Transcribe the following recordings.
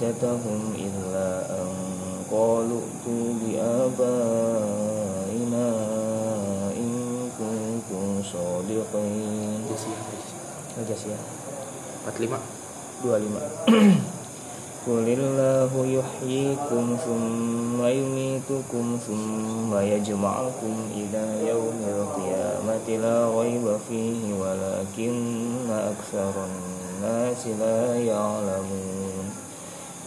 حجتهم إلا أن قالوا ائتوا بآبائنا إن كنتم صادقين aja sih ya 45 25 Qulillahu yuhyikum thumma yumitukum thumma yajma'ukum ila yaumil qiyamati la ghaiba fihi walakinna aktsaran nasi la ya'lamun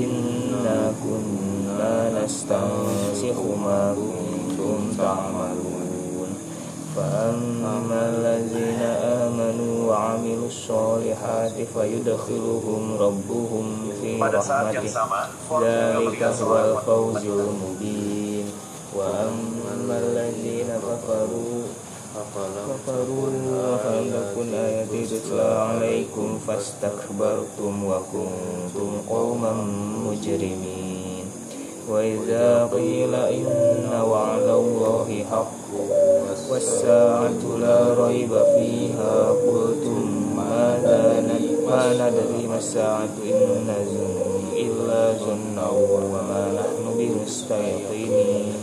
إنا كنا نستنسخ ما كنتم تعملون فأما الذين آمنوا وعملوا الصالحات فيدخلهم ربهم في رحمته ذلك هو الفوز المبين وأما الذين كفروا كفروا فلم تكن آياتي تتلى عليكم فاستكبرتم وكنتم قوما مجرمين. وإذا قيل إن وعد الله حق والساعة لا ريب فيها قلتم ما ندري ما الساعة إن نظن إلا ظنا وما نحن بمستيقنين.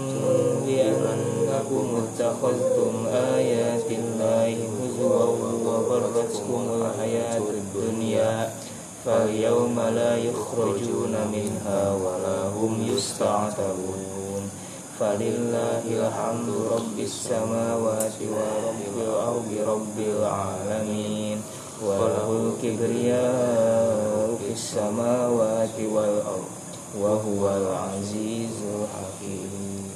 اتخذتم آيات الله هزوا وغرتكم الحياة الدنيا فاليوم لا يخرجون منها ولا هم يستعتبون فلله الحمد رب السماوات ورب الأرض رب العالمين وله الكبرياء في السماوات والأرض وهو العزيز الحكيم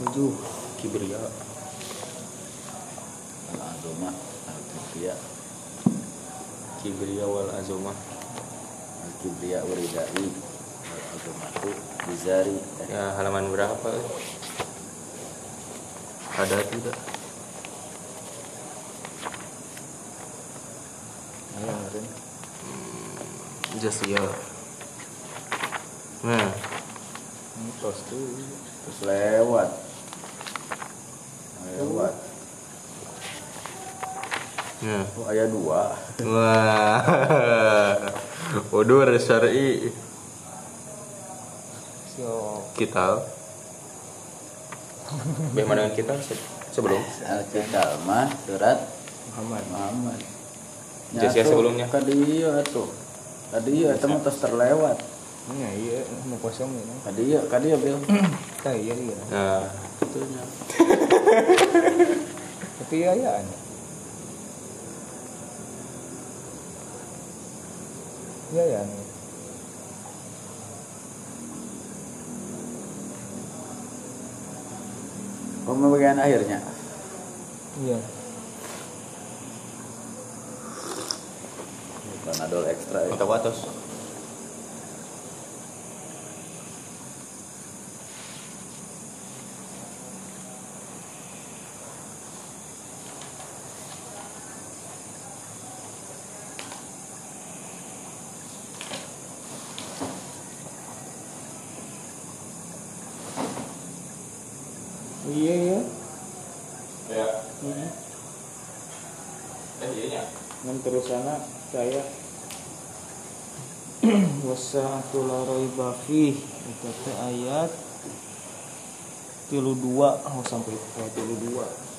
tujuh Kibria Al-Azumah Al-Kibriya Kibria wal azumah Al-Kibriya Waridai Al-Azumatu Bizari Ya halaman berapa eh? Ada tidak? Ayo, Ren. Just ya Nah Ini tos tuh. Terus lewat Lewat Nah Oh ayat dua. Wah. Udur syar'i. Siap. Kita. Bagaimana dengan kita se- sebelum? Al-Kitab mah surat Muhammad. Muhammad. Nyatu. sebelumnya. Ka dia tuh. Dia teman terus terlewat Ini iya, mau kosong ini. Ka dia, ka dia Bil Tah iya iya. Nah Itunya Tapi iya iya. anu. Iya iya. anu. Pembagian akhirnya Iya. Panadol ekstra ya. Untuk atas terus saya. Wasatu la raiba fi itu ayat 32 oh sampai 32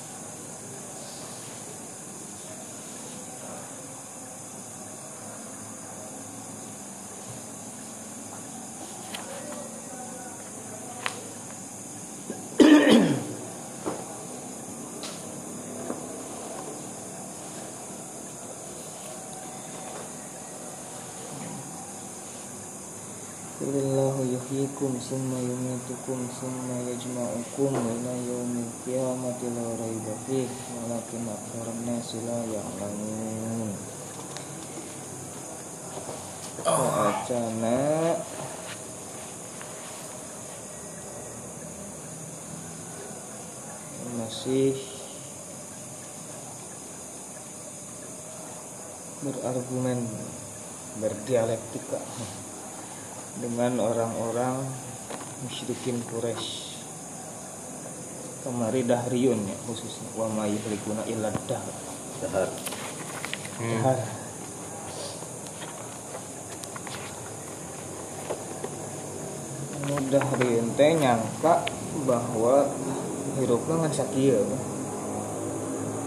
summa yajma'ukum ila yaumil qiyamati la raiba fih walakin aktsaran nasi la ya'lamun. Wa'acana. Masih berargumen berdialektika dengan orang-orang musyrikin Quraisy. Kemari dahriyun ya khususnya wa ma yuhlikuna illa dahr. Dahar. Hmm. Dahr. Nu dahriyun teh nyangka bahwa hirupna ngan sakieu.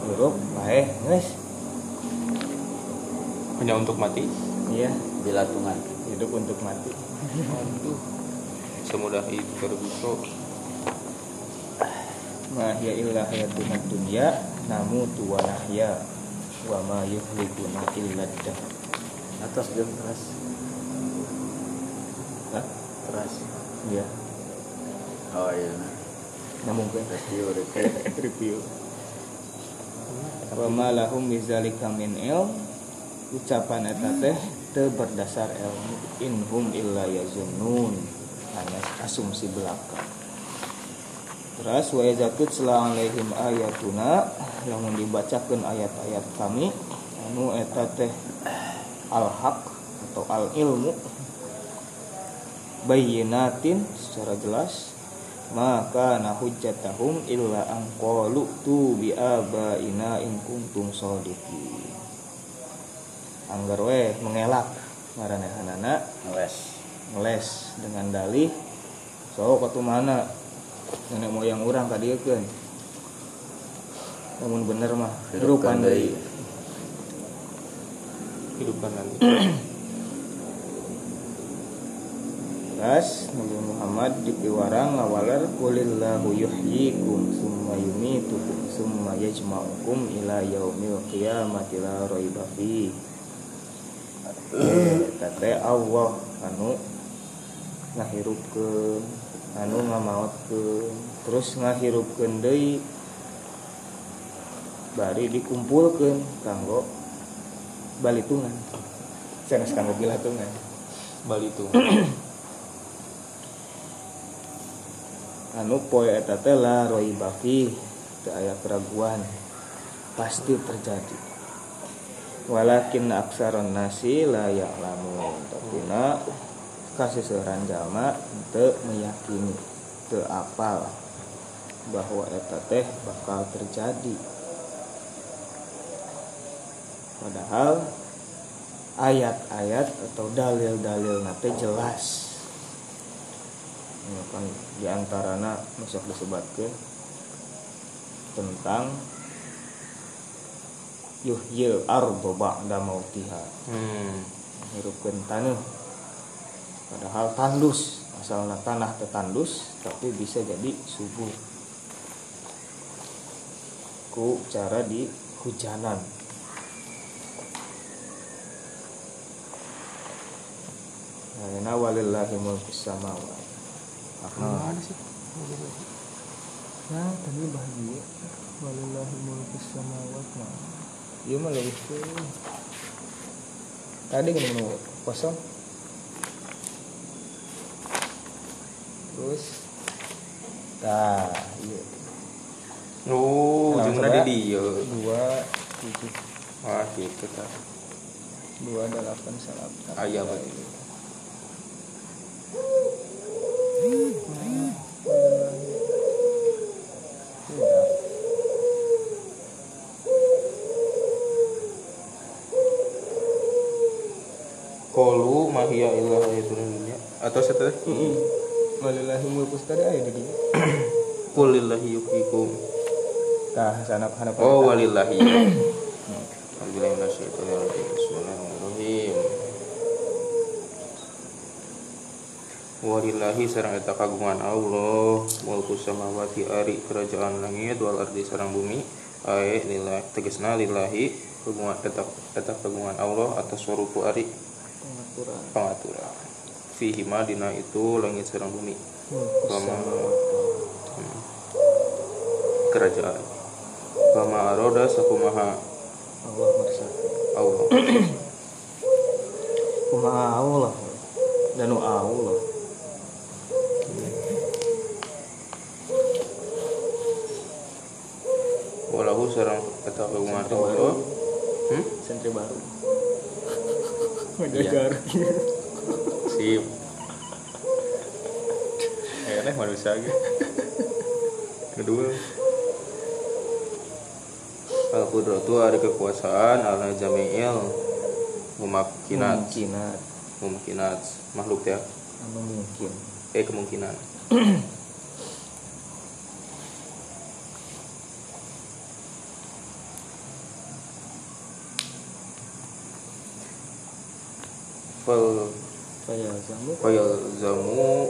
Hirup bae geus. Hanya untuk mati. Iya, Bilatungan. hidup untuk mati. Aduh. Semudah itu terbukti. ma hiya illa hayatuna dunya namutu wa nahya wa ma yuhlikuna illa dahr Atas jam teras. Hah? Teras. ya Oh iya. namun ke Review review. review wa ma lahum bizalika min ilm ucapan eta teh teu berdasar ilmu inhum illa yazunnun hanya asumsi belaka. Terus wa yazatut selang alaihim ayatuna lamun dibacakeun ayat-ayat kami anu eta teh al haq atau al ilmu bayyinatin secara jelas maka na hujjatahum illa an qalu tu bi abaina in kuntum shadiqin anggar we mengelak maranehanana Wes. Ngeles dengan dalih so katu mana nenek moyang orang ka dieu keun namun bener mah hirupan deui Hidupkan nanti. Ras Nabi Muhammad dipiwarang ngawaler kulillahu yuhyikum summa yumitukum summa yajma'ukum ila yaumil qiyamati la raiba fi. Tete Allah anu ngahirupkeun anu ngamaotkeun terus ngahirupkeun deui bari dikumpulkeun kanggo balitungan. Sanes kanggo bilatungan. Bali itu. anu poe eta teh la raiba fi teu aya keraguan pasti terjadi walakin aksaron nasi la ya'lamun tapi na kasih seorang jalma teu meyakini teu apal bahwa eta teh bakal terjadi. Padahal ayat-ayat atau dalil-dalil nate jelas. Kan diantarana masuk disebutkan tentang yuhyil ardo ba'da mautiha. Hmm. hirupkeun taneuh padahal tandus asalna tanah teu tandus tapi bisa jadi subur ku cara di hujanan Ayeuna walillahi mulku samawati Nah, Mana sih? Nah, tadi bahagia. Walillahi mulku samawati nah. Mah leuwih teuing. Tadi kan kosong. Terus tah, iya. Oh, Nah, ujungnya di dia. Dua tujuh Wah, gitu kan. dua delapan salapan. Ah, iya, betul. Kolu mahia ilah itu dunia atau setelah Heeh. Walillahi mulku tadi aya di dieu. Qul lillahi yuhyikum. Tah sana hana Oh walillahi. Bismillahirrahmanirrahim. Walillahi sarang eta kagungan Allah mulku samawati ari kerajaan langit wal ardi sarang bumi ae lillahi tegasna lillahi kagungan eta eta kagungan Allah atas warupu ari pengaturan. pangaturan fihi dina itu langit sarang bumi Kama hmm, kerajaan Kama aroda sakumaha Allah mersatu. Allah Kumaha Allah. Danu Allah. walahu sarang eta kagungan Allah hmm? Sentri baru. Iya. Sip eh manusia gitu kedua. Al kudratu ada kekuasaan ala jami'il mumakinat mumkinat makhluk ya? Mungkin. eh kemungkinan fal Kaya zamu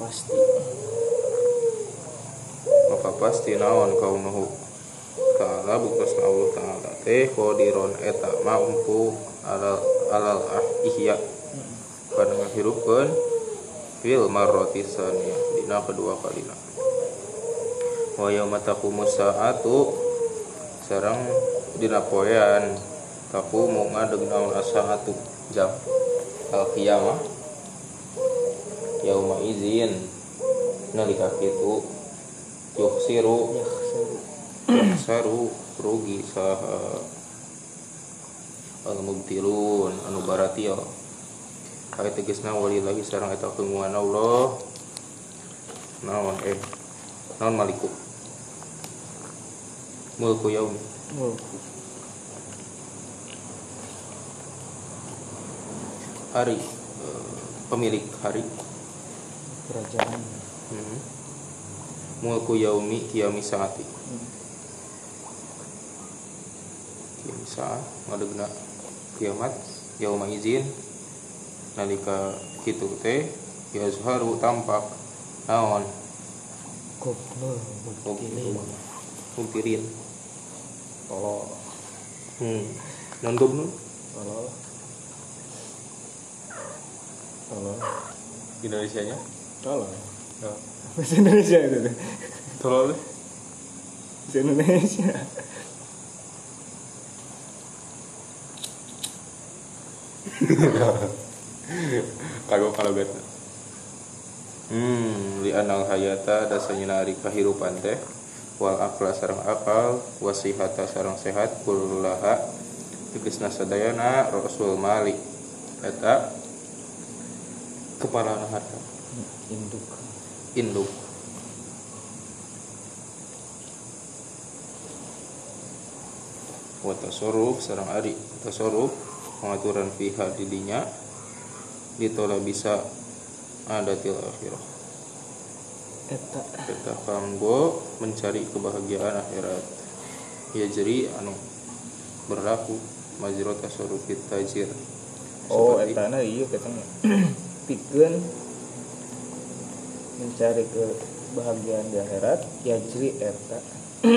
pasti. maka pasti naon kaunuhu ta'ala buktasna Allah ta'ala teh qadiron eta mampu alal alal ah ihya kana ngahirupkeun fil marrati saniyah dina kedua kalina. Wa yauma taqumus saatu sareng dina poean. Taqumu ngadeg naon asaatu jam al qiyamah yauma izin. Nalika kitu yuksiru saru rugi saha. Al mubtilun anu baratil Kaya tegesna walillahi sareng eta keunguan Allah. Naon eh naon maliku? Mulku yaum. Mulku. hari eh, pemilik hari Kerajaan. hmm. mulku yaumi kiami saati Hmm. kiami saat ngadegna kiamat yauma izin nalika kitu teh yazharu tampak naon Kopnul mungkin. kumpirin Tolol. hmm non Tolol. Tolol. Indonesia nya Tolol. Bahasa Indonesia itu tuh. tolol Bahasa Indonesia. kagok kalau gitu hmm li anal hayata dasanya nari kahirupan teh wal akla sarang akal wasihata sarang sehat kullaha tegesna sadayana rasul mali eta kepala harta Induk. induk. Wa tasarruf sareng ari. Tasarruf pengaturan fiha didinya ditola bisa adatil akhirah. Eta. kita kanggo mencari kebahagiaan akhirat. Ya jadi anu berlaku. Majrot tasarruf tajir. Oh, eta na iya katanya. Pikeun mencari kebahagiaan di akhirat ya jri eta.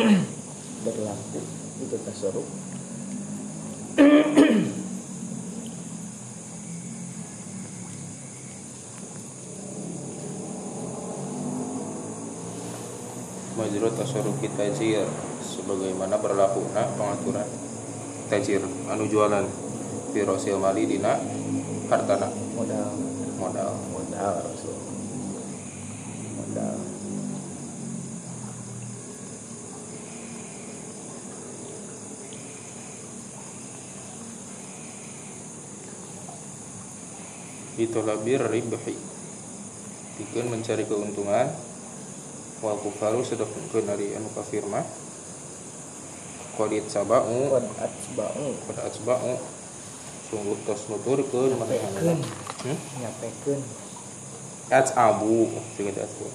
Berlaku itu tasarruf. Majrut tasarrufi tajir sebagaimana berlakunya pengaturan tajir anu jualan pirosil mali dina hartana. Modal. Modal. Modal rasul fitolabir ribhi. Bikin mencari keuntungan. Wal kufaru sedap keun dari anu kafir mah qad kualitas qad sungguh qad nutur sungguh tos nuturkeun mereka hmm? nyapekeun. At'abu jeung at'abu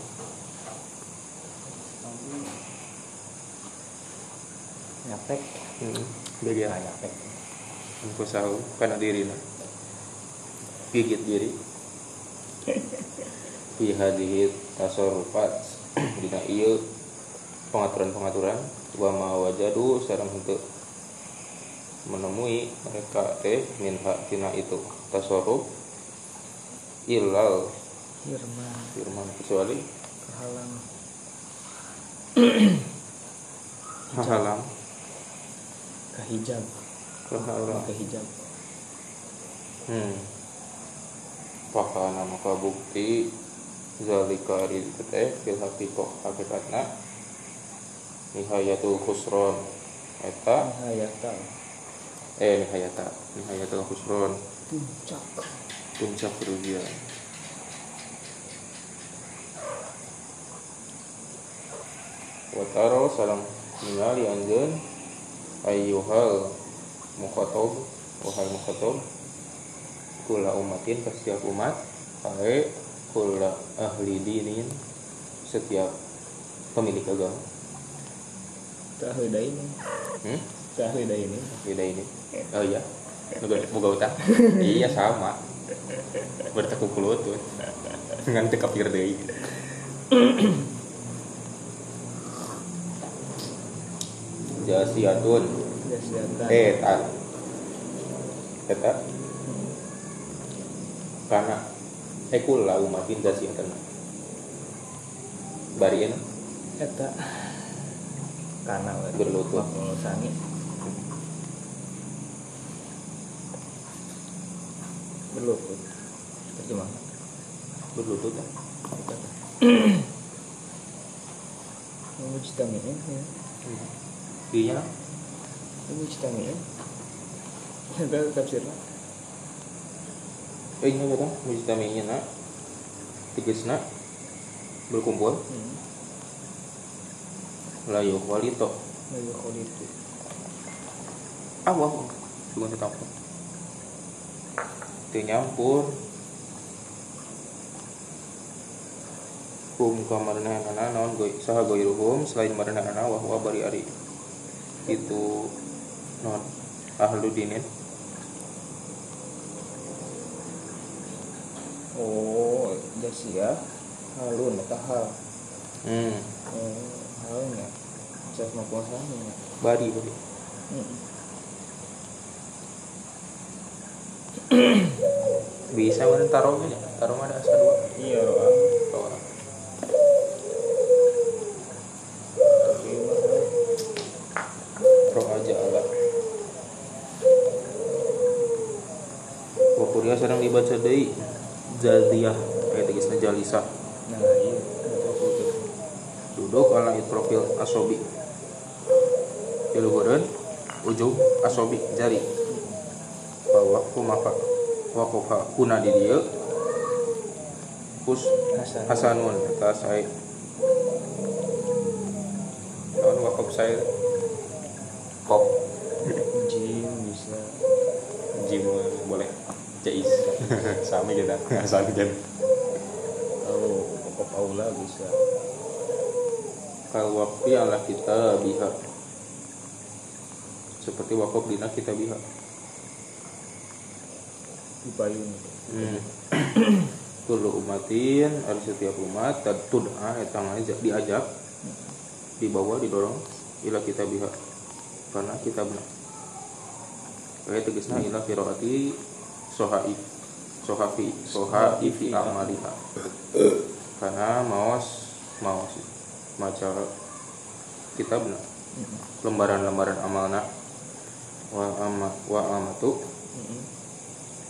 nyapek. Hmm. bagian nyapek. Engko sahur diri lah gigit diri. Fi hadhihi tasarrufat dina ieu pengaturan-pengaturan wa ma wajadu sareng henteu. Menemui mereka teh minha tina itu tasarruf ilal firman. Firman kecuali kehalang. Halam kehijab. Kehalang. Kehijab. Hmm. Pakana maka bukti zalika itu teh fil haqiqah hakikatna nihayatul khusron. Eta? Hayatan eh nihayata nihayatul khusron. Puncak. Puncak kerugian. Wataro salam ningali anjeun ayyuhal mukhatob wahai mukhatob kula umatin ke setiap umat kae kula ahli dinin setiap pemilik agama. Dah ini hmm? tahu dah ini beda ini oh iya? Boga utang? Iya sama. Bertekuk lutut. Ngan teu kapir deui. Jasiatun. Kesehatan eta eta karena ekul lah umatin jasiatan barian eta. Karena Berlutut. sani berlutut. Terjemah berlutut ya? Mujtami'in ya. Iya. Mujtami'in. Itu tafsirnya eh ini betul mujtami'in nak tigesna berkumpul. Hmm. layu walito Layu kholitu awal cuma tahu itu nyampur. Hum ka maranehana naon goy saha goiruhum selain maranehana wa huwa bari ari itu non ahlu dinin oh jasia halun eta hal. Hmm. Oh halnya cek makmul sani ya bari bari hmm. bisa mana taruh aja taruh ada asa dua. Iya roa Taruh. tapi mah roh aja agak Wakuria sedang dibaca dari Zaldiyah ayat tegasna Jalisa. Nah iya. Duduk ala profil asobi. Iluhuran ujung asobi jari. Bahwa maka wakufa kuna di dia. Kus Hasan. Hasanun kata saya. Tahun wakaf saya kop jim bisa jim boleh jais sama kita. Asal kan. Tahu pokok aula bisa? Kalau wakfi ala kita biha. Seperti wakaf dina kita biha. Dipayun hmm. Umatin ada setiap umat dan tud'a eta ngajak diajak. Dibawa didorong ila kita biha. Karena kita benar. Kayak tegasna ila qiraati sohaif sohafi sohaifi amaliha. Karena maos maos maca kita benar lembaran-lembaran amalna. Wa ama wa amatu.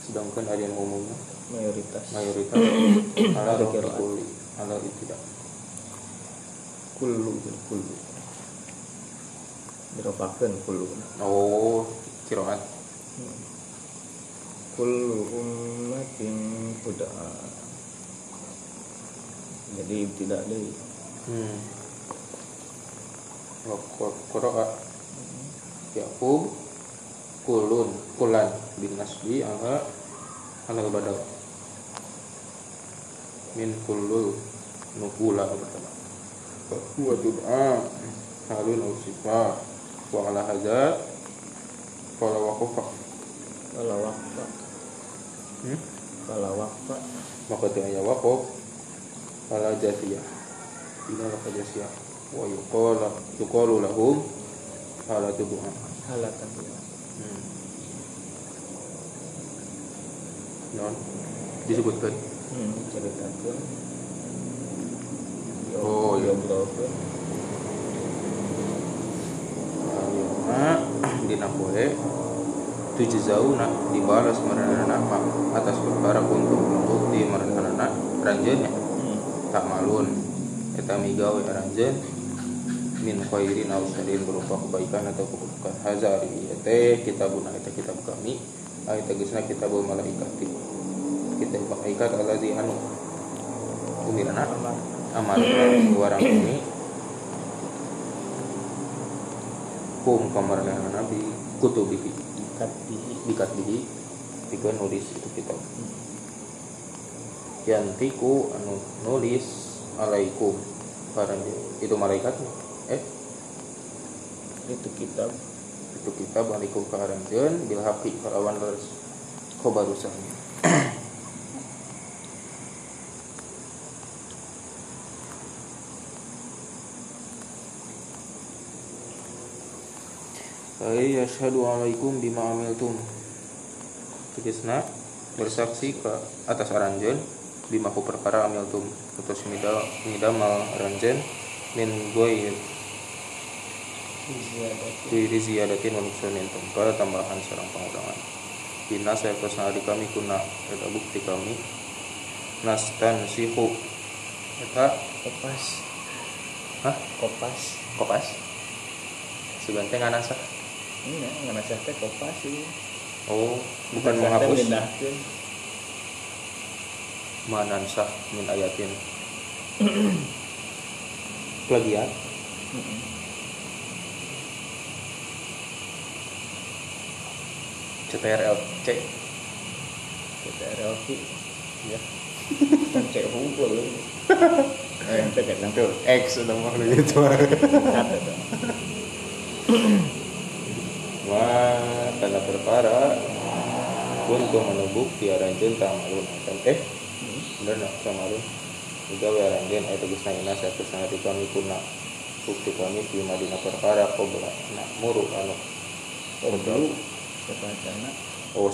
Sedangkan yang umumnya. Mayoritas. Mayoritas. Ala kulli ala tidak kullu kullu. Diropakeun kullu. Oh kiroan kullu ummatin hudaa jadi tidak ada. Hmm. Wa- qira'a Yaqub kulun kulan. Bin nasbi ala ala badal min kullul nukula pertama wa tud'a halun au sifat wa ala hadza qala waqafa Kalau wakfa, hmm? kalau wakfa, maka teu aya waqaf ala jasiyah ila la jasiyah wa yuqala yuqalu lahum ala tubuha halakan dia. hmm. non disebutkan Hmm, ceritakan. Oh, iya. Diobrolkeun. ayeuna dina poe tujuh zauna dibalas merenana nama atas perkara untuk di merenana ranjeunnya Hmm. tak malun. Eta migawe ranjeun min khairin aw syarrin berupa kebaikan atau keburukan. Haza ari ieu teh kitabuna eta kitab kami. Ai tegasna kitabul malaikati kitab malaikat alladzi anu umirna Amal. warang ini. Kum kamarna nabi kutubihi Ikat dihi. dikat bihi tiga nulis itu kitab yantiku anu nulis alaikum. Karena itu malaikatnya eh? Itu kitab. itu kitab alaikum ka aranjeun bil haqi kalawan leres khobarusan Ay yashhadu alaikum bima amiltum Tegasna bersaksi ke atas aranjeun bima ku perkara amiltum utus midal midamal aranjeun min goy Ziyadat. Wiri ziyadatin wa nuksanin tanpa tambahan serang pengurangan Bina saya ke sana di kami kuna Ada bukti kami Nastan sihu Eta Kopas. Hah? Kopas. Kopas Seganteng anasa Ini nggak nasah teh kopas sih. Oh bukan menghapus mindahkeun. Manansah min ayatin Plagiat. CTRL C Kita RLP. Ya Kan cek hukum. Eh, ente kan Itu X udah mau gitu tuh. karena perkara untuk menubuk tiara jen tamalun akan eh bener nak tamalun juga waranjen ayat tegas ina saya ke sana di kami kuna bukti kami di madinah perkara kau nak muru anu. Dulu. Kebacana. oh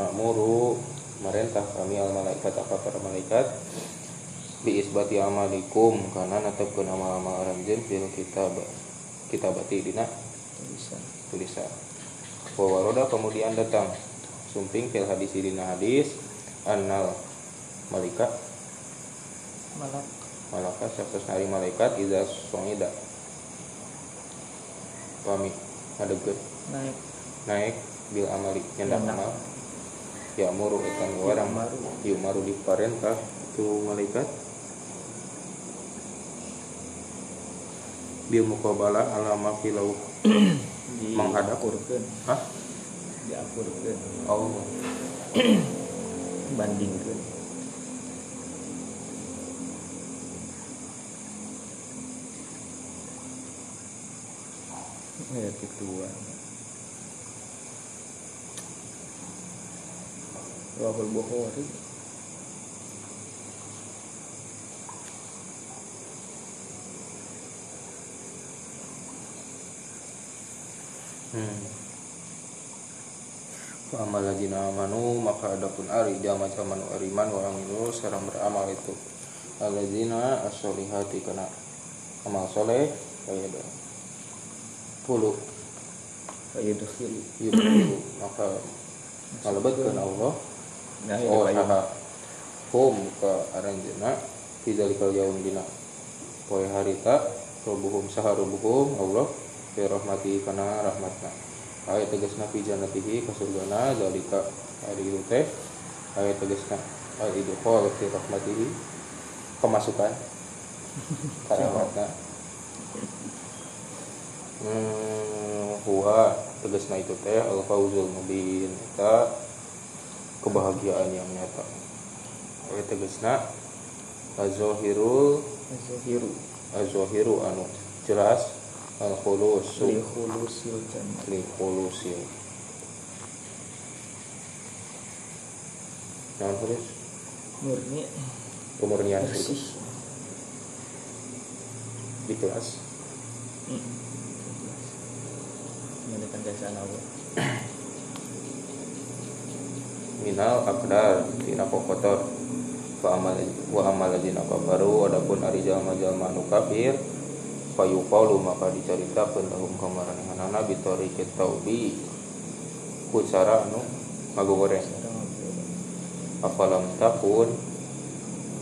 nak muru merentah kami al malaikat apa para malaikat bi isbati amalikum karena natapkeun amal-amal aranjeun fil kitab kitabati dina. Tulisan. tulisan. Wa waroda kemudian datang. Sumping fil hadis dina hadis annal malika Malak. malaka satus hari malaikat iza songida. Pamit ngadegeut Naik. naik bil amali nyendak amal ya muru etan warang Yu'maru. yu maru di parentah itu malaikat bil muqabala ala ma filau Menghadap. akurkeun. hah Diakurkeun. oh Bandingkeun. Ya kituan. Wahul Bukhari. Hmm. Amal ladzina amanu maka adapun ari jama jamanu ariman wa amilu sareng beramal itu. Alladzina as-solihati kana amal soleh ada puluh Fayudkhil. yudhilu maka kalebetkeun Allah. Nah, oh saha hum ka aranjeuna fi zalikal yaum dina poe harita rubuhum saha rubuhum Allah fi rahmati kana rahmatna ayat tegasna fi jannatihi ka surgana zalika. Hari itu teh. Ayat tegasna al idkhal fi rahmatihi. Kemasukan. Ka rahmatna hmm, huwa. Tegasna itu teh. Al fauzul mubin. Eta kebahagiaan yang nyata. Aya tegasna azohirul Zahiru azohiru anu. Jelas al khulusu li khulusil jannah li khulusil naon khulus murni kemurnian bersih. Di kelas? Mengenai jasa Allah? Minal akdar tina kokotor. Wa amal wa amal ladina kafaru adapun ari jalma-jalma anu kafir fayuqalu maka dicaritakeun lahum kamaranehana bi tariqit taubi ku cara anu sekarang afalam takun?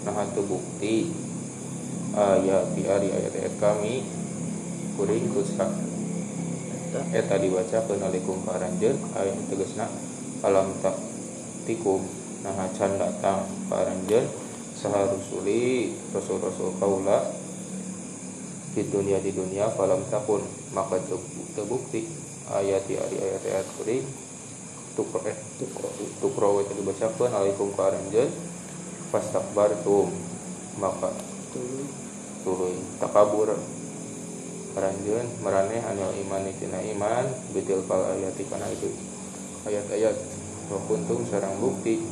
Nah itu bukti. Ayat di ari ayat-ayat kami. Kuring kusa eta. Dibacakeun alaikum paranjeun ayat tegasna alam tak tikum. Nah can datang paranjeun saha rusuli rasul-rasul kaula di dunia di dunia falam takun maka terbukti ayat di ari ayat-ayat kuring tukro eh tukro itu dibacakeun alaikum paranjeun fastakbartum. Maka tuluy takabur. Paranjeun maraneh anu iman tina iman betil kal ayati kana itu. Ayat-ayat wa kuntum sarang bukti.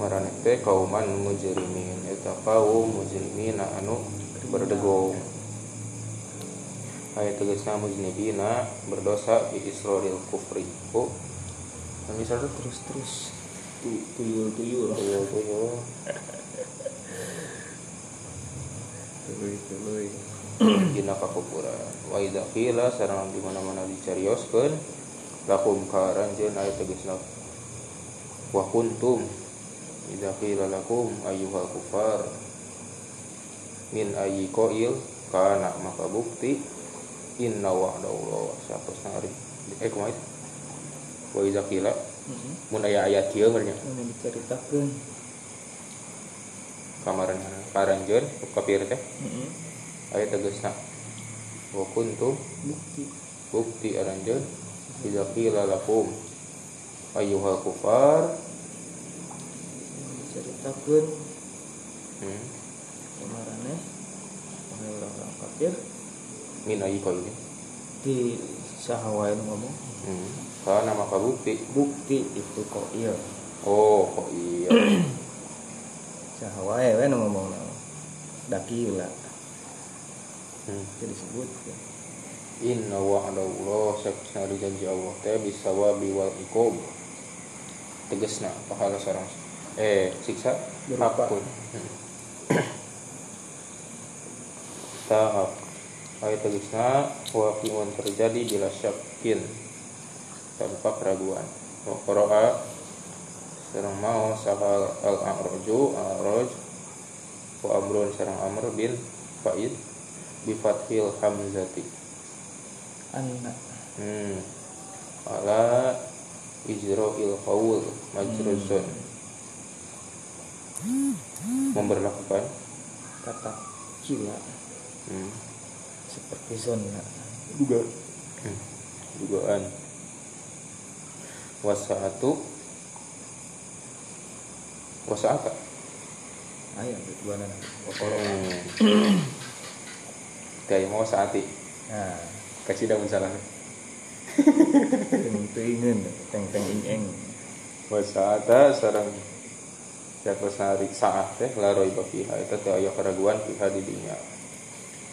Maraneh teh kauman mujrimin eta kaum mujrimin anu berdegong ayat tegasna mujnibina berdosa fi israril kufri. Oh kan bisa tuh terus terus Tu- tuyul tuyul tuyul tuyul tuluy tuluy dina kakupuran. Wa idza qila sareng di mana-mana dicarioskeun lakum karanjeun aya tegasna wa kuntum idza qila lakum ayyuhal kufar min ayyi qail kana maka bukti inna wa'dallah sapos hari eh itu? wa idza qila. Heeh mun aya ayat kieu meureun nya anu diceritakeun kamaran karanjeun kafir teh. Heeh aya tegasna wa kuntum bukti. Bukti aranjeun idza qila lakum. Ayyuhal kufar. Diceritakeun hmm, kemaraneh oleh orang-orang kafir min ayyi qaulin di sahawain ngomong. Hmm. kana maka bukti? Bukti itu kok iya. Oh kok iya. Sahawai nu ngomong nama. Dakila. Hmm. itu disebut ya. inna wa'dallah saksna di janji Allah. Teh bisawabi wal iqab tegasna pahala sareng eh siksa? Berupa. hakun. Tahap ayat tegasna waqi'un terjadi bila syakin tanpa keraguan wa qara'a sareng mau sahal al a'raju a'raj wa amrun sareng amr bin fa'id bi fathil hamzati anak Hmm. Ala ijra'il qaul majruzun. Memberlakukan kata kila hmm. Seperti zona duga. Hmm. dugaan. Wasaatu wasaata ayam di mana hmm. kayak mau saati nah kasih daun salah ting tingin teng teng ing ing wasaata sarang Jatuh sehari saat teh laroi bafiha itu teh aya keraguan fiha di dunia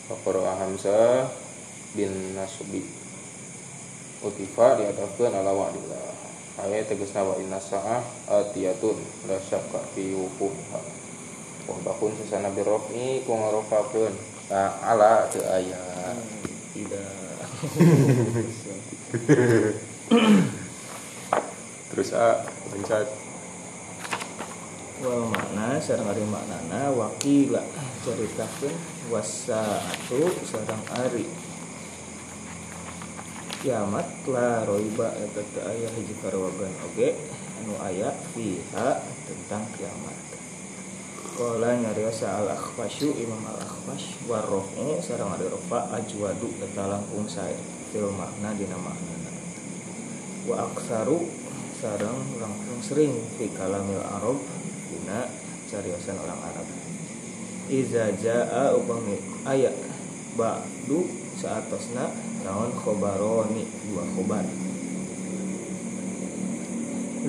Fakoro Hamzah bin Nasubi. Utifa diatafkan ala wa'dillah. Ayat tegasna wa inna sa'ah atiyatun La syakka fi wukumiha Wah bakun sesana birrofi ku ngarofakeun Nah, ala teu aya tidak. Terus A pencet. Wal makna sareng ari maknana wakila ceritakeun wasaatu sareng ari. Kiamat la roiba eta teu aya hiji karobagan oge. Anu aya fiha tentang kiamat. Kala nyarios al akhfasyu imam al akhfash warrofu sareng ari rofa ajwadu eta langkung sae. Fil makna dina maknana wa aksaru sareng langkung sering fi kalamil arab dina cariosan orang Arab iza jaa upami aya ba'du saatosna naon khobaroni dua khobar.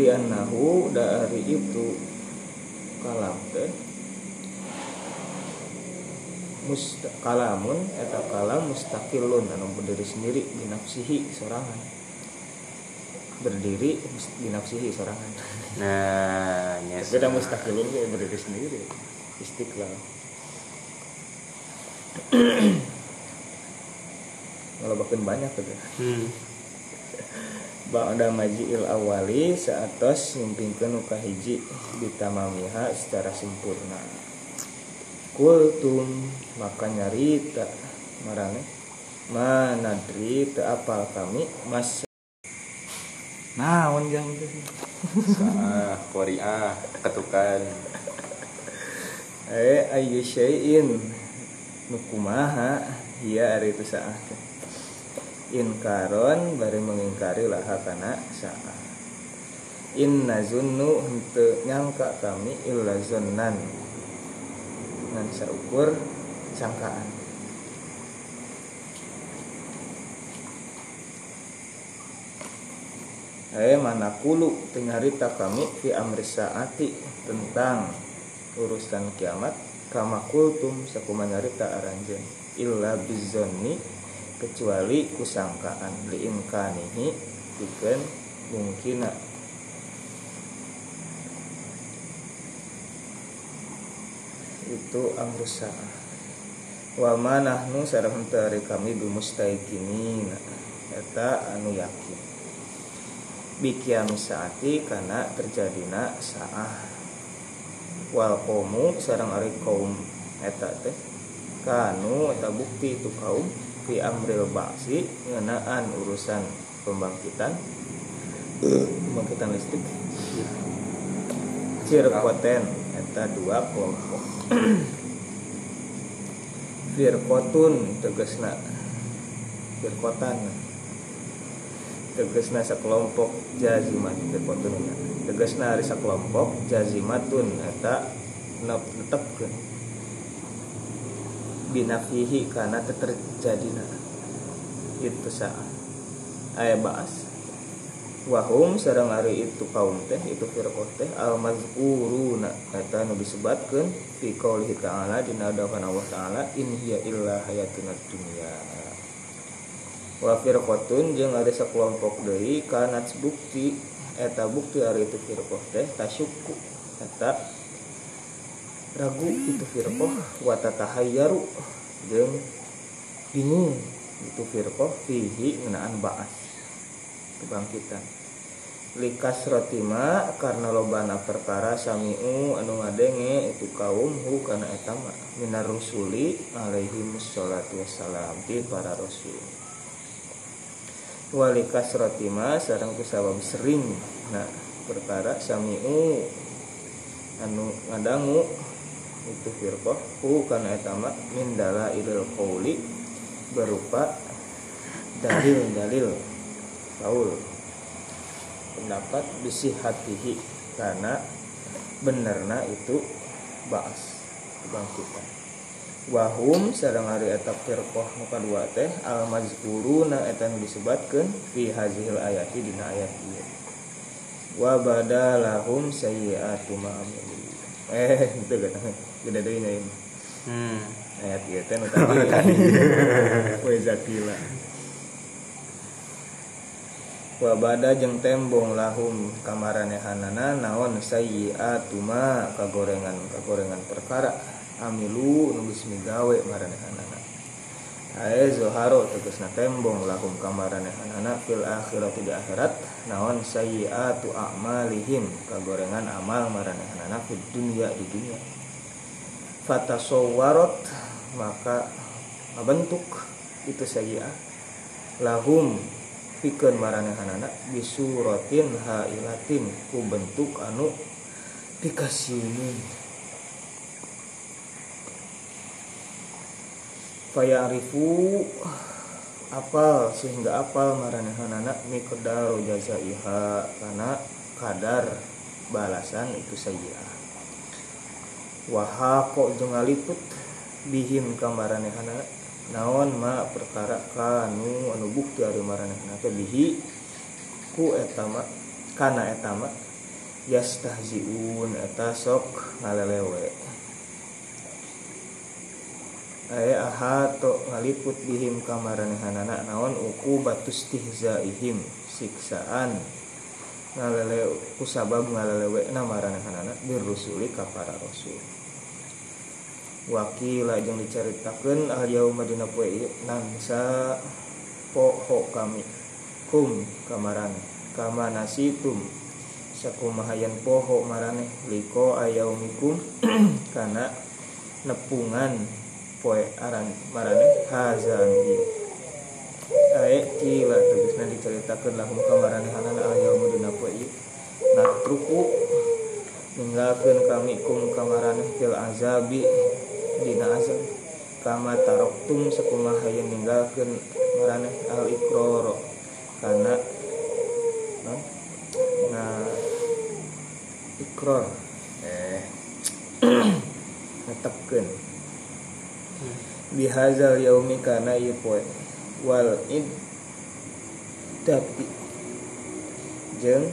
Liannahu dari itu kalam teh musta kalamun eta kalam mustaqilun anu berdiri sendiri binafsihi sorangan. Berdiri binafsihi sorangan. Nah yes. Beda mustaqilun berdiri sendiri istiqlal kalau makin banyak tuh hmm. Ba'da maji'il awali saatos nyimpingkeun nu kahiji bitamamiha secara sempurna. Kultum maka nyarita marane manadri teu apal kami? Mas. Naon jang teh sah korea ketukan. Eh ayu syai'in nu kumaha ieu ari itu saah teh inkaron bari mengingkari laha kana saah. Inna zunnu henteu nyangka kami illa zonnan ngan saukur sangkaan Eh mana kulu tenyarita kami fi amri saati tentang urusan kiamat kama kultum sakuma nyarita aranjeun illa bizonni kecuali kusangkaan. Liimkanihi pikeun mungkina. Itu amrusa wa manahnu sareng henteu ari kami bimustaiqinin eta anu yakin. Bikiam saati kana terjadina saah wal qaumu sareng ari kaum eta teh. Kanu eta bukti itu kaum fi amril ba'si ngeunaan urusan pembangkitan pembangkitan listrik. Cirkoten eta dua kelompok. Firkotun tegesna. Firkotan tegesna sakelompok jazimat firkotun tegesna ari sakelompok jazimatun eta netepkeun binafihi karena terjadina itu saat aya bahas wahum sareng ari itu kaum teh itu firqah teh al mazkuruna eta nu disebatkeun fi qaulihi ta'ala dina Allah taala in hiya illa hayatuna dunya wa firqatun jeung ada sakelompok deui kanat bukti eta bukti ari itu firqah teh tasyukku eta ragu itu firqah wa tatahayyaru jeung bingung itu firqah fihi ngeunaan ba'as kebangkitan. Likas rotima karena lobana perkara samiu anu ngadenge itu kaum hu kana eta mah minar rusuli alaihi wassalatu wassalam ti para rasul walikas rotima sareng kusabab sering. Nah perkara samiu anu ngadangu itu firqah hu kana eta mah min dalailil qauli berupa dalil-dalil Paul pendapat bisi hatihi karena benerna itu baas kebangkitan wahum sareng hari etap firqah muka dua teh al mazkuruna eta nu disebatkeun fi hazihil ayati dina ayat ieu. Wa badalahum sayyi'atu ma eh itu kan gede deui nya ini hmm. ayat ieu teh nu tadi. Wa zakila. Wabada jeung tembong lahum kamaranehana naon sayyi'atu ma kagorengan kagorengan perkara amilu nu geus migawe maranehanana ae zoharo tegasna tembong lahum kamaranehana fil akhirati di akhirat naon sayyi'atu a'malihim kagorengan amal maranehanana fid dunya di dunya. Fatasawwarat maka bentuk itu sayyi'ah lahum pikeun maranehanana bisuratin hailatin ku bentuk anu dikasihun fayarifu apal sehingga apal maranehanana miqdar jazaiha karena kadar balasan itu sayyi'ah wahako jeung ngaliput bihim ka maranehanana naon ma perkara kanu anu bukti ari maranehanana teh bihi ku eta ma kana eta ma yastahziun eta sok ngalelewe aya ahato ngaliput bihim ka maranehanana naon uku batus tihzaihim siksaan. Ngalele kusabab ngalelewe na maranehanana birrusuli ka para rasul. Wakila jeung diceritakeun al yauma dina poe nangsa poho kami kum kamarane kama nasitum sakumahayan poho marane liko ayaumikum kana nepungan poe aran marane? Hazan ieu ae kila tegasna diceritakeun lahum kamarane hanana al yauma dina poe ieu natruku ninggalkeun kami kum kamarane fil azabi. Dina azab. Kama taroktum sakumaha yang ninggalkeun marane al ikroro. Karena nah, nah ikror. Eh. Netepkeun bihazal yaumi kana ieu poe wal id dati jeung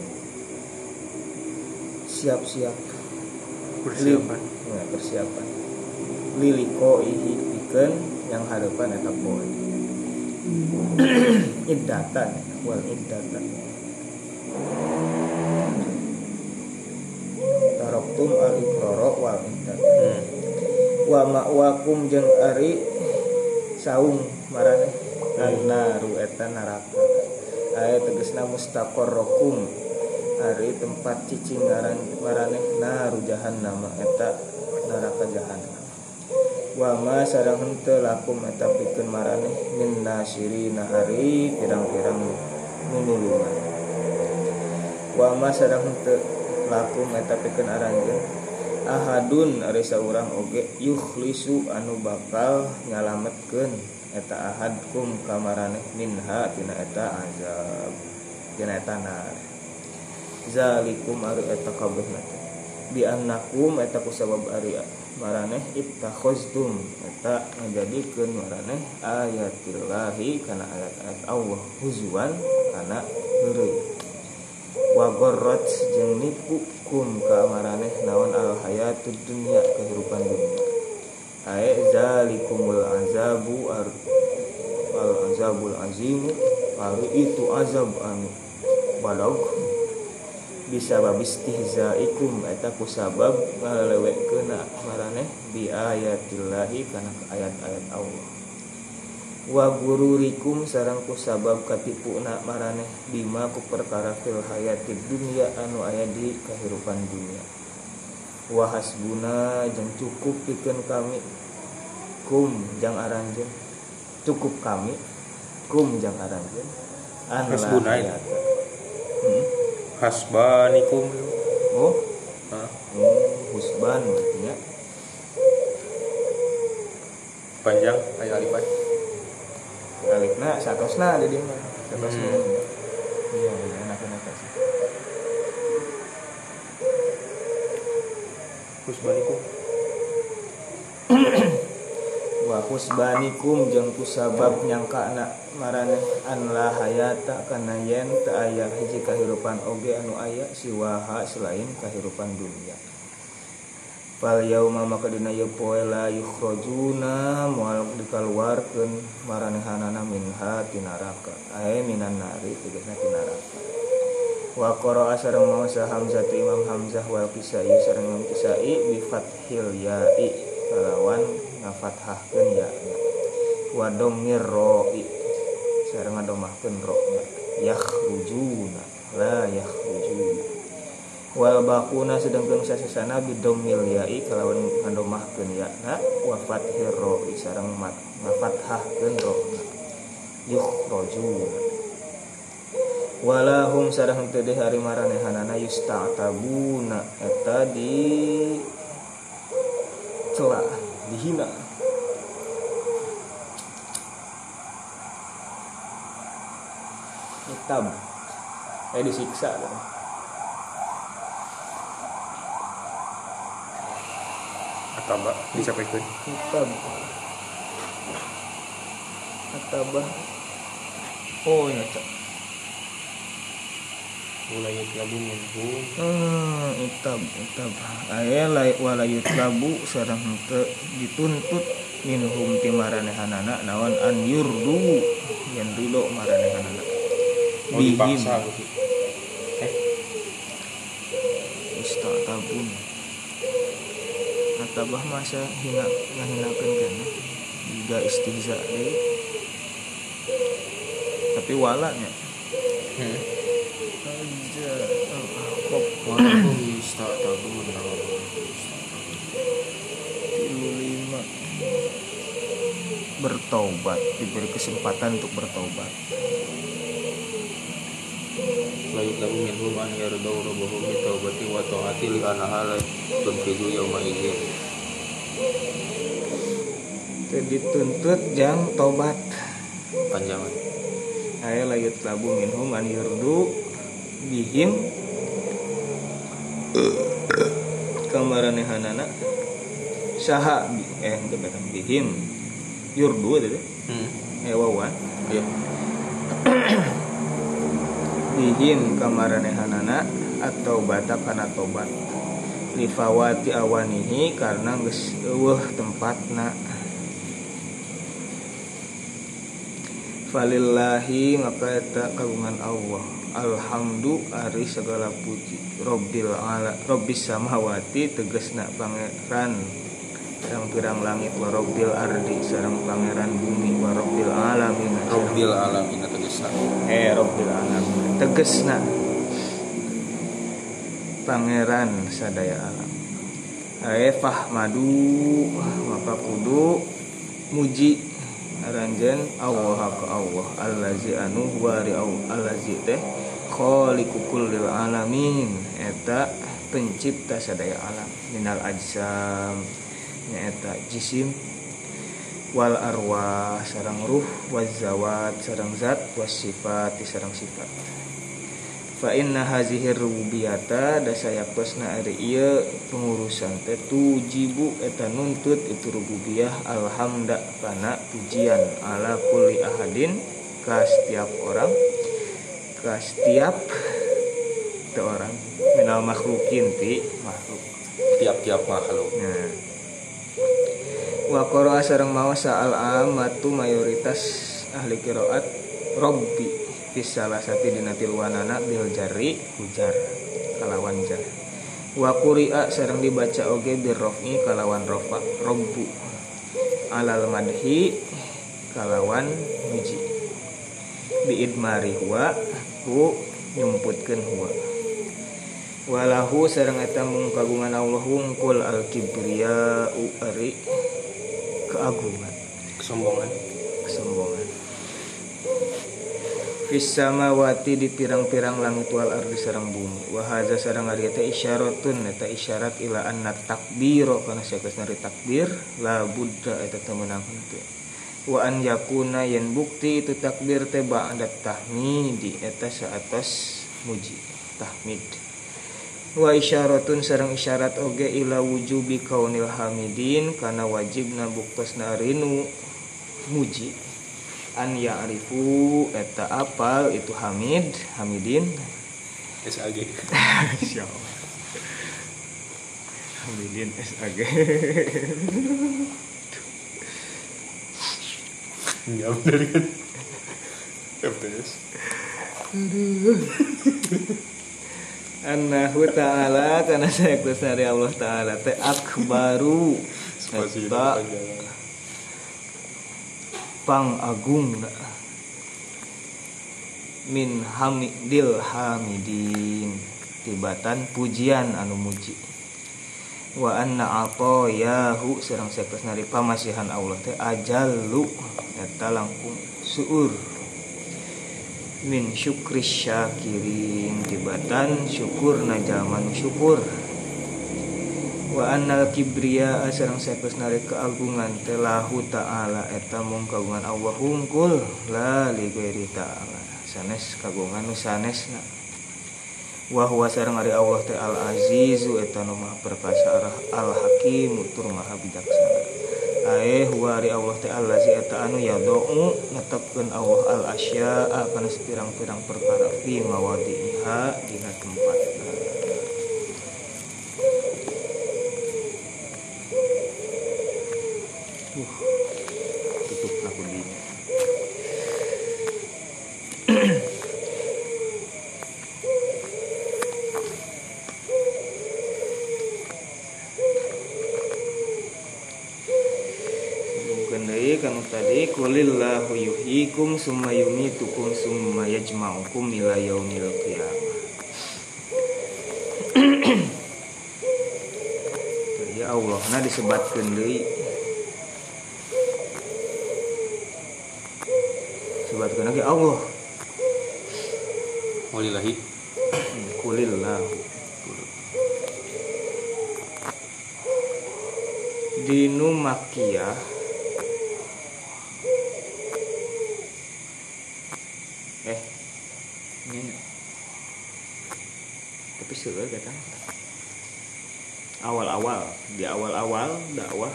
siap-siap. Persiapan. Nah, persiapan. Liliko ihi pikeun yang harapan eta poe iddatan wal iddatan taroktum al ikroro wal iddatan hmm. Wa ma'wakum jeung ari saung marane. Annaru eta neraka aya tegasna mustaqarrakum. Ari tempat cicing ngaran marane. Naru jahannam eta neraka jahannam. Wa ma sareng henteu lakum eta pikeun marane. Min nasirina ari pirang-pirang nunulungan wa ma sareng henteu lakum eta pikeun aranjeun ahadun ari saurang oge yukhlisu anu bakal nyalametkeun eta ahad kum kamarane minha tina eta azab tina eta nar. Zalikum ari eta kabehna teh. Bi annakum eta kusabab ari maraneh ittakhaztum eta ngajadikeun maraneh ayatillahi kana ayat-ayat Allah huzwan kana heureuy. Wa gharrat jeung nipu kum ka maraneh naon al hayatud dunya kehidupan dunia. Ae zalikumul azabu ar al azabul azim ari itu azab anu balag bisa babis tihzaikum eta kusabab ngalelewekeun maraneh bi ayatillahi kana ayat-ayat Allah wa gururikum sarang kusabab katipuna maraneh bima ku perkara fil hayatid dunya anu aya di kehidupan dunia. Wa hasbuna jeung cukup pikeun kami. Kum jang aranjeun cukup kami. Kum jang aranjeun an la Hasbuna hayata. hmm? hasbanikum. Oh? Hah? hmm, husban berarti ya. Panjang aya alifan alifna satosna di dieu mah satosna Hmm. iya iya enak-enak sih. Hasbanikum wa husbanikum jeung kusabab nyangka anak marane. An la hayata kana yen teu aya hiji kahirupan oge anu aya siwaha selain kahirupan dunia fal yauma maka dina ieu poe la yukhrajuna moal dikaluarkeun maranehanana minha tina neraka ae minan nari tegasna tina neraka wa qara'a sareng maosa hamzah imam hamzah wal kisai sareng imam kisai bi fathil ya'i kalawan ngafathahkeun ya wa dhammir ra'i sareng ngadomahkeun ro yakhrujuna la yakhrujuna wal baquna sedengkeun sasasana bi dhammil ya'i kalawan ngadomahkeun ya na wa fathir ra'i sareng mat ngafathahkeun ro yukhrajuna walahum sareng teu deui hari maranehanana yusta'tabuna eta di celah dihina. Hitam. Eh disiksa. kan ataba disampaikan Kitab Atabah Oh ya cak. Mulai labu minhum Hmm, itab, itab. Aya lai walayut labu sareng teu dituntut minhum ti maranehanana naon an yurdu. Yen ridho maranehanana. aku sih eh? Istatabun. Atabah masa hina ngahinakeun kana. Juga istihza deui. Tapi walanya hmm. aja kok Walaupun istatabun tilu lima bertobat diberi kesempatan untuk bertobat Layu labu minhum an yardau rabahum bi taubati wa taati li anaha la tunfidu yawma idzin Teu dituntut jang tobat. Panjangan aya layut labu minhum an yurdu bihim. Kamaranehanana. Saha bi- eh betul bihim. Yurdu itu hmm. eh wawan. Iya. Bihim kamaranehanana atau bata kana tobat lifawati awanihi karena geus eueuh tempatna Falillahi maka eta kagungan Allah. Alhamdu ari segala puji. Robbil ala Robbis samawati tegesna pangeran. Sareng pirang langit wa Robbil ardi sareng pangeran bumi wa Robbil alamin. Rabbil alamin tegesna eh Robbil alamin. Tegesna pangeran sadaya alam. Ae fahmadu maka kudu muji aranjen Allah ka Allah allazi anu wari allazi teh khaliqu kullil alamin eta pencipta sadaya alam. Minal ajsam nyaeta jisim wal arwah sarang ruh wazawat sarang zat wasifat sarang sifat fa inna hazihi rububiyata da sayaptosna ari ieu pengurusan. Teh tujibu eta nuntut itu rububiyah alhamda kana pujian ala kulli ahadin ka setiap orang ka setiap teu orang. Minal makhlukin ti makhluk. Tiap-tiap makhluk. Nah. Wa qara'a sareng maos sa'al amatu mayoritas ahli qiraat Robbi fis salah sati dina tilwanana bil jarri hujar kalawan jar. Wa quri'a sareng dibaca oge bir raf'i kalawan rafa Robbu. Alal madhi kalawan muji bi idmari huwa ku nyumputkeun huwa walahu sareng eta mung kagungan Allah wungkul al kibriya ari keagungan. Kesombongan. Kesombongan fis samawati di pirang-pirang langit wal ardi sareng bumi. Wa hadza ari eta isyaratun eta isyarat ila anna takbiro kana nari takbir la buddha eta teu meunang henteu. Wa an yakuna yen bukti itu takbir teh ba'da tahmidi eta saatos muji tahmid. Wa isyaratun sareng isyarat oge ila wujubi kaunil hamidin kana wajibna buktosna rinu muji an ya'rifu eta apal itu hamid hamidin. SAG Insyaallah. hamidin SAG enggak bener kan? FTS Annahu ta'ala karena saya dari Allah ta'ala teh akbaru. Spasi Eta panjangan pang agung min hamidil hamidin. Tibatan pujian anu muji. Wa anna yahu sareng saeus nari pamasihan Allah teh ajallu eta langkung suur. Min syukri syakirin tibatan syukur na jaman syukur wa annal kibriya sareng saeus nari keagungan telahu ta'ala eta mung kagungan Allah hungkul la li ta'ala. Sanes kagungan nu sanesna. Wa huwa sareng ari Allah al azizu eta nu maha perkasa al hakim tur maha bijaksana. Ae huwa ari Allah teh allazi eta anu yadou netepkeun Allah al asya'a kana sepirang-pirang perkara fi mawadi'iha dina tempatna uh tutup aku di Bukan deui kanu tadi kulillahu yuhyikum summa yumitukum summa yajma'ukum ila yaumil qiyamah. Jadi Allah na disebatkeun deui. Sebatkeun lagi Allah. walillahi Kulillahu. Dinu makiyah eh ini tapi kata awal-awal di awal-awal dakwah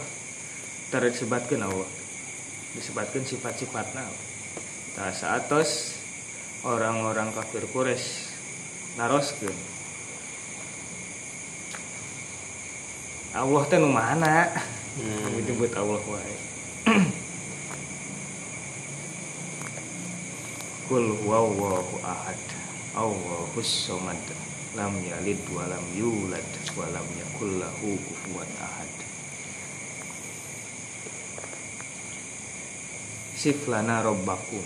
terus disebatkeun Allah disebatkeun sifat-sifatna nah saatos orang-orang kafir Quraisy naroskeun Allah teh nu mana? Hmm. disebut Allah wae. Kul huwallahu ahad. Allahus somad Lam yalid wa lam yulad Wa lam yakul lahu kufuwan ahad. Sif lana robbakum.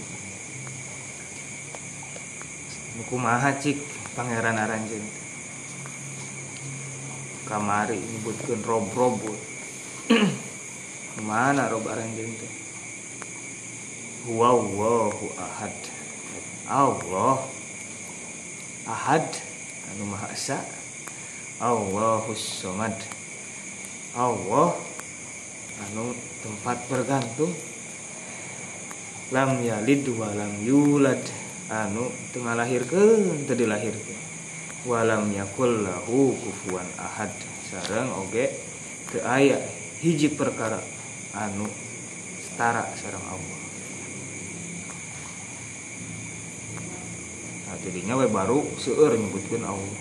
Kumaha cik pangeran aranjeun kamari nyebutkeun rob-rob mana rob aranjeun teh? Huwallahu ahad. Allah ahad anu maha esa. Allahus somad Allah anu tempat bergantung. Lam yalid wa lam yulad. Anu teu ngalahirkeun teu dilahirkeun. Walam yakul lahu kufuwan ahad. Sareng oge teu aya hiji perkara anu setara sareng Allah jadinya we baru seueur nyebutkeun Allah.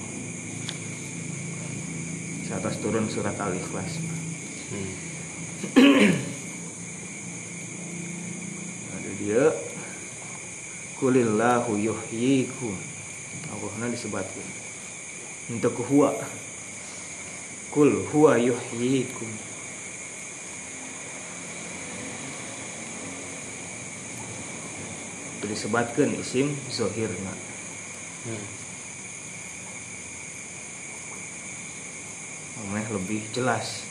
Satas turun surat Al-Ikhlas. Hmm. ada dia kulillahu yuhyikum. Allahna disebutkan untuk huwa. Kul huwa yuhyikum. Itu disebutkan isim zohirna Hmm. Omeh lebih jelas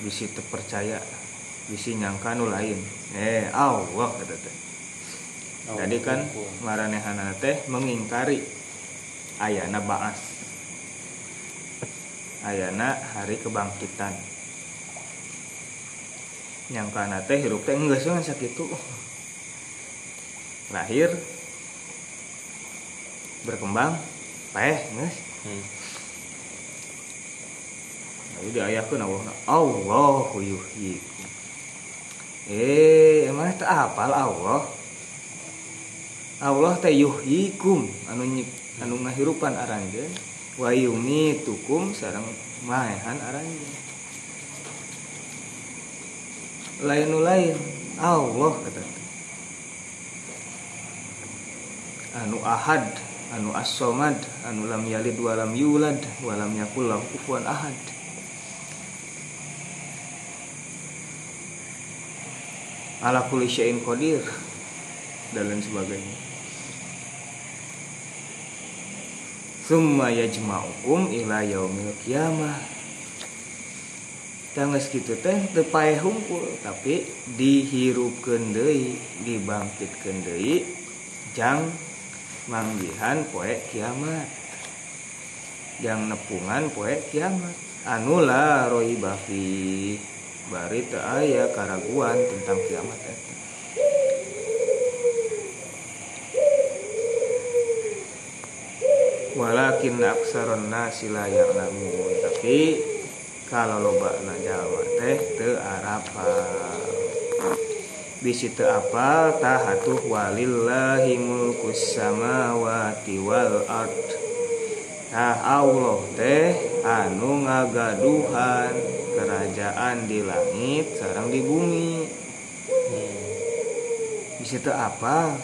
bisi terpercaya bisi nyangka nu lain eh Allah kata teh Jadi kan maranehana teh mengingkari ayana baas. Ayana hari kebangkitan. Nyangkana teh hirup teh geus we sakitu. Lahir berkembang peh geus. Hmm. Lalu diayahkeun Allah Allahu yuhyikum. Eh, emang teh apal Allah? Allah teh yuhyikum anu nyip, anu ngahirupan aranjeun wa yumitukum sareng maehan aranjeun. Lain lain Allah kata teh. anu ahad anu as-somad anu lam yalid wa lam yulad wa lam yakul lahu kufuwan ahad. Ala kulli syai'in qadir dan lain sebagainya. Summa yajma'ukum ila yaumil qiyamah. Tangges gitu teh teu paeh hungkul tapi dihirupkeun deui dibangkitkeun deui jang manggihan poe kiamat. Jang nepungan poe kiamat. Anu la roi bafi. Bari aya karaguan tentang kiamat. Eta walakin aksaron nasi la ya'lamun tapi kalau loba na jalma teh teu arapal bisi teu apal tahatuh walillahi mulkus samawati wal ard. Nah Allah teh anu ngagaduhan kerajaan di langit sarang di bumi. Bisa teu apa?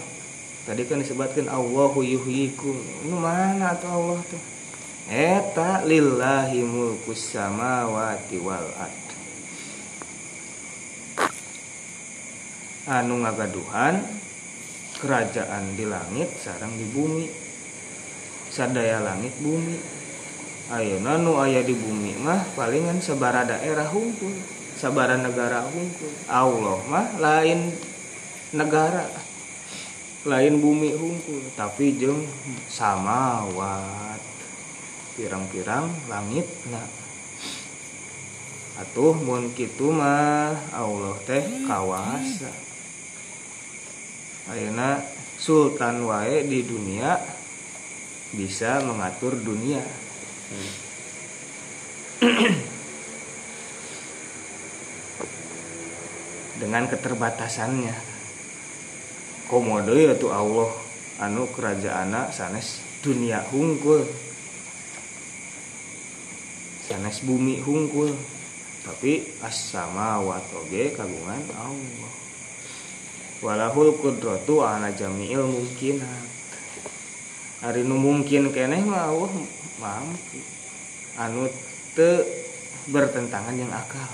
Tadi kan disebutkan Allahu yuhyikum. Ini mana tuh Allah tuh? Eta lillahi mulkus samawati wal ard anu ngagaduhan kerajaan di langit sarang di bumi. Sadaya langit bumi. Ayeuna nu aya di bumi mah palingan sabara daerah hungkul sabara negara hungkul Allah mah lain negara lain bumi hungkul tapi jeung samawat pirang-pirang langit nah atuh mun kitu mah Allah teh kawasa ayeuna sultan wae di dunia bisa mengatur dunia. Dengan keterbatasannya. Komodo ya tuh Allah. Anu kerajaan sanes dunia hungkul. Sanes bumi hungkul. Tapi as-sama watoge kagungan Allah walahul kudratu ala jami'il mungkinat hari nu mungkin keneh mah mampu. Anu te bertentangan yang akal.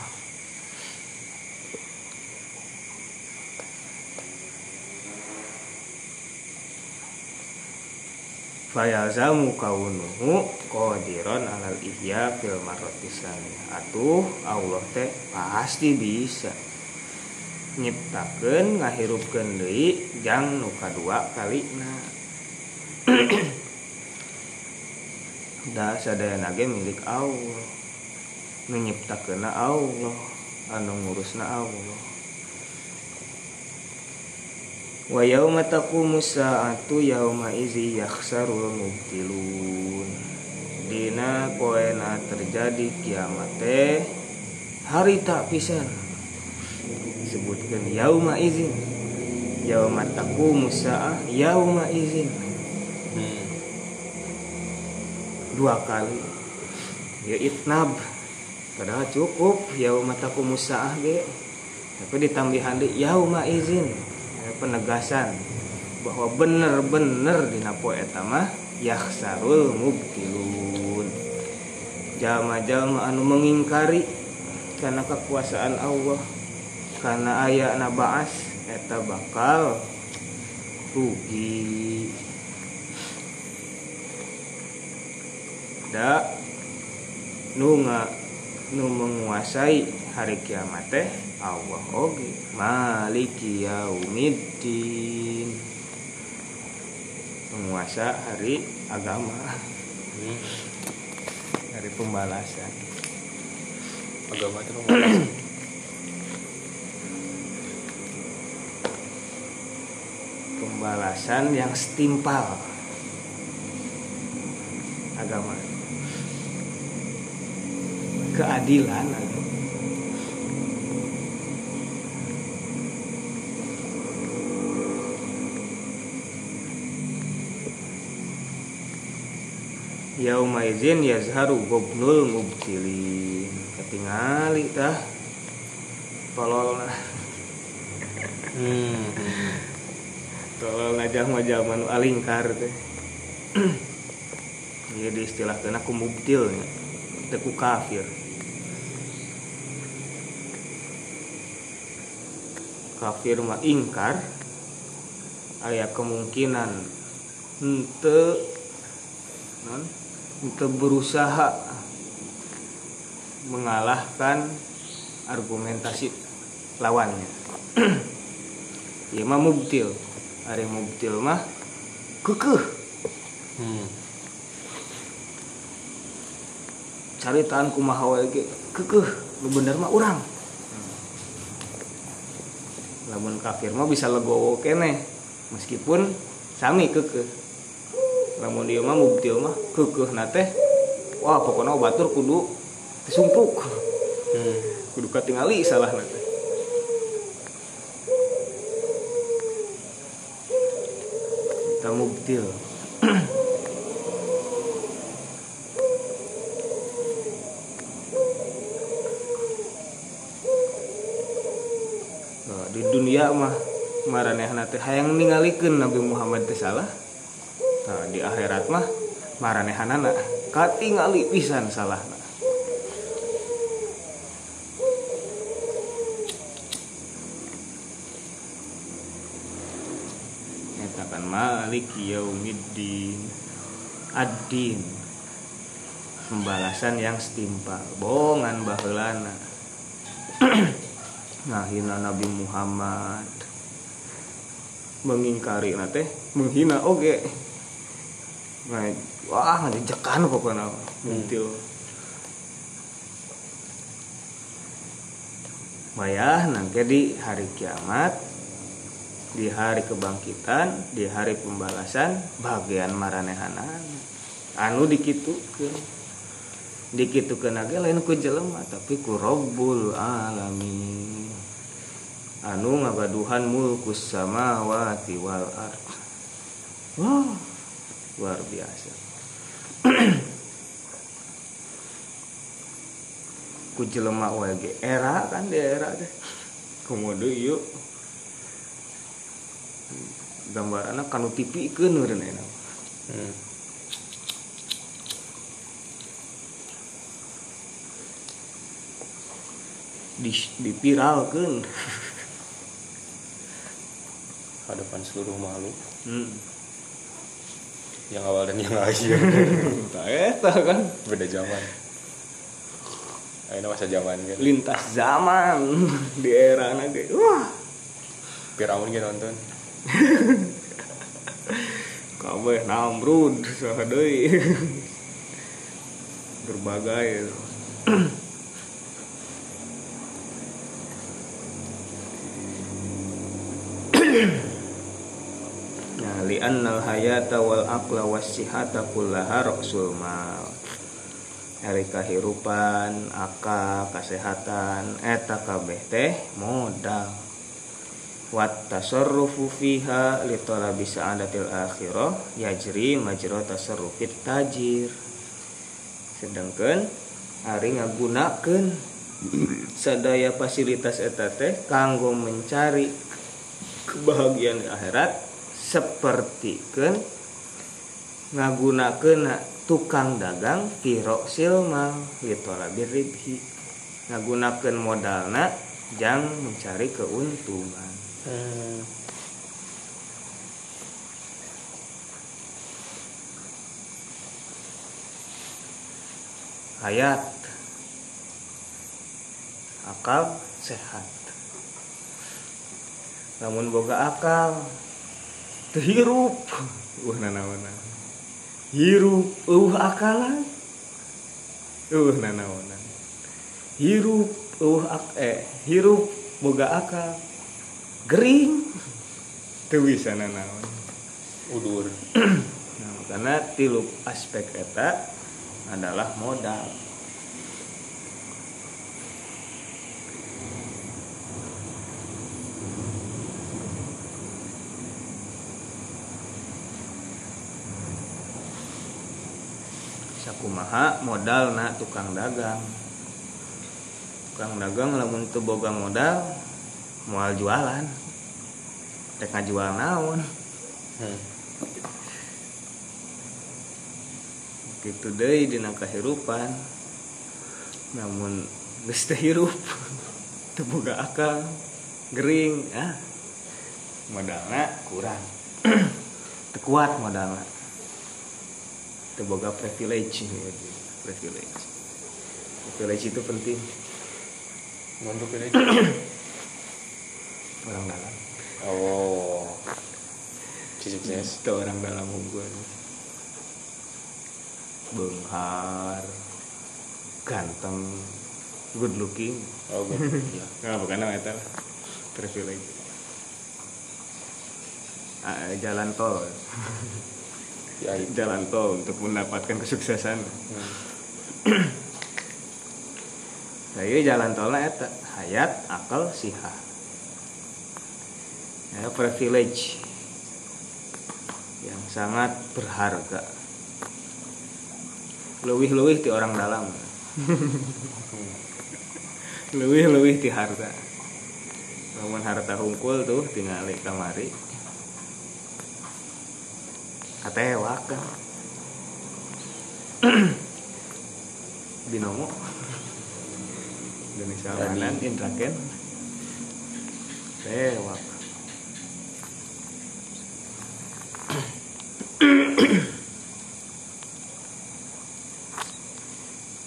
Fayalzamu kaunuhu qadiran alal ihya fil marratisani atuh Allah teh pasti bisa nyiptakeun ngahirupkeun deui jang nu kadua kalina. Da sadaya nage milik Allah nu nyiptakeunna Allah anu ngurusna Allah. Wa yauma taqumu sa'atu yauma izi yakhsarul mubtilun. Dina poena terjadi kiamat hari tak pisan disebutkan yauma izin. Yauma taqumu sa'ah yauma izin. Dua kali. Ya itnab. Padahal cukup. Yauma taqumu sa'ah ge. Tapi ditambahan di yauma izin. Ya, penegasan. Bahwa bener-bener dina poe eta mah yakhsarul mubtilun. Jalma-jalma anu mengingkari karena kekuasaan Allah karena aya nabaas eta bakal rugi. Da nu nga nu menguasai hari kiamat teh Allah oge. Maliki yaumiddin. Penguasa hari agama. Hari pembalasan. Agama itu pembalasan pembalasan yang setimpal. Agama. Keadilan. Yauma izin yazharu gobnul mubtilin. Ketingali tah. Tolol. Hmm. Tolol ngajah mah zaman alingkar teh. Iya di istilah kena ku mubtil nya. Teu ku kafir. Kafir mah ingkar aya kemungkinan henteu non henteu berusaha mengalahkan argumentasi lawannya. Ieu mah mubtil ari mubtil mah? Kekeh. Hmm. caritaan kumaha wae ge kekeh. Lu bener mah urang? Lamun kafir mah bisa legowo kene meskipun sami kekeh. Namun dia mah mubtil mah? Kekeh nate wah pokoknya batur kudu disumpuk hmm. kudu katingali salah nate kita mubtil Nah, di dunia mah maranehna teh hayang ningalikeun Nabi Muhammad teh salah. Nah, di akhirat mah maranehanana katingali pisan salahna. Malik Yaumiddin. Ad-din. Pembalasan yang setimpal. Bongan baheulana Ngahina Nabi Muhammad. Mengingkari teh Menghina oge Nah, wah ngejekan pokoknya. Mutil Mayah nangke di hari kiamat di hari kebangkitan di hari pembalasan bagian maranehanan anu dikitukeun. Dikitukeunage lain ku jelema tapi ku Rabbul alamin. Anu ngagaduhan mulkus samawati wal ard. Wah luar biasa. Ku jelema wae era kan di era teh. Komodo yuk gambar anak kanu TV ke enak Hmm. di dipiralkeun hadapan seluruh makhluk. Hmm. yang awal dan yang akhir. Eta kan? Beda zaman. Ayo masa zaman kan? Lintas zaman. Di era ge wah. Firaun gitu nonton kabeh Namrud saha berbagai Nah, li'annal hayata wal aqla was sihata kullaha ra'sul mal. Hari kahirupan, akal, kesehatan, eta kabeh teh modal. Wat tasarrufu fiha li talabi sa'adatil akhirah yajri majra tasarrufit tajir. Sedangkan hari ngagunakeun sadaya fasilitas eta teh kanggo mencari kebahagiaan di akhirat seperti kan ngagunakeun tukang dagang piro silmal gitu ribhi ngagunakeun modalna jang mencari keuntungan hmm. hayat. Akal sehat. Namun boga akal. Terhirup. Uh nanawana hirup. Uh akalan. Uh nanawana hirup. Uh ak eh hirup. Boga akal gering. Teu bisa nanawan udur. Nah, karena tilu aspek eta adalah modal. Sakumaha modal na tukang dagang. Tukang dagang lamun teu boga modal moal jualan. Rek ngajual naon. Hmm. gitu deui dina kahirupan. Namun geus hirup. Teu boga akal. Gering ah. Modalna kurang. Teu kuat modalna. Teu boga privilege privilege. Privilege itu penting. Nonton ini orang dalam oh sukses itu orang dalam hubungan benghar. Ganteng. Good looking. Oh gue ya Nah, bukan nama itu privilege Ah, jalan tol. Ya, itu. jalan tol untuk mendapatkan kesuksesan. Hmm. Saya jalan tolnya hayat akal siha ya, privilege yang sangat berharga. Lebih-lebih di orang dalam. Lebih-lebih di harta. Namun harta hungkul tuh tinggal kamari. Katewak kan. Binomo. Indonesia Manan Indraken. Tewak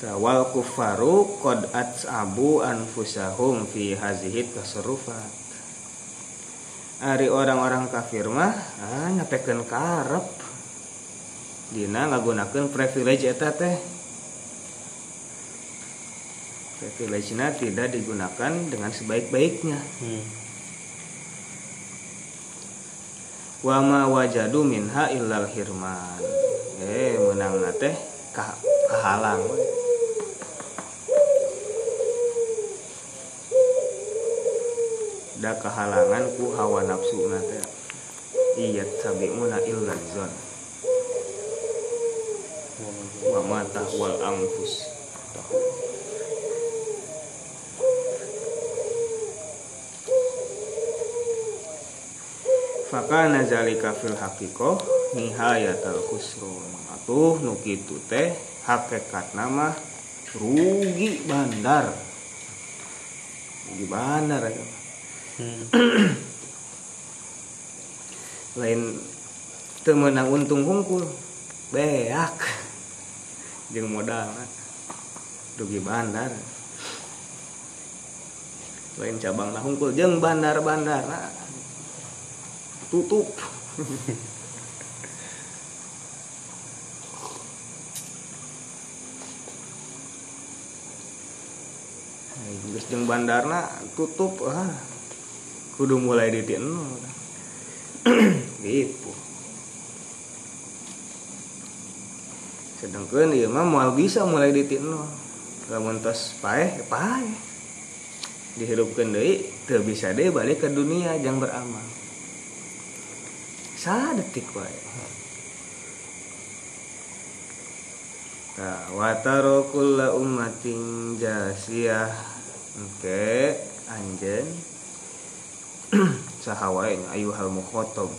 Tawal kufaru qad atsabu anfusahum fi hazihi tasarrufat. Ari orang-orang kafir mah ah nyapekeun karep. Dina ngagunakeun privilege eta teh. Privilege-na tidak digunakan dengan sebaik-baiknya. Hmm. wa ma wajadu minha illal hirman eh menang teh kah- kahalang da kahalangan ku hawa nafsu teh iya tabi'una illa zon wa tahwal anfus Fakana zalika fil haqiqah nihayatul khusrun. Atuh nu kitu teh hakikat nama rugi bandar. Rugi bandar eta. Hmm. Lain teu meunang untung hungkul. Beak. Jeung modal rugi bandar. Lain cabang lah hungkul jeung bandar-bandar tutup Geus jeung bandarna tutup ah. Kudu mulai di titik nol. gitu. Sedangkan ieu mah moal bisa mulai di titik nol. Lamun tos ya paeh. Dihirupkeun deui teu bisa deui balik ke dunia jang beramal. Sadetik wae. Nah, wataro kulla ummatin jasiyah Oke, anjen Sahawain ayuhal mukhotob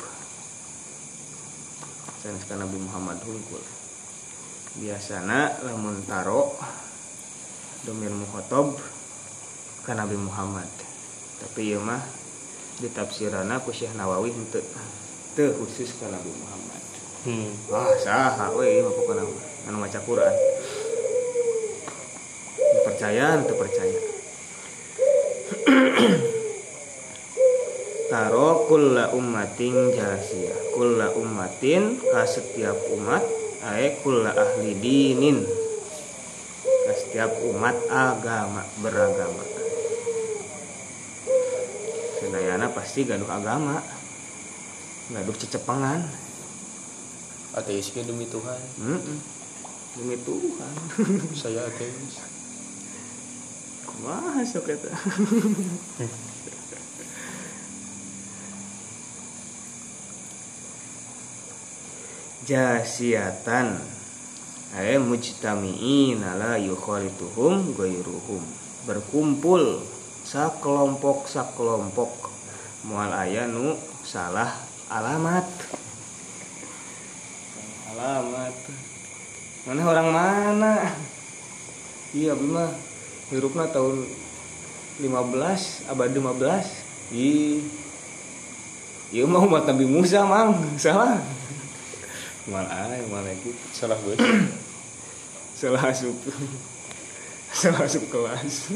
Sanes ka Nabi Muhammad hungkul Biasana lamun taro Domir mukhotob Ka Nabi Muhammad Tapi ieu mah Ditafsirana ku Syekh Nawawi henteu Teu khusus ka Nabi Muhammad Hmm. Wah, saha we ieu mah pokona anu maca Quran. Percaya teu percaya. Taro kulla ummatin jasiyah. Kulla ummatin ka setiap umat ae kulla ahli dinin. Ka setiap umat agama beragama. Sedayana pasti gaduh agama. Gaduh cecepengan. Ateis ge demi Tuhan. Mm-mm. Demi Tuhan. Saya ateis. Kumaha sok eta? Jasiatan ay mujtami'ina la yukhalituhum ghairuhum. Berkumpul sakelompok sakelompok moal aya nu salah alamat. Alamat. Mana orang mana? Iya abi mah hirupna tahun 15 abad 15 ih. Iya mah umat Nabi Musa mang. Salah mal gitu Salah bos. salah asup salah asup kelas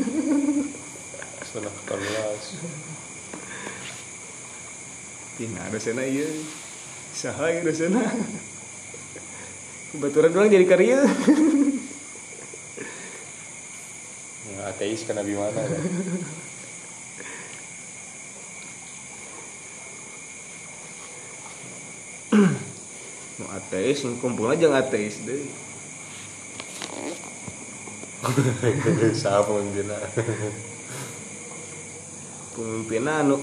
Salah kelas. tina dosena iya saha ieu dosena Baturan doang jadi karya Ya, ateis kan nabi mana kan? Nu nu ateis yang kumpul aja ateis deh. Siapa pemimpinnya pemimpinnya anu.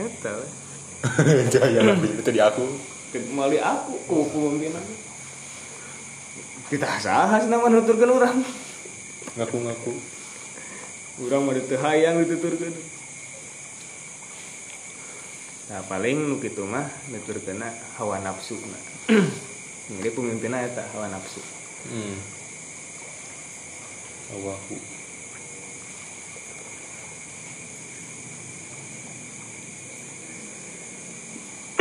Eta jangan lebih itu di aku. Mali aku ku pemimpinnya kita sahas nama nuturkan orang ngaku-ngaku. Orang mau ditehayang dituturkan nah paling nu kitu mah nuturkan hawa nafsu nah jadi pemimpinnya eta hawa nafsu. Hmm. awaku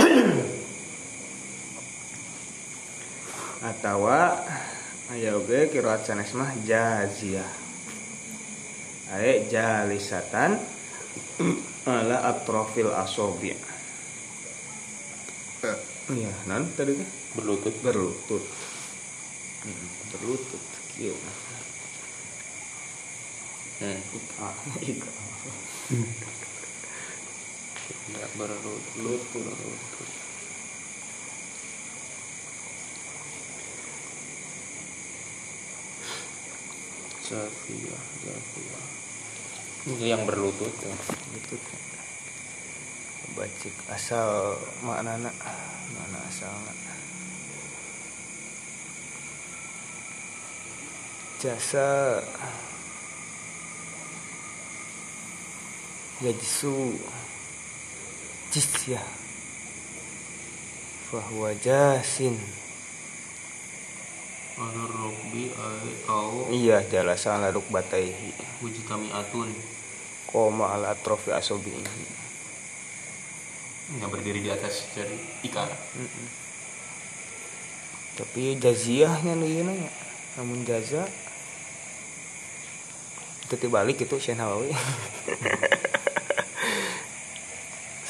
atau aya oge kiraat sanes mah jaziyah. Ae jalisatan ala atrofil asobi iya. Nan tadi teh berlutut. Berlutut. Hmm, berlutut. Kieu hmm. ah ika tidak berlutut. Berlutut. Zafiyah. Ini yang berlutut ya. lutut bacik. Asal maknana mana asalna jasa. Yajsu jizyah fahuwa jasin. Ana Robbi ae au iya jalasan laduk bataihi. Wujitami atun. Koma ala atrofi asobi yang berdiri di atas jari ika. tapi jaziyahnya nu ieu nya namun jaza. Itu tibalik itu Syekh Nawawi.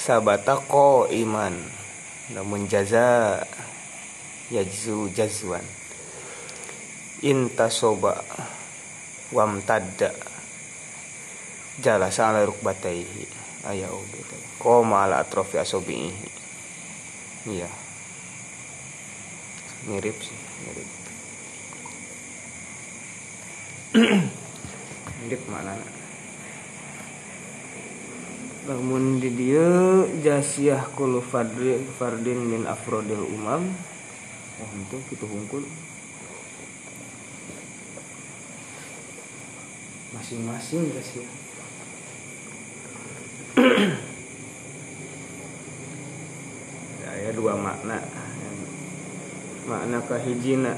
Sabata ko iman namun jaza yajzu jazwan. Intasoba wamtadda. Jalasa ala rukbataihi aya oge teh koma ala atrofi asobihi iya. Mirip sih mirip. Mirip mana namun di dia jasiah kulu fardin fardin min afrodil umam. Oh itu gitu hungkul masing-masing jasiah ada dua makna. Makna kahijina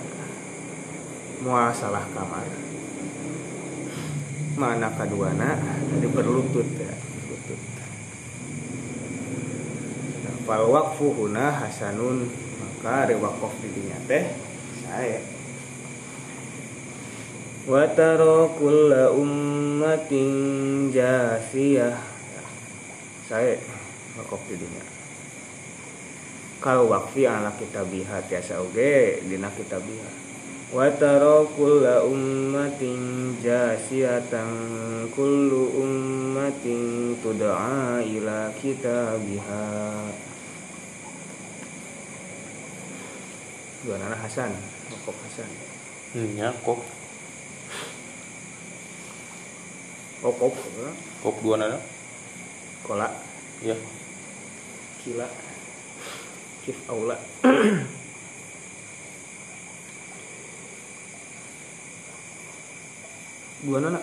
mual salah kamar. Makna kaduana jadi berlutut ya lutut fal waqfu huna hasanun maka rewaqaf di dinya teh saya. Wa tara kulla ummatin jasiyah saya waqaf di dinya kalau wakfi ala kitabiha tiasa oge dina kitabiha wa tara kulla ummatin jasiyatan kullu ummatin tud'a ila kitabiha. Dua nana Hasan Mokok Hasan. Ya, kok. Kokok kok dua nana? Kola. Ya. Kila. Kif Aula. Dua nana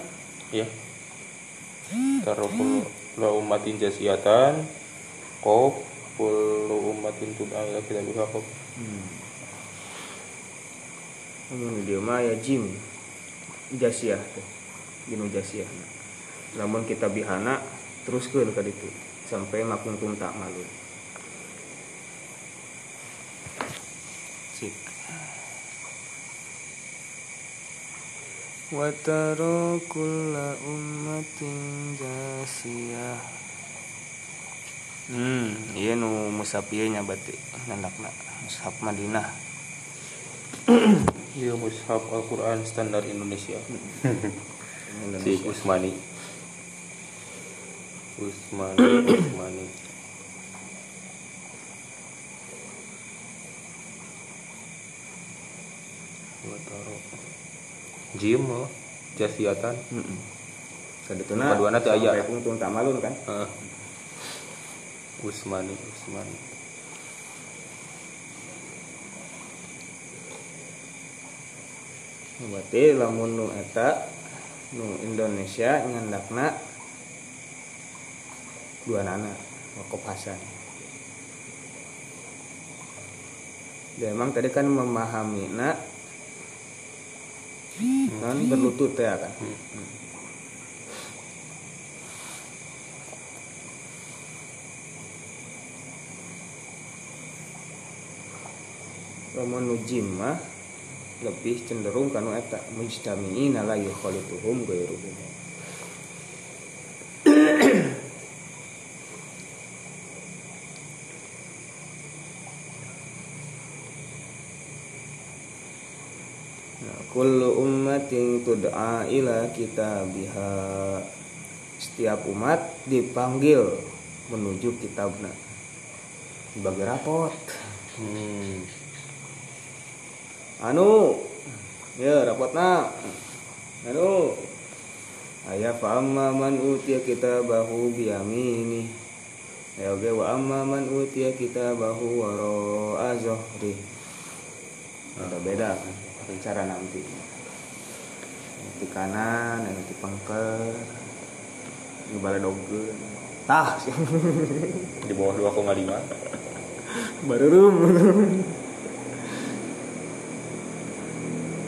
Ya. Taruh la ummatin jasiatan kok kullu ummatin tud'a ila kitabiha kok. Namun dia mah ya jim. Jasiah teh Ginu jasiah. Namun kita bihana Teruskan ke itu Sampai makuntum tak malu Sip Wataro kulla ummatin jasiyah Hmm, iya nu musafir nya berarti nandakna mushaf Madinah. Iya mushaf Al-Qur'an standar Indonesia. si Indonesia. Usmani. Usmani, Usmani. Karo. Jim mah jasiatan. Heeh. Kadetuna Kaduana teu aya. sampai Pungtung tamalun kan. Heeh. Usmani, Usmani. Berarti lamun nu eta nu Indonesia nyandakna dua nana Wakop Hasan. Ya emang tadi kan memahami nak non berlutut ya kan. Lamun jim mah lebih cenderung kanu eta mujtami'ina la yukhalituhum ghairuhum. Nah, kullu ummatin tud'a ila kitabiha. Setiap umat dipanggil menuju kitabna. Sebagai rapot. Hmm. anu ya rapotna anu aya fa amma man utiya kitabahu bi yamini ya oke wa amma man utiya kitabahu wara azhri ada beda kan cara nanti di kanan yang di pengker di baladogeun tah Di bawah 2,5. baru rum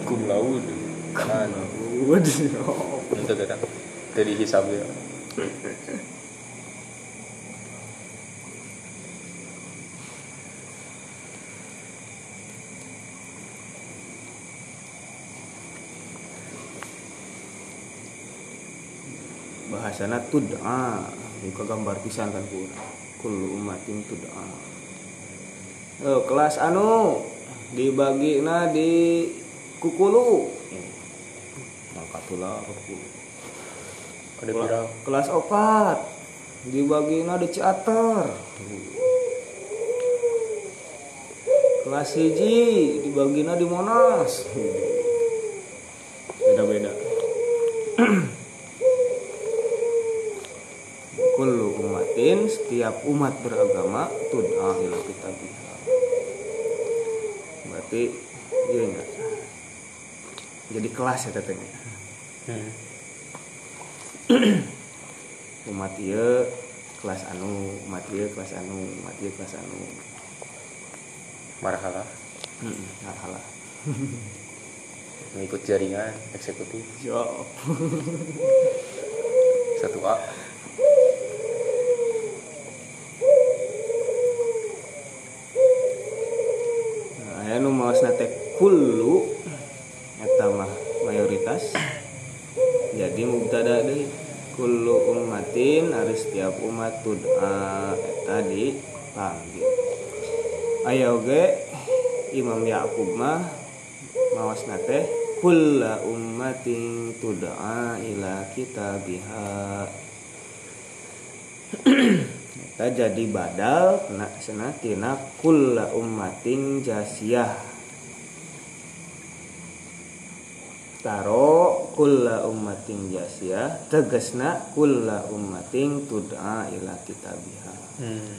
Kum laut. Kan. Tadi hisab ya. Bahasana tud'a. Buka gambar pisan kan ku kullu umatin tud'a. Oh, kelas anu dibagi na di kukulu. Makatulah kukulu. Ada pirang. kelas opat. Dibagi na di ciater. Kelas hiji dibagi na di monas. Beda beda kullu umatin setiap umat beragama tud'a ila kitabiha berarti iya enggak jadi kelas ya tetenya Hmm. umat ieu kelas anu umat ieu kelas anu umat ieu kelas anu Marhala. heeh halah Mengikut jaringan eksekutif. yo Satu A. Nah, aya nu maosna teh kullu eta mah mayoritas. Jadi mubtada deui kullu ummatin ari setiap umat tud'a eta dipanggil aya oge Imam Yaqub mah maosna teh kullu ummatin tud'a ila kitabiha. Eta jadi badal kena cenah tina kulla ummatin jasiyah taro kulla ummatin jasiyah tegesna kulla ummatin tud'a ila kitabiha Hmm.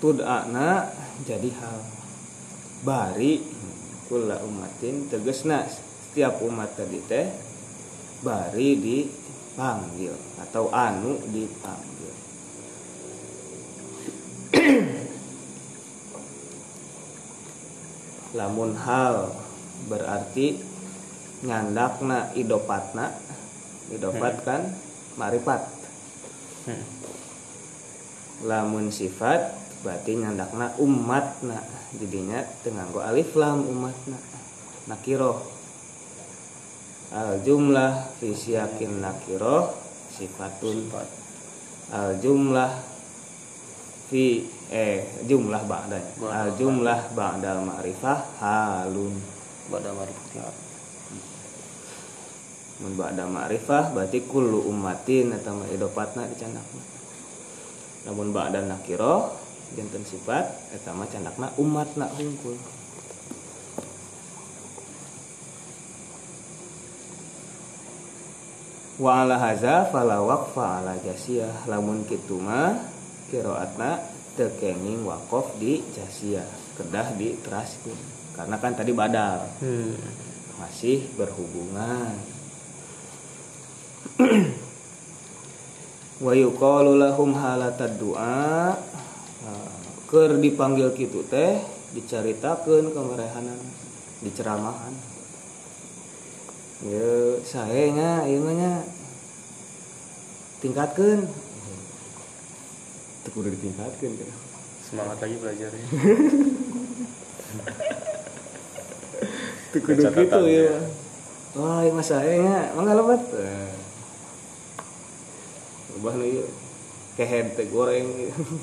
tud'ana jadi hal bari kulla ummatin tegesna setiap umat tadi teh bari dipanggil atau anu dipanggil. Lamun hal berarti nyandakna idopatna idopat kan marifat Hmm. lamun sifat berarti nyandakna umatna jadinya tenganggo alif lam umatna nakiroh al jumlah fi siyakin nakiroh sifatun Sifat. al jumlah fi eh jumlah ba'da Ba'da. al jumlah ba'dal ma'rifah halun Pada marifat. mun ba'da ma'rifah berarti kullu ummatin mah idopatna dicandakna namun ba'da nakiro janten sifat eta mah candakna umatna hungkul wa ala haza fala waqfa ala jasiyah. Lamun kitu mah qiraatna teu kenging waqaf di jasiyah kedah di teraskeun karena kan tadi badal. Hmm. masih berhubungan. Wa yuqalu lahum halatad du'a. Keur dipanggil kitu teh dicaritakeun kamarehanan diceramahan ya sae nya ieu mah nya. Tingkatkeun. Teu kudu ditingkatkeun kan semangat lagi belajarnya teu kudu gitu ya. ya. Wah ieu mah sae nya mangga lebat. Ubah nu ieu. Kehead teh goreng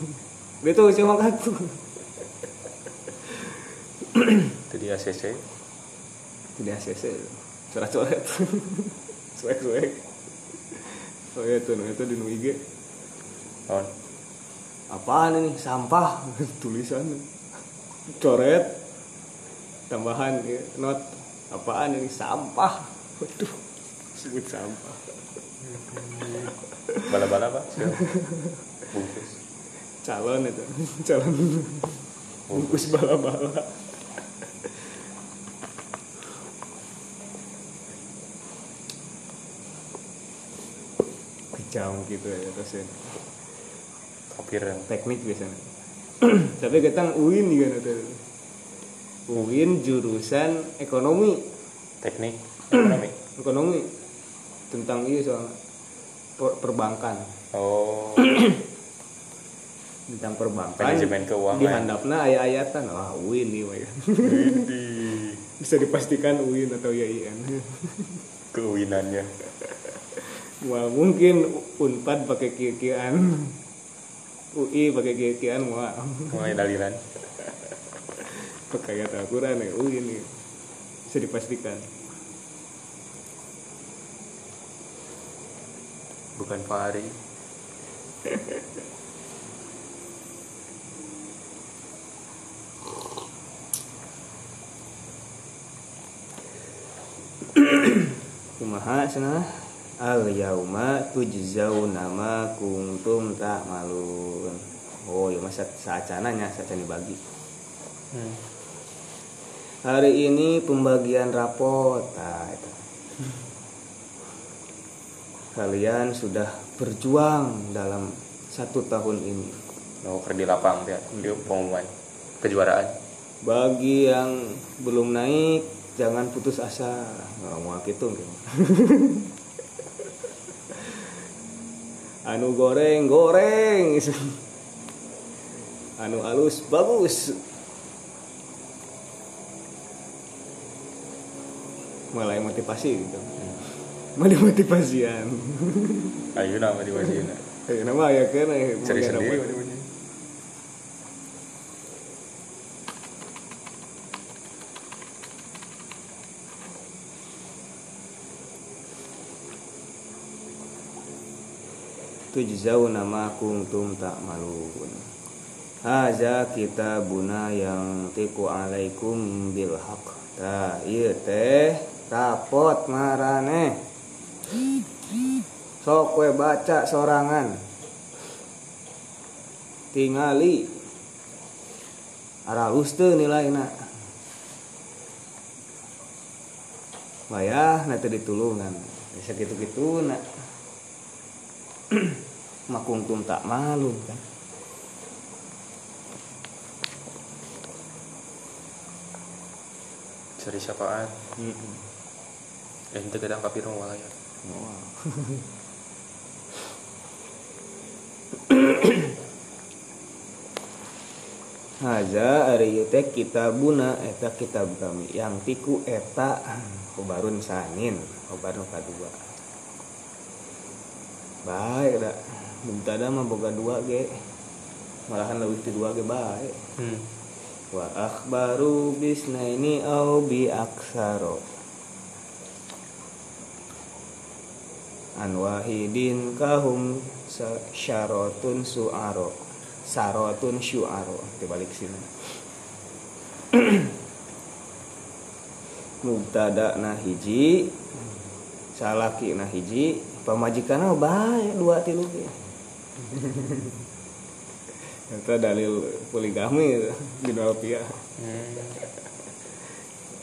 Betul cuma katu. itu di ACC Tidak ACC. Coret-coret. Suek-suek. Oh iya tuh, itu di IG. on Apaan ini? Sampah. Tulisan. Coret. Tambahan ya, not. Apaan ini? Sampah. Waduh. Sebut sampah. bala-bala pak bungkus Calon itu. Calon. Bungkus bala-bala. Kejam gitu ya terus ya. teknik biasanya. Tapi kita UIN juga nanti UIN jurusan ekonomi. Teknik. Ekonomi. Ekonomi. Tentang ini soal per- perbankan. Oh. Tentang perbankan. Manajemen keuangan. di handapna ayat-ayatan. Wah UIN nih Wah, bisa dipastikan UIN atau YIN keuinannya wah mungkin unpad pakai kikian UI pakai kikian wah mulai dalilan pakai kata Al-Quran ya UIN nih bisa dipastikan. Bukan Fahri. Kumaha cenah al yauma tujzauna ma kuntum ta'malun. Oh ya masa saacana nya saacana dibagi. Hmm. hari ini pembagian rapot. Nah, itu. kalian sudah berjuang dalam satu tahun ini. No kerja di lapang ya di pengumuman. Kejuaraan. Bagi yang belum naik jangan putus asa. Nggak mau gitu. anu goreng goreng. Anu halus bagus. Mulai motivasi gitu. Mana motivasian. Ayo nama wajib kayak nama ya kan cari sendiri. apa? Di wajib tujzauna ma kuntum ta'malun. Haza kitabuna yang tiku alaikum bil haq Tah iya teh rapot marane. Sok we baca sorangan. Tingali. Aralus teu nilaina. Bayah nanti ditulungan. Bisa gitu-gitu nak makungtum tak malu kan? Cari siapaan? Eh itu kita angkat pirung walaya Haza ari teh kitabuna eta kitab kami yang tiku eta kubarun sanin kubarun kadua baik dah. Minta dah mah boga dua ge. Malahan lebih ti dua ge baik. Hmm. wa akhbaru bisnaini au bi aksaro. An wahidin kahum sa- syarotun suaro. Sarotun syuaro. Dibalik sini. Mubtada na hiji. Salaki na hiji pamajikanna bae dua tilu itu dalil poligami di Alpia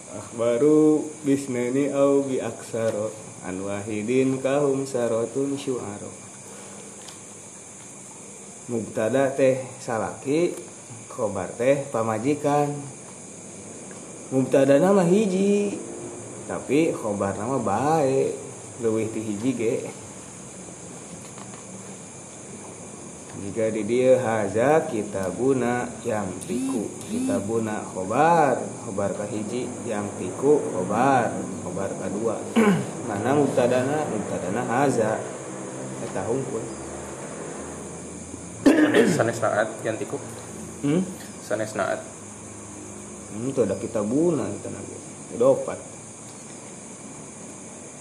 akhbaru bisnani au bi aksaro an wahidin kahum sarotun syu'aro. Mubtada teh salaki khobar teh pamajikan. Mubtada nama hiji tapi khobar nama baik leuwih ti hiji ge. Jika di dia haza kitabuna yang tiku. Kitabuna khobar. Khobar kahiji yang tiku khobar. Khobar kedua mana mubtadana? Mubtadana haza. Eta hungkul sanes naat yang tiku? Hmm? Sanes naat. Hmm itu ada kitabuna itu nanti dopat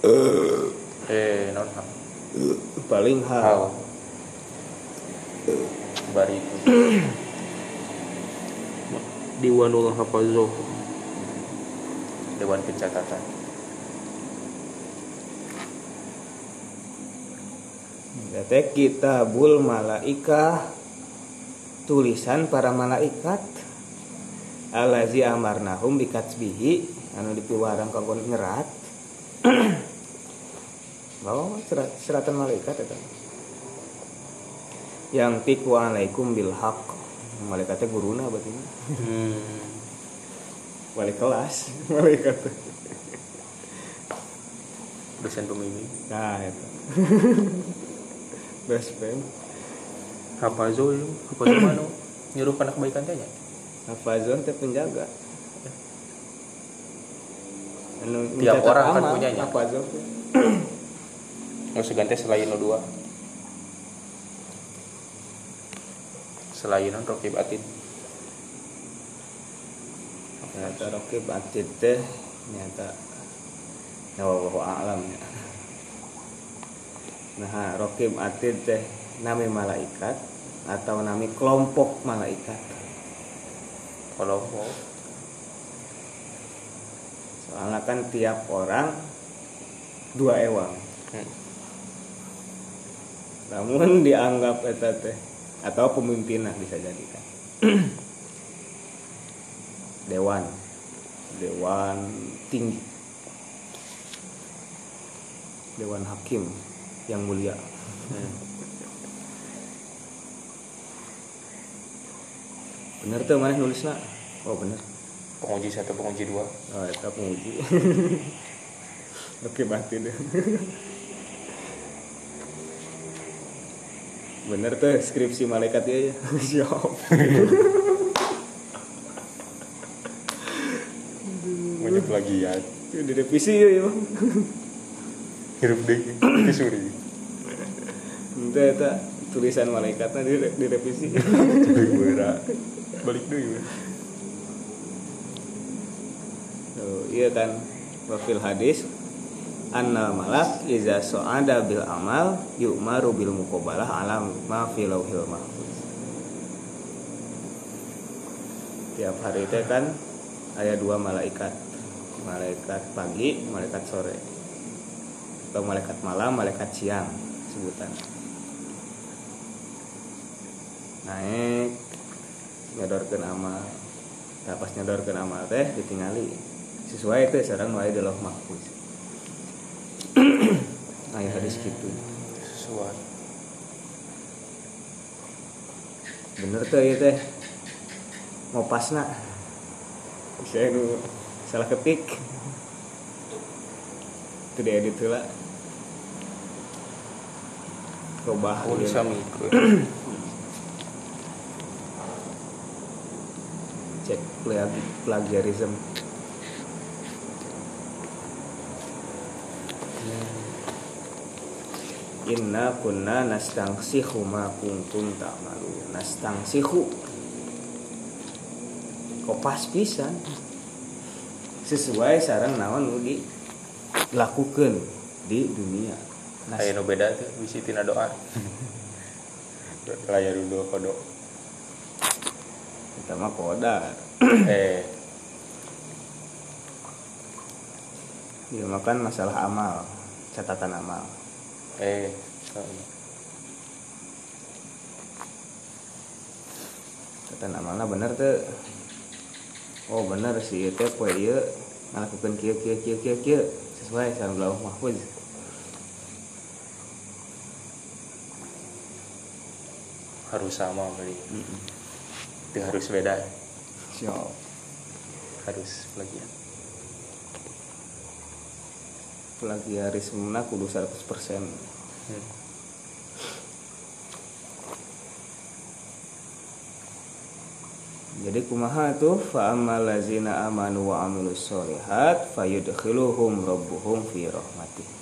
eh non hal paling hal. Hal. Bari itu. Diwanul hafazoh dewan pencatatan. Teh kitabul malaika. Tulisan para malaikat. Alazi amarnahum bikatsbihi anu dipiwarang kanggo nyerat bawa serat, seratan malaikat eta yang tiku alaikum bil haq. Malaikatnya guruna berarti. Hmm. wali kelas malaikat. Dosen pembimbing. Nah itu best friend. Hafazoh itu hafazoh mana nyuruh kana kebaikan tanya. Hafazon teh penjaga Tiap orang kan amal, punyanya. Hafazon teh. Nggak segan teh selain nu dua selain non rokib atid nyata rokib atid teh nyata wallahu a'lam ya. Nah, rokib atid teh nami malaikat atau nami kelompok malaikat. mau Soalnya kan tiap orang dua ewang. hmm. Namun dianggap eta teh atau pemimpinan bisa jadi kan. Dewan. Dewan tinggi. Dewan hakim yang mulia. Hmm. Bener tuh mana nulisnya? Oh bener. penguji satu penguji dua Oh itu penguji. Oke batin deh. Bener tuh skripsi malaikat ya ya. Siap. banyak plagiat Itu direvisi ya ya. hirup deh disuri Itu eta tulisan malaikatnya dire- direvisi. balik deh ya Tuh, iya kan wafil hadis anna malak iza so'ada bil amal yu'maru bil muqabalah alam ma fi lauhil tiap hari itu kan ada dua malaikat. Malaikat pagi malaikat sore. Atau malaikat malam malaikat siang sebutan. Naik nyodorkeun amal. Nah, pas nyodorkeun amal teh ditingali. Sesuai itu sareng wae di lauh mahfuz aya hadis gitu sesuai bener tuh ya teh. Mau pas nak? Saya nu salah ketik. Itu dia edit lah coba oh bisa mikir cek plagi- plagiarism Inna kunna nastangsihu ma kuntum ta'malu. Nastangsihu Kopas pisan. Sesuai sarang naon nu dilakukeun di dunia. Nas- aya nu beda tuh bisi tina doa. Layar dulu kodo. Kita mah kodar eh. Dia makan masalah amal catatan amal eh catatan amalnya bener tuh oh bener sih itu poe ieu ngalakukeun kieu kieu kieu kieu kieu sesuai sama lauh mahfuz harus sama beli. Itu harus beda. Siap. Harus plagiat plagiarismena kudu 100% hmm. jadi kumaha tuh? Fa ammal ladzina amanu wa amilus solihat fayudkhiluhum rabbuhum fi rahmatih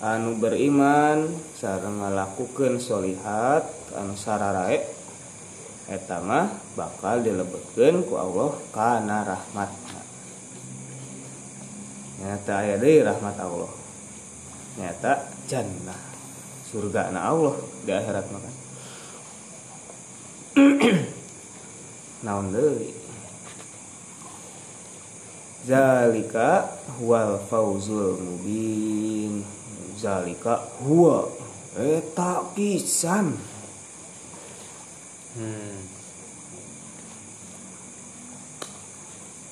anu beriman sareng ngalakukeun solihat anu sararae eta mah bakal dilebetkeun ku Allah kana rahmatna nyata aya deui rahmat Allah. Nyata jannah. Surga na Allah di akhirat mah kan. Naon deui? Zalika wal fauzul mubin. Zalika huwa eta pisan Hmm.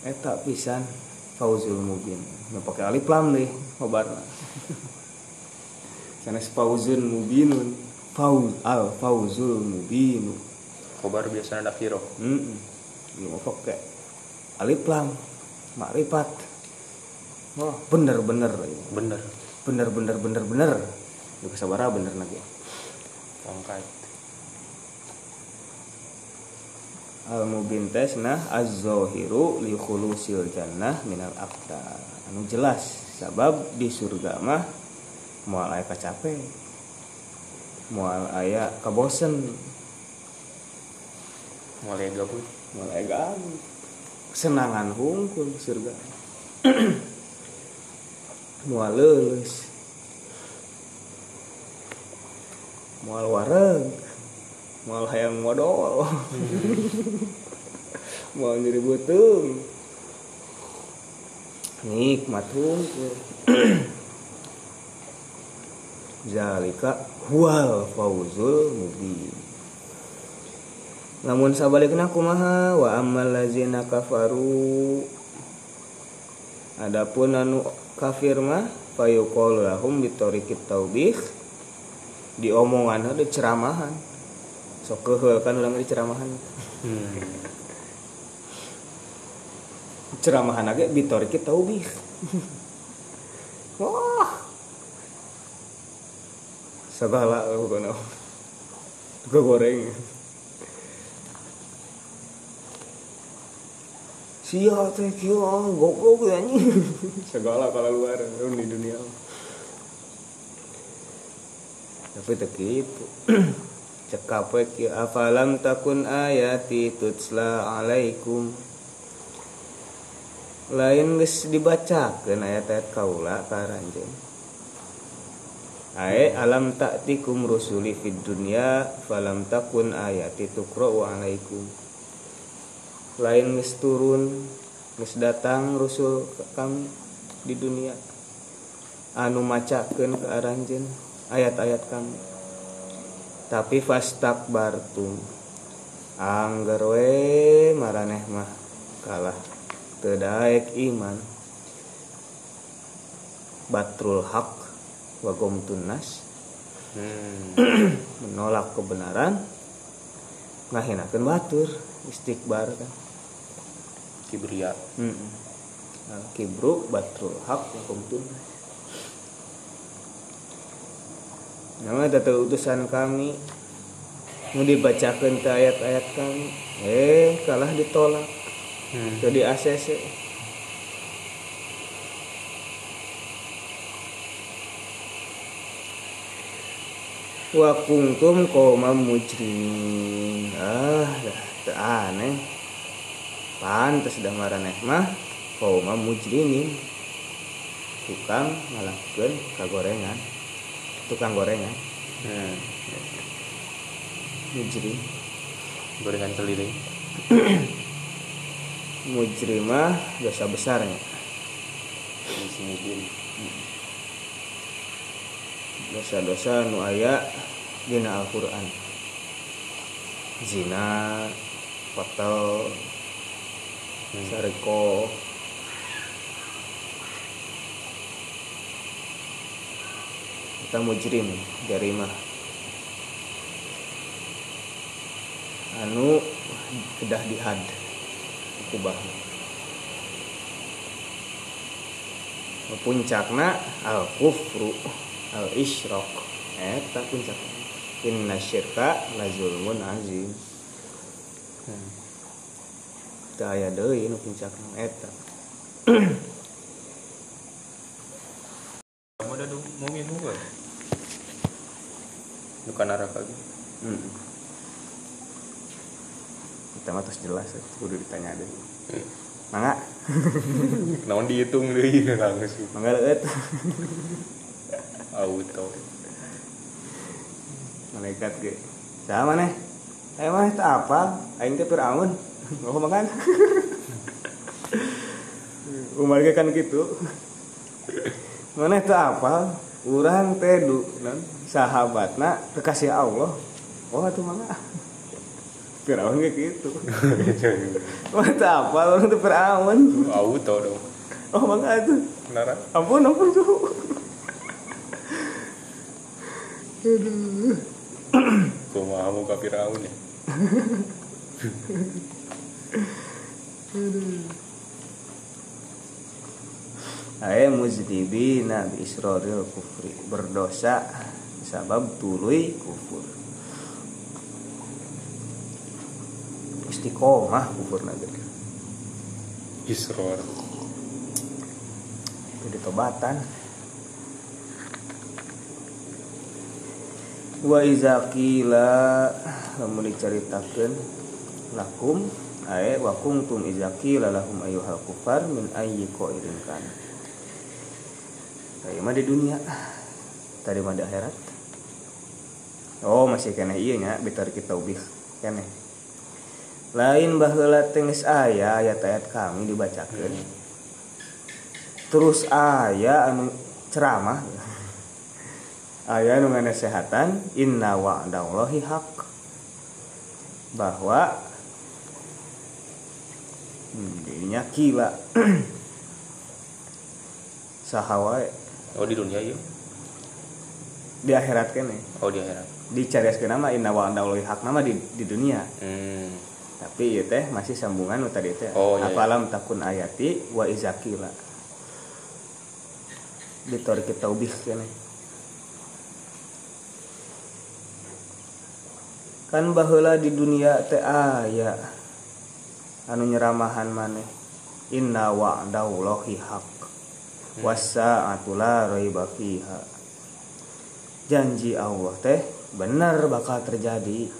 eta pisan fauzul mubin nu pake alif lam deh ngobarna sanes fauzun mubinun fauz al fauzul mubinu kobar biasanya ada kiro. Lu mau pakai alif lam makrifat. Wah, bener-bener bener bener-bener bener-bener. Lu sabara bener lagi. pangkat Al mubin nah az-zahiru li khulusil jannah minal aqdar. Anu jelas sabab di surga mah moal aya kacape. Moal aya kabosen, mulai gabut moal aya gabut. Senangan hungkul surga. moal leuleus. Moal wareg. Moal hayang modal. Moal nyeri butung. Nikmat hungkul. Zalika huwal fauzul mubin. Namun sabalikna kumaha wa ammal ladzina kafaru Adapun anu kafir mah fayuqalu lahum bitariqit taubih diomongan ada ceramahan sok keheul kan ulang di ceramahan hmm. ceramahan age bitariqit taubih wah segala bukan gue goreng Sia teh kieu ah, goblok ya anjing. Segala kalau luar di dunia. Tapi teu kitu. Cekap we kieu afalam takun ayati tutsla alaikum. Lain geus dibacakeun ayat-ayat kaula ka ranjeun. Ae alam ta'tikum rusuli fid dunya falam takun ayati tuqra'u alaikum lain geus turun geus datang rusul kami di dunia anu macakeun ke aranjeun ayat-ayat kami tapi fastakbartum angger we maraneh mah kalah teu daek iman batrul haq wa gomtun nas Hmm. menolak kebenaran ngahinakeun batur istikbar kan kibria. Al kibru batrul haq hukum tun. Nama tata utusan kami mau dibacakan ke ayat-ayat kami, eh kalah ditolak, hmm. jadi ACC. Wa kuntum qaumam mujrimin. Ah, dah aneh. Pantes dah maraneh mah qaumam mujrimin. Tukang ngalakeun kagorengan. Tukang gorengan. Hmm. mujrim. Gorengan keliling. Mujrimah dosa besarnya. Din dosa-dosa nu aya dina Al-Qur'an. Zina kotel sariko kita mujrim jarimah anu kedah dihad kubah. Puncakna al kufru al isyrok eta puncak. Inna syirka la zulmun azim. Hmm. teu aya deui nu puncakna. Eta kamu udah du- mau minum gak bukan neraka gitu hmm. kita mah terus jelas kudu ditanya deh Hmm. mangga? Naon dihitung deh langsung. Mangga leuet. Auto malaikat ge. Sama nih eh mah teu apa? Aing teh Firaun mau makan? Umar kan gitu. Mana teu apa urang teh du non sahabatna kekasih Allah. Oh atuh mangga Firaun ge gitu Wah, teu apa orang teu Firaun? Auto dong. Oh mangga itu neraka ampun ampun suhu kumaha muka Firaun ya Ae muzdibina bi israril kufri berdosa sabab tuluy kufur. Istiqomah kufur nanti. Isror Jadi tobatan. Wa iza qila lamun dicaritakeun lakum ae wa kuntum iza qila lahum ayyuhal kufar min ayyi qairin kana. Tadi mah di dunia. Mah di akhirat. Oh, masih kena iya nya bitar kita ubih kene. Lain baheula tengis aya ayat-ayat kami dibacakeun. Terus aya anu ceramah. Aya anu nganasehatan inna wa'dallahi haq. Bahwa hmm, dirinya kila sahawa oh di dunia ya di akhirat kene. Oh di akhirat. Dicariaskeun nama inna wa'dallahi haq nama di, di dunia. Hmm. tapi ieu teh masih sambungan tadi teh. Oh, iya, iya. afalam takun ayati wa izakila ditor kita ubih kene. Kan baheula di dunia teh aya anu nyeramahan maneh. Inna wa'dallahi haq wasa'atu la raiba fiha. Janji Allah teh bener bakal terjadi.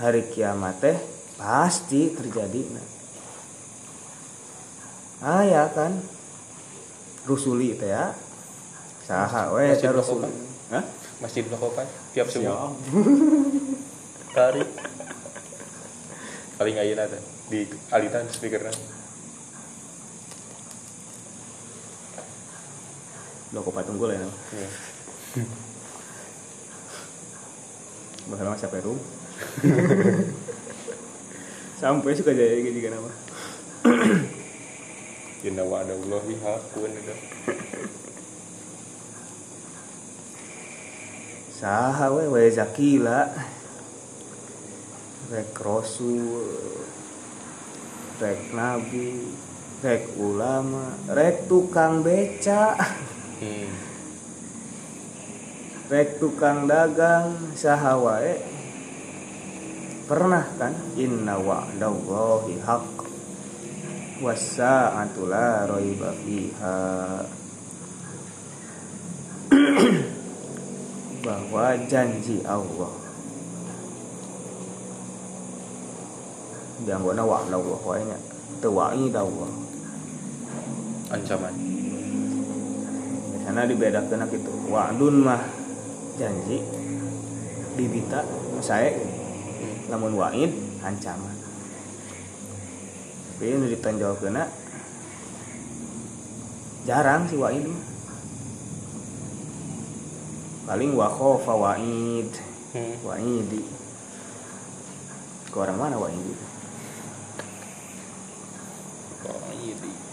Hari kiamat teh pasti terjadi. Nah. aya kan? Rusuli teh ya. Saha we Masjid teh rusuli. Hah? masjid Bakokan tiap semua kari. Paling ayeuna teh. Di alitan speakerna lo kok patung ya? Ya. bahasa mah siapa rum? Sampai suka jaya gitu juga nama inna wa'dallahi haqqun itu saha we we zakila rek rasul rek nabi rek ulama rek tukang beca hmm. rek tukang dagang saha wae pernah kan? Inna wa'dallahi haq wasa'atu la raiba fiha. Bahwa janji Allah. Janggona wa'dallah wae nya teu wa'id Allah. Ancaman karena dibedakan gitu. Wa'dun mah janji bibita saya namun wa'id ancaman tapi ini ditonjol kena jarang sih wa'id mah. Paling wa khofa wa'id Hmm. wa'idi. Ke orang mana wa'idi? Oh, iya di. Eta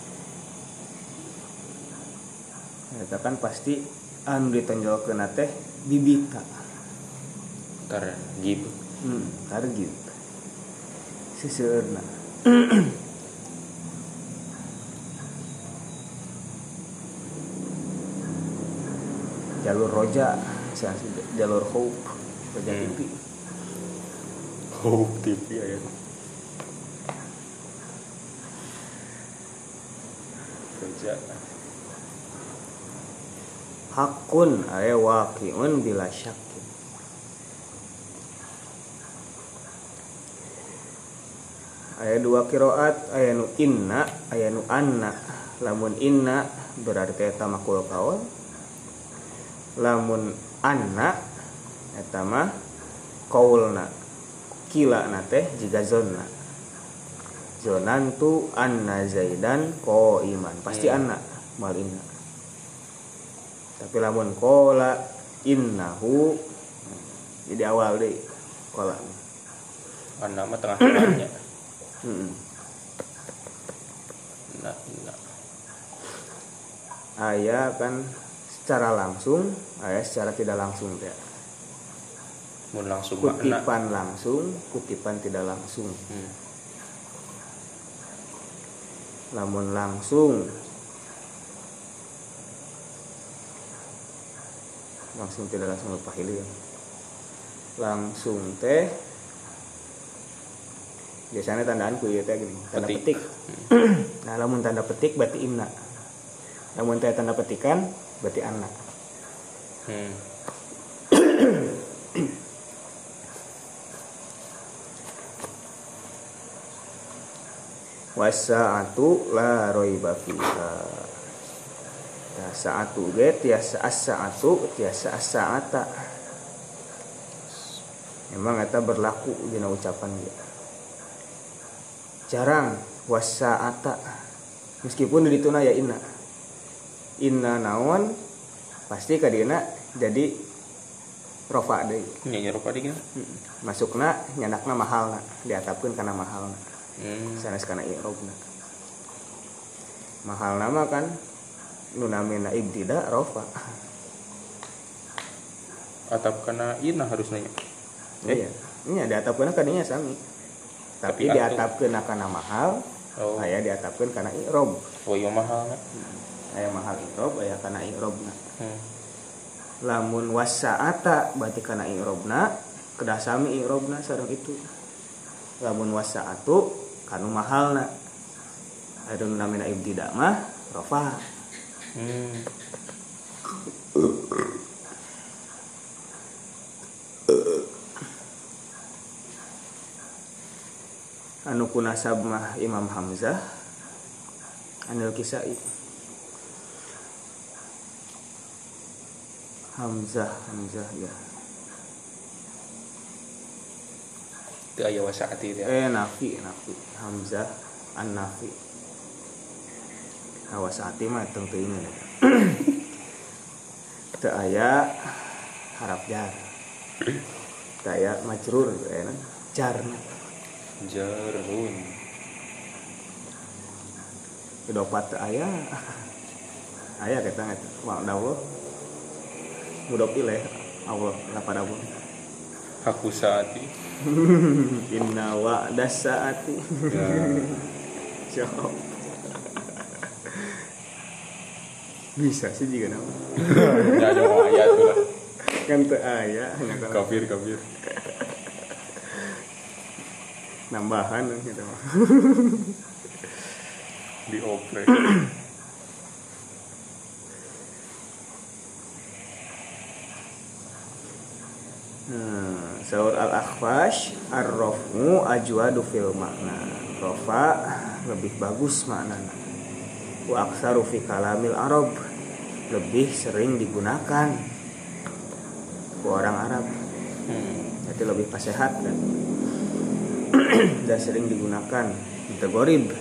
kan pasti anu ditonjolkeun teh bibita. Gitu. Hmm, target. Siseureuna. jalur roja jalur hope roja Hmm. TV Oh, TV ya. Hakun aya waqiun bila syakin aya dua kiroat aya nu inna aya nu anna. Lamun inna berarti eta makul kaul lamun anna eta mah kaulna. Kila na teh jiga zonna. Zonan tu anna zaidan ko iman pasti Hmm. anna mal inna tapi lamun kola innahu jadi awal deh kola Kan nama tengah tengahnya. Hmm. Nah, nah. ayah kan secara langsung ayah secara tidak langsung ya langsung makna. kutipan langsung kutipan tidak langsung Hmm. namun langsung langsung tidak langsung lupa hilir langsung teh biasanya tandaan ku teh gini tanda Petik. petik, nah lamun tanda petik berarti imna. Lamun teh tanda petikan berarti anak Hmm. wasaatu la roiba fiha ya saatu ge tiasa as-saatu tiasa as-saata emang eta berlaku dina ucapan ge. Jarang wasaata. Meskipun di dituna ya inna. Inna naon pasti kadina jadi rofa deui. Nyerupa di kan? masukna nyandakna mahalna diatapkeun kana mahalna. Hmm. sanes kana i'robna. Mahal nama kan nu namina ibtida rofa. Atap kena ina harus nanya. iya. Ini diatapkeun kadinya sami. Tapi, Tapi atuh. diatapkeun kana mahal Oh, aya diatapkeun kana i'rob. Oh iya mahal na. aya mahal i'rob aya kana i'robna Hmm. lamun wasaata berarti kana i'robna kedah sami i'robna sareng itu. Lamun wasaatu kanu mahalna ada nu namina ibtida mah rofa Hmm. anu kunasab mah Imam Hamzah Anil Kisai Hamzah Hamzah ya Itu aya wasaati ya. eh Nafi Nafi Hamzah An Nafi Hawasati mah tentu ini Teu aya harap jar. Teu aya majrur aya jarna Jarun. Kedopat teu aya. Aya kita nggak mau Allah mudah pilih Allah lapada Allah Aku saati. Inna wa'da saati Ya. Siap Bisa sih juga nama Ya ada ayat tuh lah. Kan teu aya hanya kan Kafir kafir. nambahan gitu mah. Dioprek. Hmm, Saur al-akhfash ar-rafmu ajwadu fil makna Rafa lebih bagus maknana Wa aksaru fi kalamil arab lebih sering digunakan ke orang Arab. Hmm. jadi lebih pas sehat kan? Dan sering digunakan. Gorib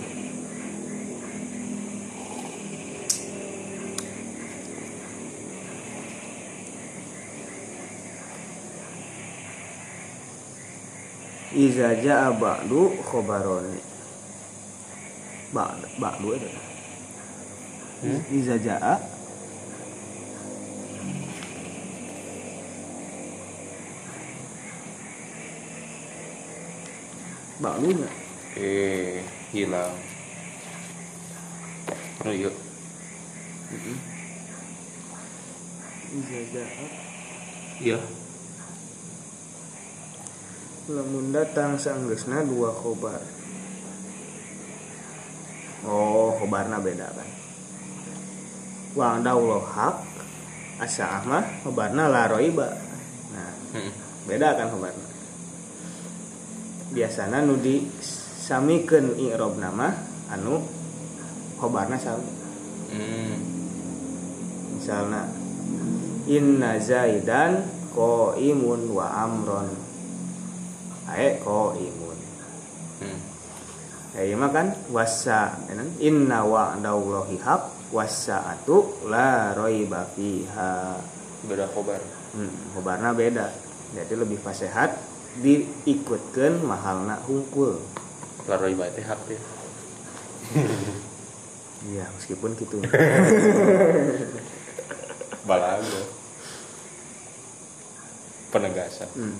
Iza ja'a ba'du khobaron Ba'du Ba'du itu. Hmm? Iza ja'a Ba'dunya eh hilang oh iya iya Lamun datang saenggeusna dua khobar. Oh, khobarna beda kan. Wa Allah hak asa mah khobarna la roiba. Nah, Hmm. beda kan khobarna. Biasana nu disamikeun i'rab nama anu khobarna sami. Hmm. Misalna Inna Zaidan qaimun wa amron. Ae qaimun. Hmm. Ya mah kan wasa inna wa'dallahi haq wasa'atu la raiba fiha. beda khobar Hmm, khobarna beda. Jadi lebih fasehat diikutkeun mahalna hungkul. laro ibadah hak ya Iya, meskipun gitu. balago penegasan Hmm.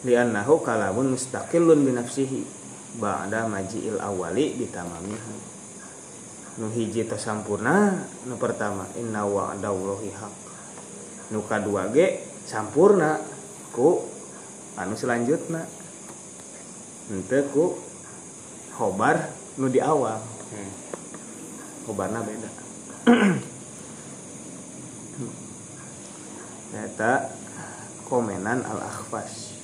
Liannahu kalamun mustaqillun binafsihi ba'da maji'il awali bitamamihi. Nu hiji teh sampurna, nu pertama inna wa'dallahi haq. Nu kadua ge sampurna ku anu selanjutna. Henteu ku khobar nu di awal. hmm. Khobarna beda. Eta komenan al-akhfas.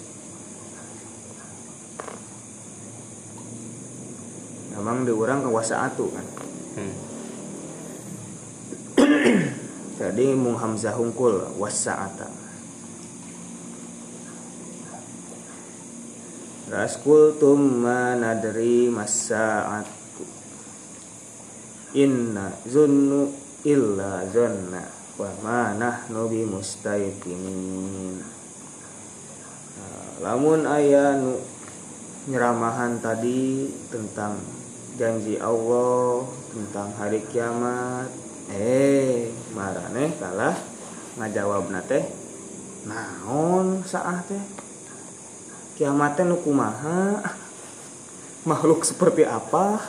Memang diurang ke wasaatu kan. Hmm. Jadi mung hamzah hungkul wasaata. Raskul tumma nadri masaatu. Inna zunnu illa zonna wa ma nahnu bimustaiqinin. Nah, lamun aya nu nyeramahan tadi tentang janji Allah tentang hari kiamat eh marane kalah ngajawab teh naon saah teh? Kiamat teh nu makhluk seperti apa?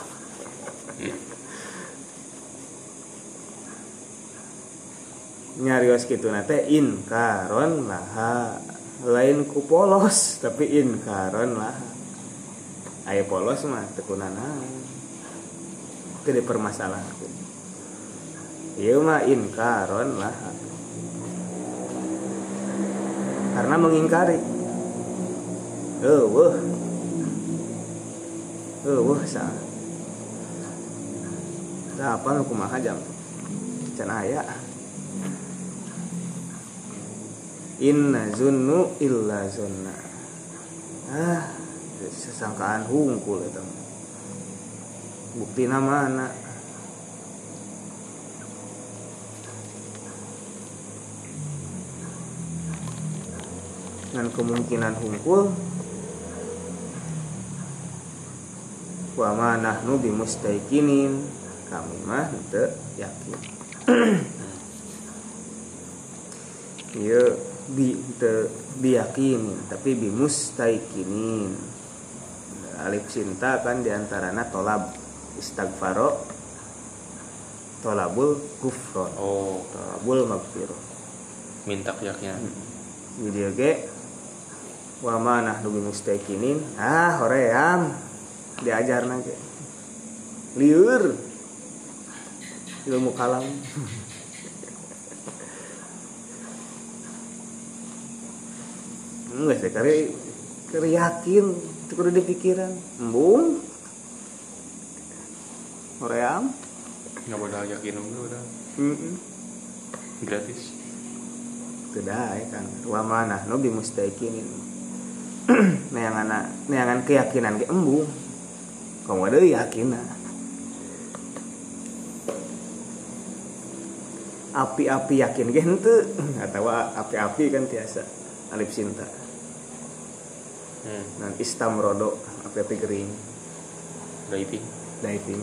Nyarios gitu nate inkaron laha. Lain ku polos tapi inkaron laha. Aya polos mah tekunana itu dipermasalahkan ieu mah inkaron laha karena mengingkari. Eueuh. Eueuh sa. Tah apa nu kumaha jam can aya. Inna zunnu illa zunna. Ah Sesangkaan hungkul itu Bukti nama anak Dan kemungkinan hungkul Wa ma nahnu bimustaikinin. Kami mah teu yakin. Iya bi te biyakinin tapi bimustaikinin. Alif cinta kan di antaranya tolab. Istagfaro tolabul kufron. Oh. Tolabul magfiro minta yaknya video ge wa mana nu bimustaikinin ah hoream diajar nanti. Liur. Ilmu kalam. Enggak sih, karena kari yakin, itu kudu di pikiran. Embung. hoream nggak modal yakin dulu udah gratis. Teu dae kan. Wa mana nu bi mustaqinin neangan neangan keyakinan ge embung kamu ada yakin api-api yakin ge henteu atau api-api kan tiasa. Alif cinta hmm. dan istamrodo api-api kering. Diving. Diving.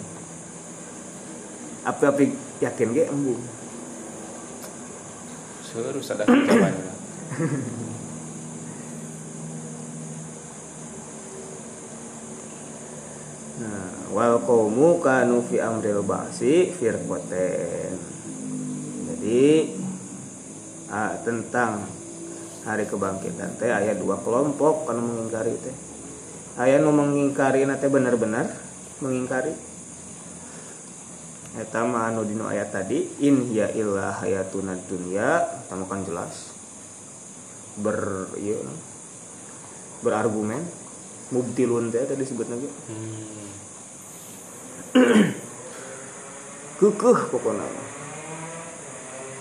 Api-api yakin ge embung terus ada jawabannya wal qaumu kanu fi amril ba'si firqaten. Jadi ah, tentang hari kebangkitan teh aya dua kelompok kanu mengingkari teh. Aya nu mengingkari teh benar-benar mengingkari. Eta mah anu dino ayat tadi in hiya illa hayatuna dunya, tamu kan jelas. Ber ieu berargumen mubtilun teh tadi disebut lagi hmm. kekeh pokoknya.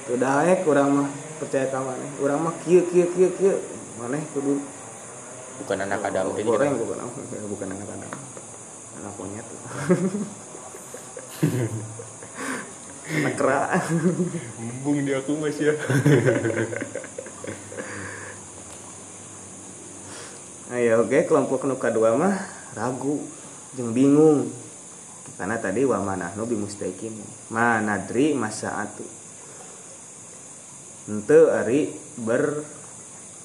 Tuh daek orang mah percaya ka maneh. Orang mah kieu kieu kieu kieu maneh kudu. Bukan anak adam jadi goreng bukan anak bukan anak adam. Anak monyet. Anak kera. Di aku mas ya. Ayo oke kelompok nu kedua mah ragu jeung bingung karena tadi wa manahnu bi mustaqim manadri masaatu. Henteu ari ber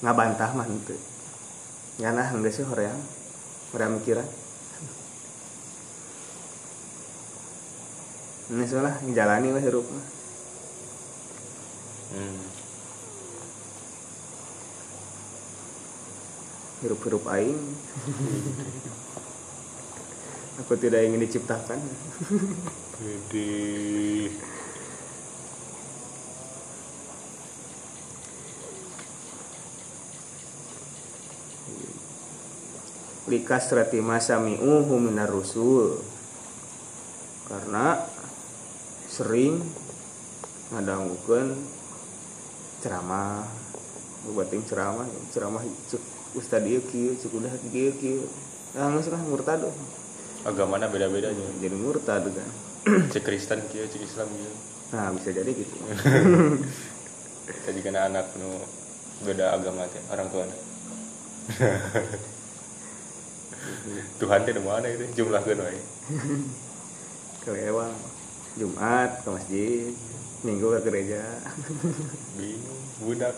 ngabantah mah henteu ngana geus sih hoream hoream mikiran. Ini salah jalani lah hirup mah. Hmm. hirup-hirup aing aku tidak ingin diciptakan. Jadi likas rati masami'uhu minar rusul. Karena sering ngadangukeun ceramah. Buating ceramah ceramah cek ustad ieu kieu cek udah kieu kieu. Nah geus lah murtad agamanya beda-beda aja. Jadi murtad kan? Cek Kristen kia cek Islam kia. Nah bisa jadi gitu. Kita juga anak nu beda agama teh orang tuanya Tuhan teh mana itu? Jumlah kan wae kelewang Jumat ke masjid Minggu ke gereja. Bingung budak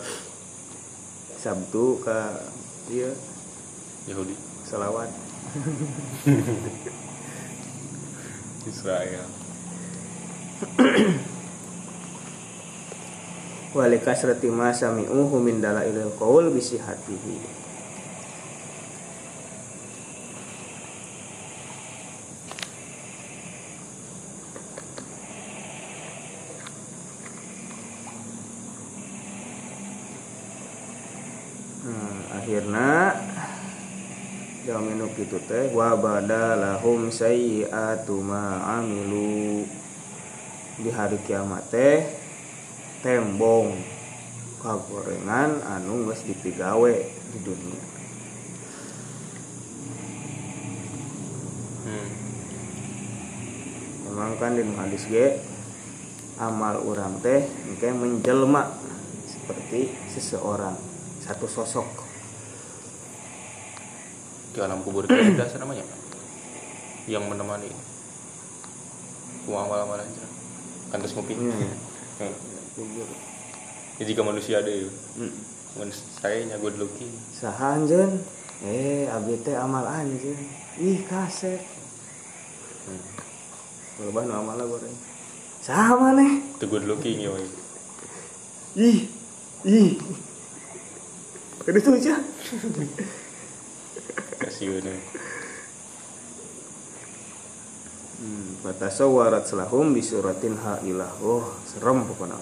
Sabtu ke iya Yahudi. salawat Israel. Walika serti ma sami'uhu min dalailil qaul bisihatihi. Nah, akhirnya Jamin gitu teh wa badalahum sayyi'atu ma amilu. Di hari kiamat teh tembong kagorengan anu geus dipigawe di dunia. Hmm. memang kan di hadis ge amal orang teh engke menjelma seperti seseorang satu sosok di alam kubur itu ada namanya? Yang menemani. Uang malam malam aja. Kan terus ngopi. Hmm. Kubur. Ya, jika manusia ada ya. Hmm. saya nyago dulu saha anjeun eh abdi teh amal anjeun ih kaset. Hmm. Loba nu amal goreng. Saha maneh teguh dulu ya woy. ih ih. Kada tuh aja. Ya Hmm, fatasawwarat selahum bisuratin ha ilah. Oh, serem pokoknya.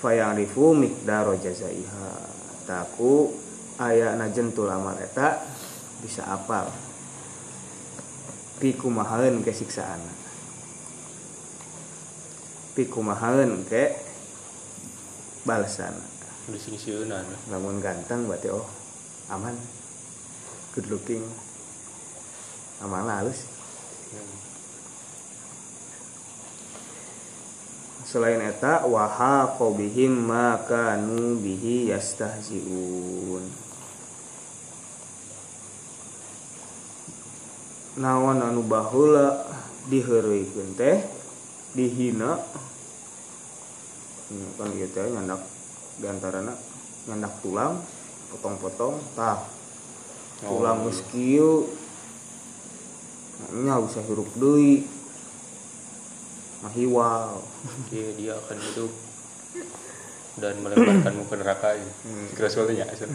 Fayarifu miqdaro jazaiha. Taku aya najentul amal eta bisa apal. Piku mahalin kesiksaan. tapi kumahaeun ke balasan namun ganteng berarti oh aman good looking. Aman lah halus selain eta waha qobihim maka nu bihi yastahziun. Naon anu baheula diheureuikeun teh dihina. Kan gitu ya nyandak diantarana nyandak tulang potong-potong tah tulang geus kieu nya bisa hirup deui mahiwal Iya dia akan hidup. Dan melemparkanmu ke neraka ya. Kira soalnya ya.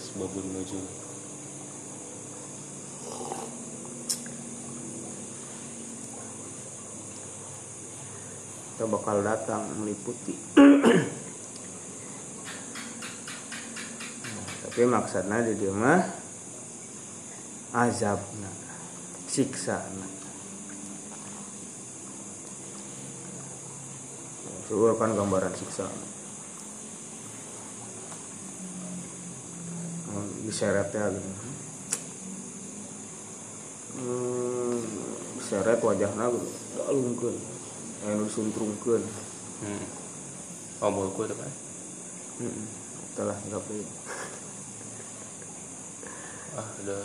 Sebabun menuju. Kita bakal datang meliputi tapi maksudnya di dia mah azab siksa Suruh kan gambaran siksa Hmm, diseretnya gitu hmm, diseret wajahnya gitu dalungkeun anu suntrungkeun hmm. Oh mulku itu kan Heeh. Telah nggak boleh. Ah ada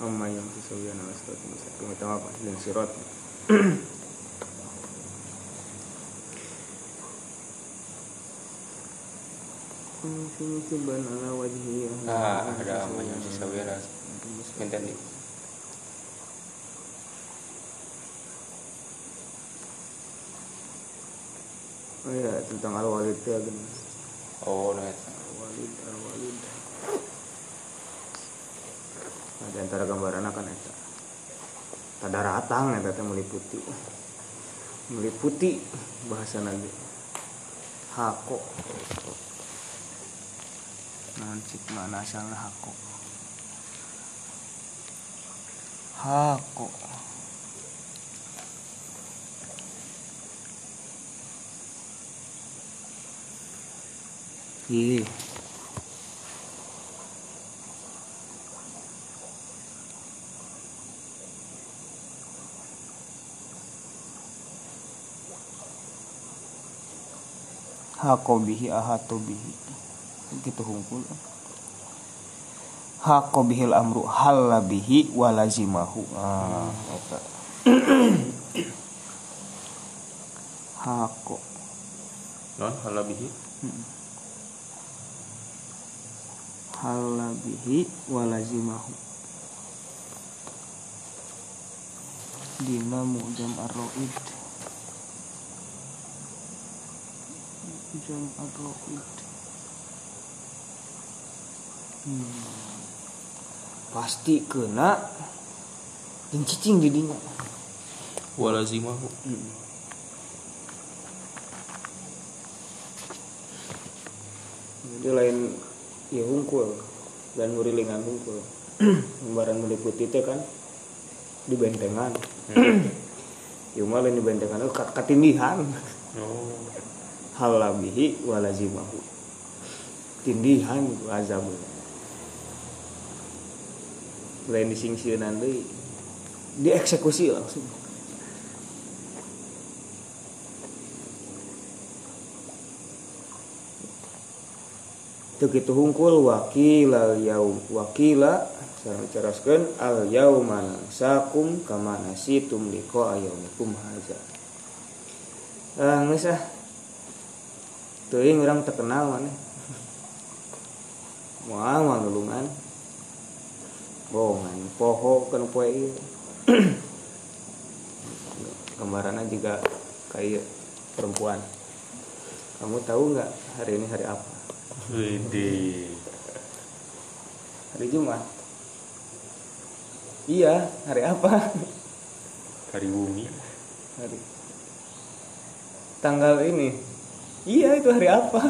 Amma yang sesuai nama surat mustaqim apa? Dan sirat. Sini coba ala wajhi Ah ada yang Minta nih Oh iya tentang al walid ya. Oh nah Al walid al walid. Nah, di antara gambaran akan eta. Tada ratang eta teh meliputi. Meliputi bahasa lagi. Hako. Naon cik mana asalna hako. Hako. Hako bihi ahato bihi. Gitu hungkul Hako bihil amru halla bihi walazimahu ah, eta. Hako. Non halabihi halla bihi walazimahu Dina mujam ar-ra'id Mujam ar-ra'id hmm. Pasti kena. Jeung cicing di dinya Walazimahu Jadi lain ya hungkul dan ngurilingan hungkul Gambaran meliputi itu kan di bentengan. Ya malah di bentengan itu kat- katindihan Oh halabihi walazimahu tindihan gitu azab lain disingsieunan deui dieksekusi langsung Tuk itu hungkul wakil al yaum wakila sareng ceraskeun al yauma sakum kama nasitum liqa yaumikum haza. Ah geus ah. Teuing urang terkenal maneh. Moal moal nulungan. Bohongan poho kan poe ieu. Gambarannya juga kayak perempuan. Kamu tahu nggak hari ini hari apa? Widi Hari Jumat. Iya, hari apa? Hari bumi Hari tanggal ini. Iya, itu hari apa?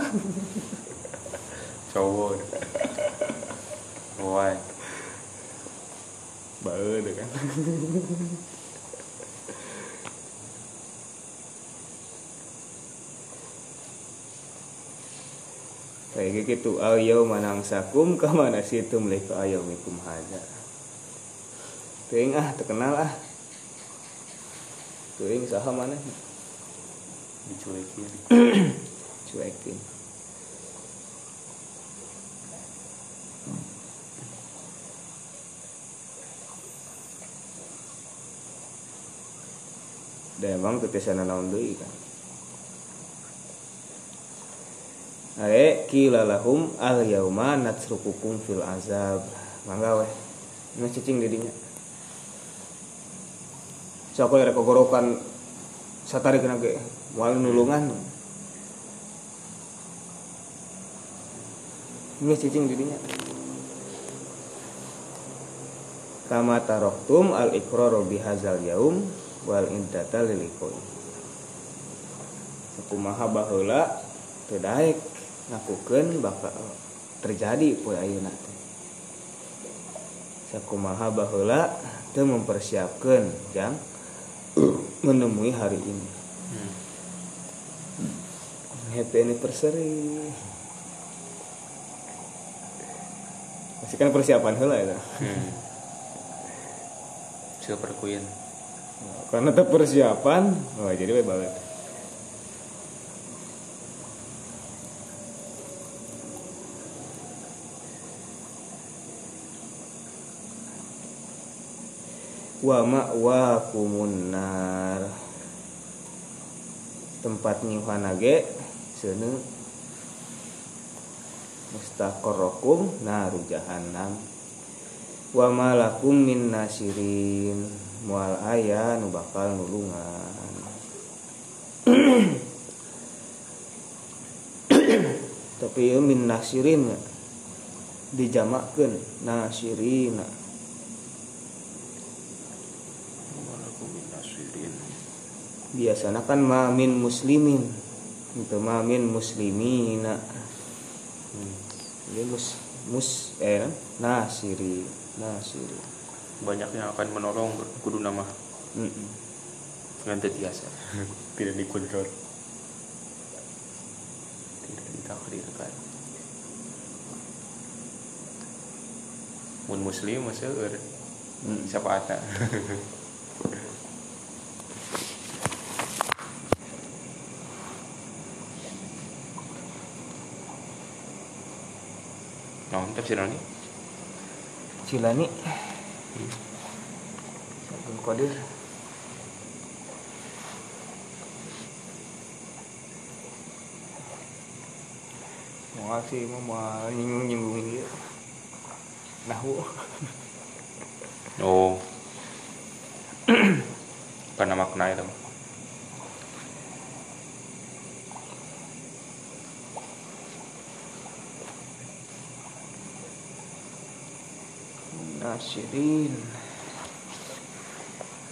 Cowok. Why? Bae deh kan. Kayak gitu al manang sakum ke mana situ melihat ayamikum hada Tuing ah terkenal ah. Tuing saha mana dicuekin cuekin Dan emang ketesan naon deui kan. Ae kila lahum al yauma natsrukukum fil azab. Mangga weh. Ini cicing didinya. Siapa yang kegorokan satari kena ge moal nulungan. Ini cicing didinya. Kama taroktum al iqraru bihazal yaum wal iddata lilikoi kumaha baheula teu daek bakal terjadi poe ayeuna teh sakumaha baheula teu mempersiapkeun jang menemui hari ini hmm. Happy anniversary. Masih kan persiapan heula ya hmm. super queen. Karena itu persiapan oh jadi baik banget wa ma'wakumun nar. Tempat nyuhanage seunu mustaqarrakum naru jahannam. Wa malakum min nasirin. Mual ayah nu bakal nulungan. Tapi ya min nasirin dijamakkan nasirina. Biasanya kan mamin muslimin itu mamin muslimina. Hmm. ini mus mus eh nasiri nasiri. Banyak yang akan menolong kudu nama mm -mm. dengan biasa. Tidak dikontrol. Tidak ditakdirkan mun muslim masih mm. siapa ada Nah, tafsiran ini? Cilani Abdul Qadir. Mau sih mau nyinggung nyinggung dia. Nahu. Oh. Karena makna itu nasirin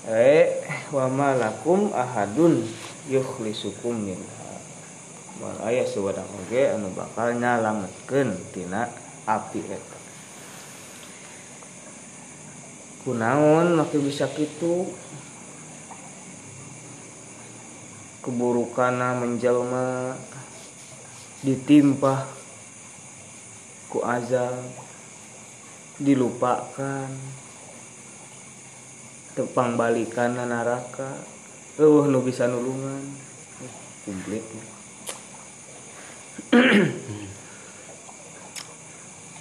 eh wa malakum ahadun yukhlisukum min Mal aya sewadang oge anu bakal nyalangetkeun tina api eta. Kunaon makin bisa gitu keburukana menjelma ditimpa ku azab dilupakan. Tepang balikan naraka uh nu bisa nulungan. Komplit.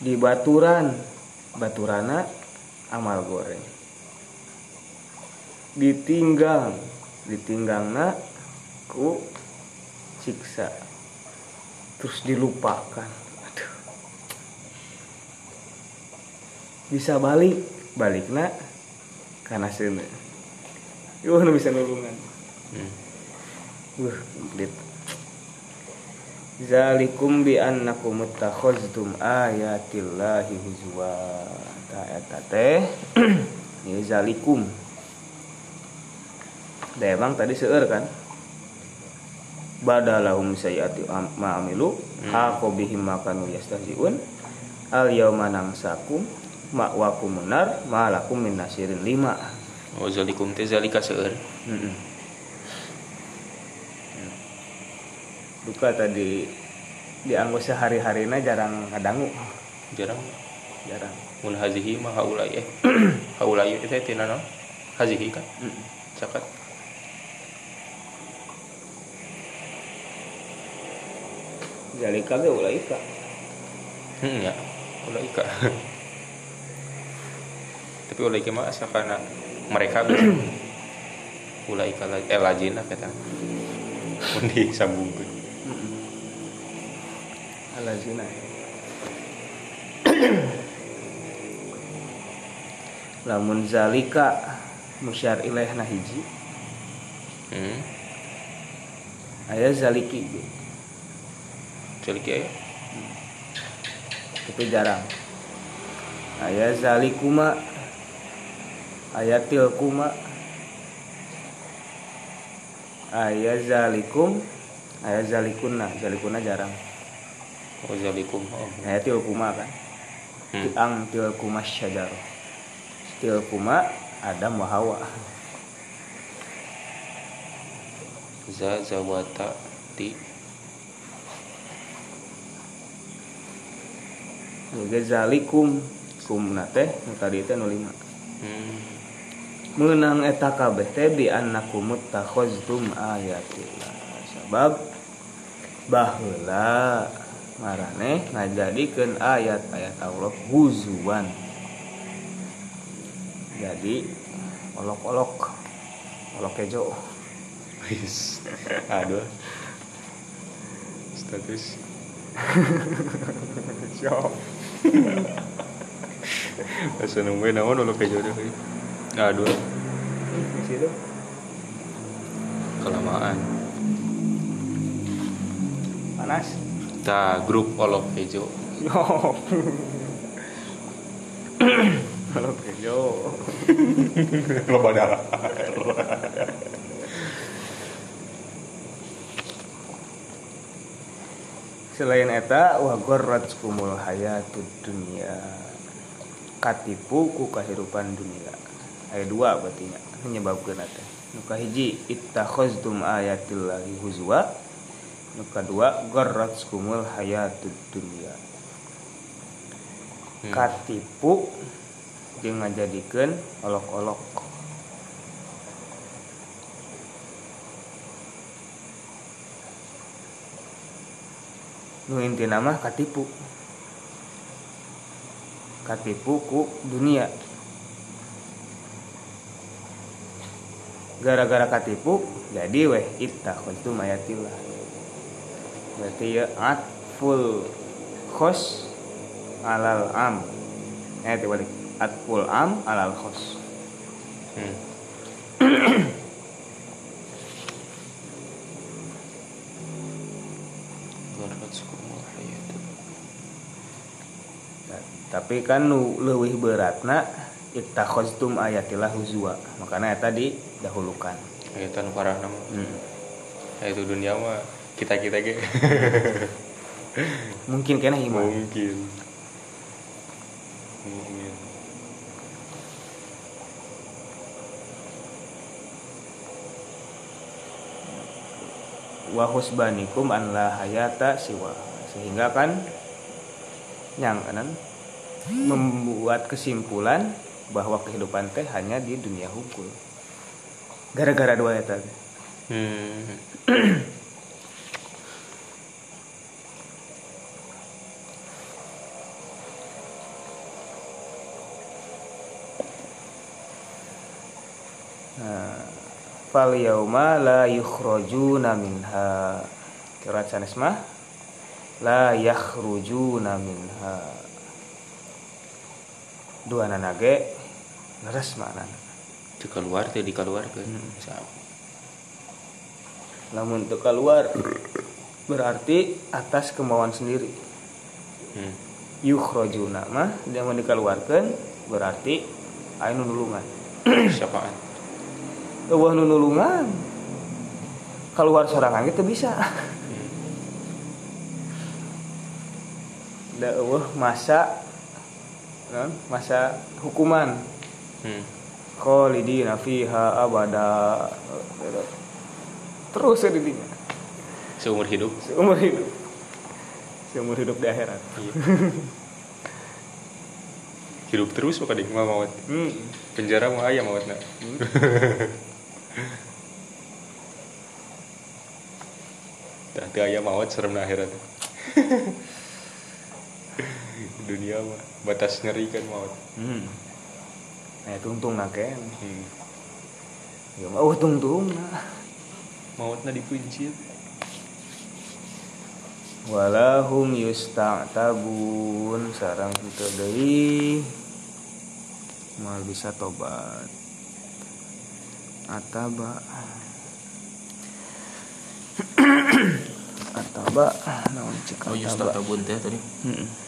Di baturan. Baturana amal goreng. Ditinggal ditinggalna ku siksa. Terus dilupakan bisa balik. Balik nak karena sini Yuh, nu bisa nulungan. Hmm. uh komplit. Zalikum bi annakum muttakhaztum ayatillahi huzwa. Ta eta teh ini zalikum. Da emang tadi seueur kan? Badalahum sayyati ma'amilu hmm. haqo bihim makanu yastahziun. Al yauma nangsakum ma'wakum nar ma lakum min nasirin. Lima. Oh zalikum teh zalika seueur. Mm-mm. duka tadi dianggo sehari-harina jarang ngadangu. Jarang. Jarang. Mun hazihi mah haulai eh. Haulai itu teh tina naon? Hazihi kan Mm-mm. cakat. Jalika ge ulaika. Hmm ya. Ulaika tapi ulaika mah asa kana mereka la eh lajina kata. Mun disambungkeun. Alazina lamun zalika musyar ilaihna hiji. Hmm? Aya zaliki. Ge, Celiki aya tapi jarang. Aya zalikuma aya tilkuma aya zalikum aya zalikunna zalikunna jarang. Oh zalikum. Oh. Aya tilkuma kan? Hmm. ang tilkuma syajar. Tilkuma Adam wa Hawa. Za zawata ti. Juga zalikum. Kumna teh tadi teh nu lima hmm. Menang eta kabeh teh bi annakum takhaztum ayatillah sabab baheula marane ngajadikeun ayat-ayat Allah huzuan jadi olok-olok olok kejo Wis. Aduh. Status. Siap. Asa nungguin naon ulah ke jodoh. Aduh, situ kelamaan. panas Ta grup olok hejo. olok kejo Loba darah. selain eta wa kumul hayatud dunya katipu ku kahirupan dunia ayat dua berarti nya menyebabkan eta nu kahiji ittakhaztum ayatillahi huzwa. Nu kadua kumul hayatud dunya. Hmm. katipu jeung ngajadikeun olok-olok. Nu intina mah katipu. Katipu ku dunia gara-gara katipu jadi weh ittakhaztum ayatillah berarti ya atful khos alal am. Eh terbalik atful am alal khos. Hmm. Tapi kan nu leuwih beratna ittakhaztum ayatillah huzwa makanya tadi dahulukan Ayatan parah nama. hmm. Ayat dunia mah kita kita ge. mungkin kena iman Mungkin. Mungkin. wa husbanikum an la hayata siwa sehingga kan yang kanan membuat kesimpulan bahwa kehidupan teh hanya di dunia hukum gara-gara dua teh. Hmm. Nah, fal yauma la yukhrajuna minha. Kira sanes mah la yakhrujuna minha. Dua nanage leres mana? Di keluar teh dikeluarkeun. Hmm. Sa- Lamun teu keluar berarti atas kemauan sendiri. Hmm. Yukhrajuna mah dia mau dikeluarkan berarti nu nulungan. Eueuh nu nulungan. Keluar sorangan itu bisa. Hmm. Da eueuh masa non, masa hukuman hmm. khalidina fiha abada. Terus ya didinya seumur hidup. Seumur hidup. Seumur hidup di akhirat. Iya. hidup terus maka ding mah maut hmm. penjara mah aya maut na tak teu aya maut serem na akhirat. Dunia mah batas ngeri kan maut hmm. Nah tungtung naken hmm. ya mah oh tungtung. Nah maut na dipuncit walahum yusta'tabun. Sarang kita deui mal bisa tobat. Ataba. Ataba. Naon cek oh ataba? tabun teh tadi. Mm-mm.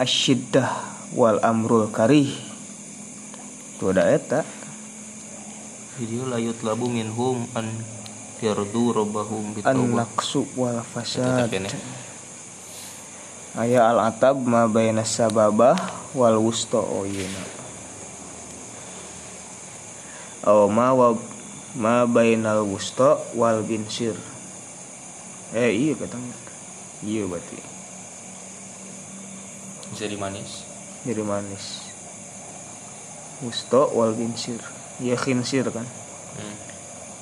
asyiddah wal amrul karih. Itu ada eta video layut labu minhum an yardu rabbahum an naqsu wal fasad. Aya al atab ma baina sababah wal wusta oh iya aw ma wa ma bainal wusta wal binsir. Eh iya katanya. Iya berarti. Jadi manis jadi manis. Wusta wal binsir ya khinsir kan? Hmm.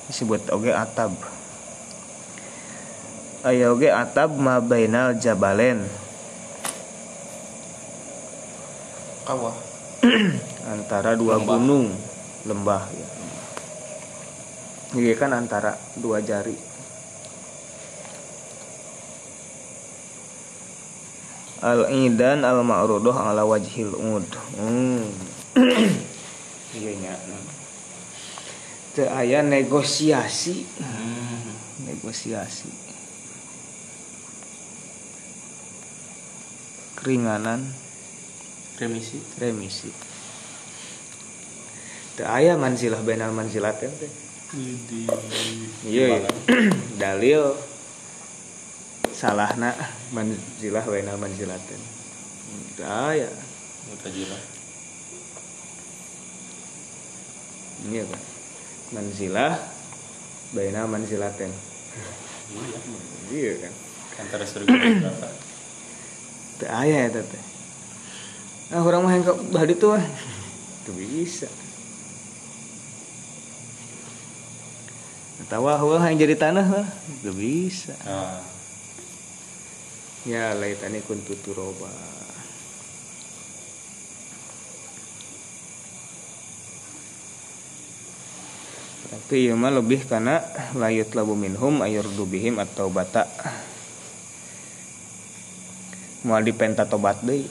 disebut oge atab. Aya oge atab ma bainal jabalen. Kawah. Antara dua Lembah. gunung. Lembah ya. Iya kan antara dua jari al idan al ma'rudoh ala wajhil ud. Hmm. iya nya. Teu aya negosiasi. Hmm. negosiasi. Keringanan. Remisi. Remisi. Teu aya manzilah bainal manzilatin teh. Iya iya. dalil salahna manzilah bainal manzilatin teu aya mutajilah iya kan manzilah bainal manzilatin iya kan? Antara surga dan neraka. Teu aya eta teh ah urang mah hengkok badi tuh ah. teu bisa. Tawa heueuh yang jadi tanah lah, teu bisa. ah. Ya laitani kuntu turoba. Ieu mah lebih karena layut labu minhum ayurdu bihim atau bata. Mau dipenta tobat deui.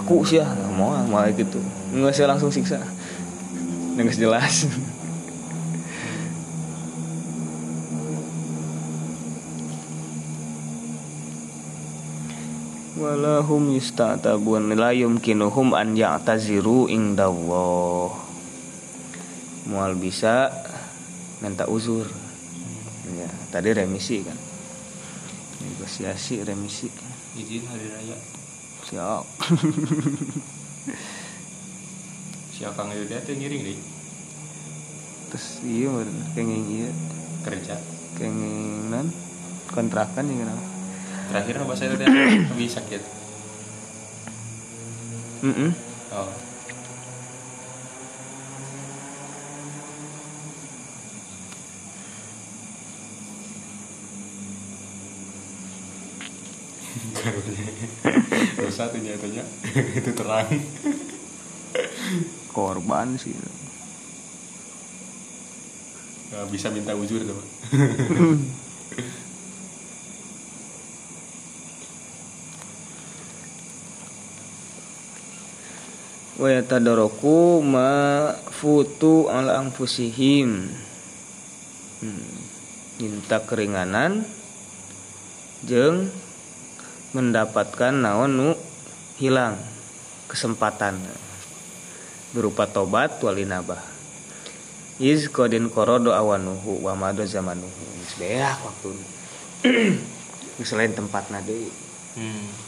Aku sih ya, mau mau gitu. Nggak sih langsung siksa. Nggak jelas. Walahum yustatabun la yumkinuhum an ya'taziru indallah. Mual bisa minta uzur. Ya tadi remisi kan? Negosiasi remisi. Izin hari raya. Siap. Si akang Yuda teh ngiring deh. Terus iya kenging iya. Kerja. Kengingan kontrakan ya kenapa terakhir bahasa itu teh lebih sakit. Mm -mm. oh. Dosa tuh nyatanya itu terang. Korban sih. Nggak bisa minta ujur tuh wa yatadaraku ma futu ala anfusihim. Hmm. minta keringanan jeng mendapatkan naon nu hilang kesempatan. Berupa tobat walinabah iz kodin korodo awanuhu wa mado zamanuhu. Beak waktu selain tempat nade hmm.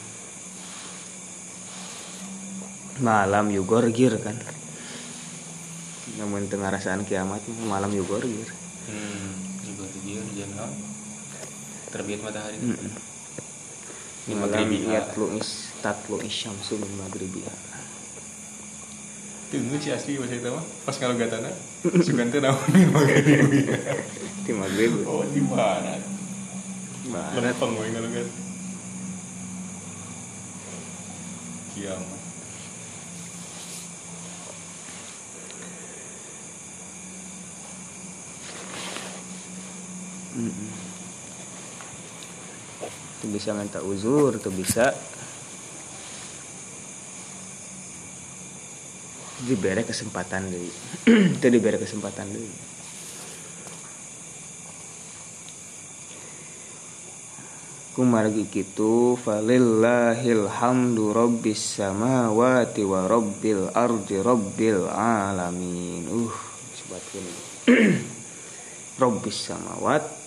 Malam yugorgir kan. Namun tengah rasaan kiamat malam yugorgir hmm. jangan terbit matahari. Mm-mm. Min malam maghribiha. yatlu is tatlu isyamsu min maghribiha tunggu si asli bahasa itu mah. Pas kalau gatana sugan teh naon nih maghrib di maghrib. Oh di mana? Barat lempeng kalau gat kiamat tuh bisa minta uzur tuh bisa. Diberi kesempatan deh. Itu diberi kesempatan deh. Kumargi kitu falillahil hamdu rabbis samawati wa rabbil ardi rabbil alamin. Uh sebatkeun rabbis samawat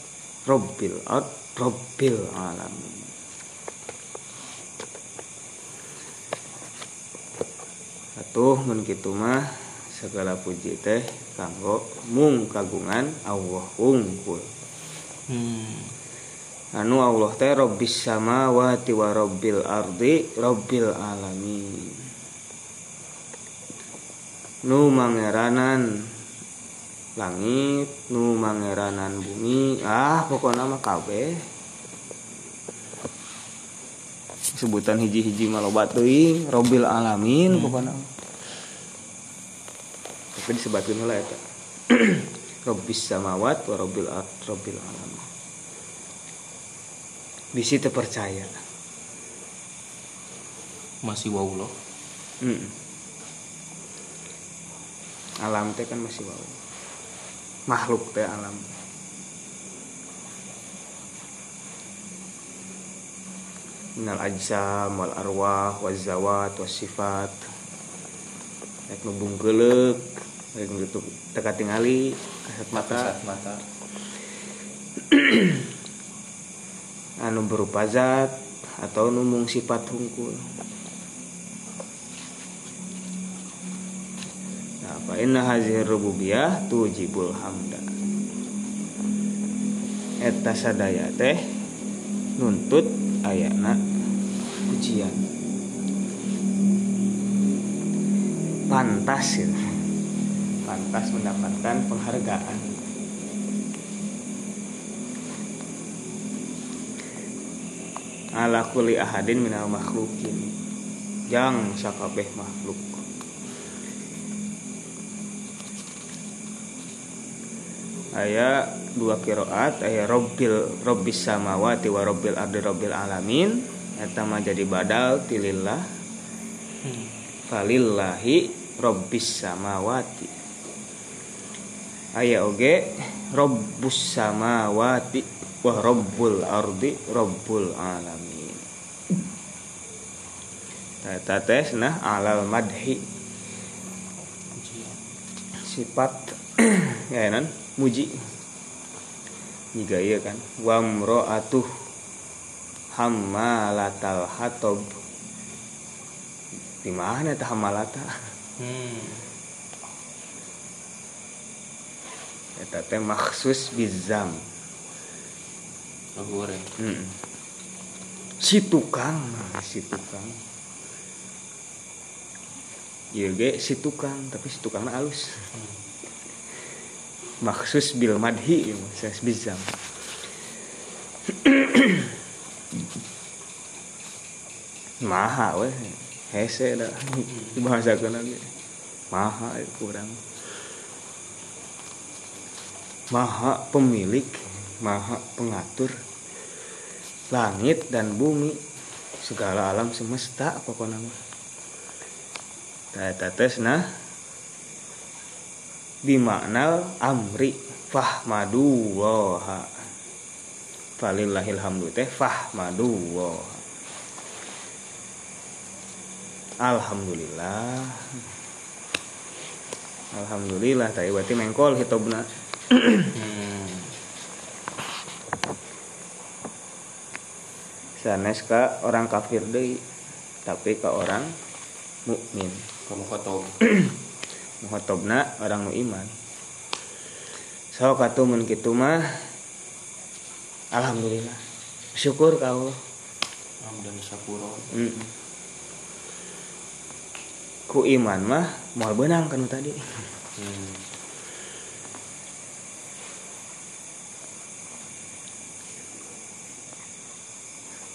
rabbil ard rabbil alamin. Atuh mun kitu mah segala puji teh kanggo mung kagungan Allah unggul. Hmm. anu Allah teh rabbis samawati wa rabbil ardi rabbil alamin. Nu mangeranan langit nu mangeranan bumi. Ah pokoknya mah kabeh. Sebutan hiji-hiji maloba teuing rabbil alamin pokoknya mah. tapi disebutkeun heula eta. Rabbis samawat wa rabbil ard rabbil alamin. Bisi teu percaya. Masih wow loh. Mm. alam teh kan masih wow makhluk teh alam. Minal ajsam wal arwah wal zawat was sifat. Rek nu bungkeuleuk rek nu teka tingali kasat mata. Kasat mata. Anu berupa zat atau numung sifat hungkul inna hazihi rububiyah tujibul hamda. Eta sadaya teh nuntut ayana pujian. Pantas gitu. pantas mendapatkan penghargaan. Ala kulli ahadin minal makhlukin. Jang sakabeh makhluk aya dua kiroat aya robbil robbis samawati wa robbil ardi robbil alamin. Eta mah jadi badal tilillah. Falillahi robbis samawati. Aya oge robbus samawati wa robbul ardi robbul alamin. Eta teh nah alal madhi. Sifat ya nan muji. Jika iya kan wamro'atuh hammalatal hatob di mana teh hamalata hmm. eta teh maksus bizam. Oh, Hmm. si tukang si tukang. Iya ge si tukang tapi si tukangna alus maksus bil madhi maksus bizam maha weh hese da dibahasakeun lagi maha kurang maha pemilik maha pengatur. Langit dan bumi segala alam semesta pokoknya mah Tata tesna bimaknal amri fahmadu waha falillahil hamdu teh fahmadu waha Alhamdulillah. Alhamdulillah tadi berarti mengkol hitobna. Hmm. sanes ka orang kafir deui tapi ke orang mukmin. Kamu kotob muhotobna orang nu iman. So katumun kitu mah alhamdulillah. Syukur ka Allah. Dan sapuro Mm. ku iman mah moal benang kanu tadi. Hmm.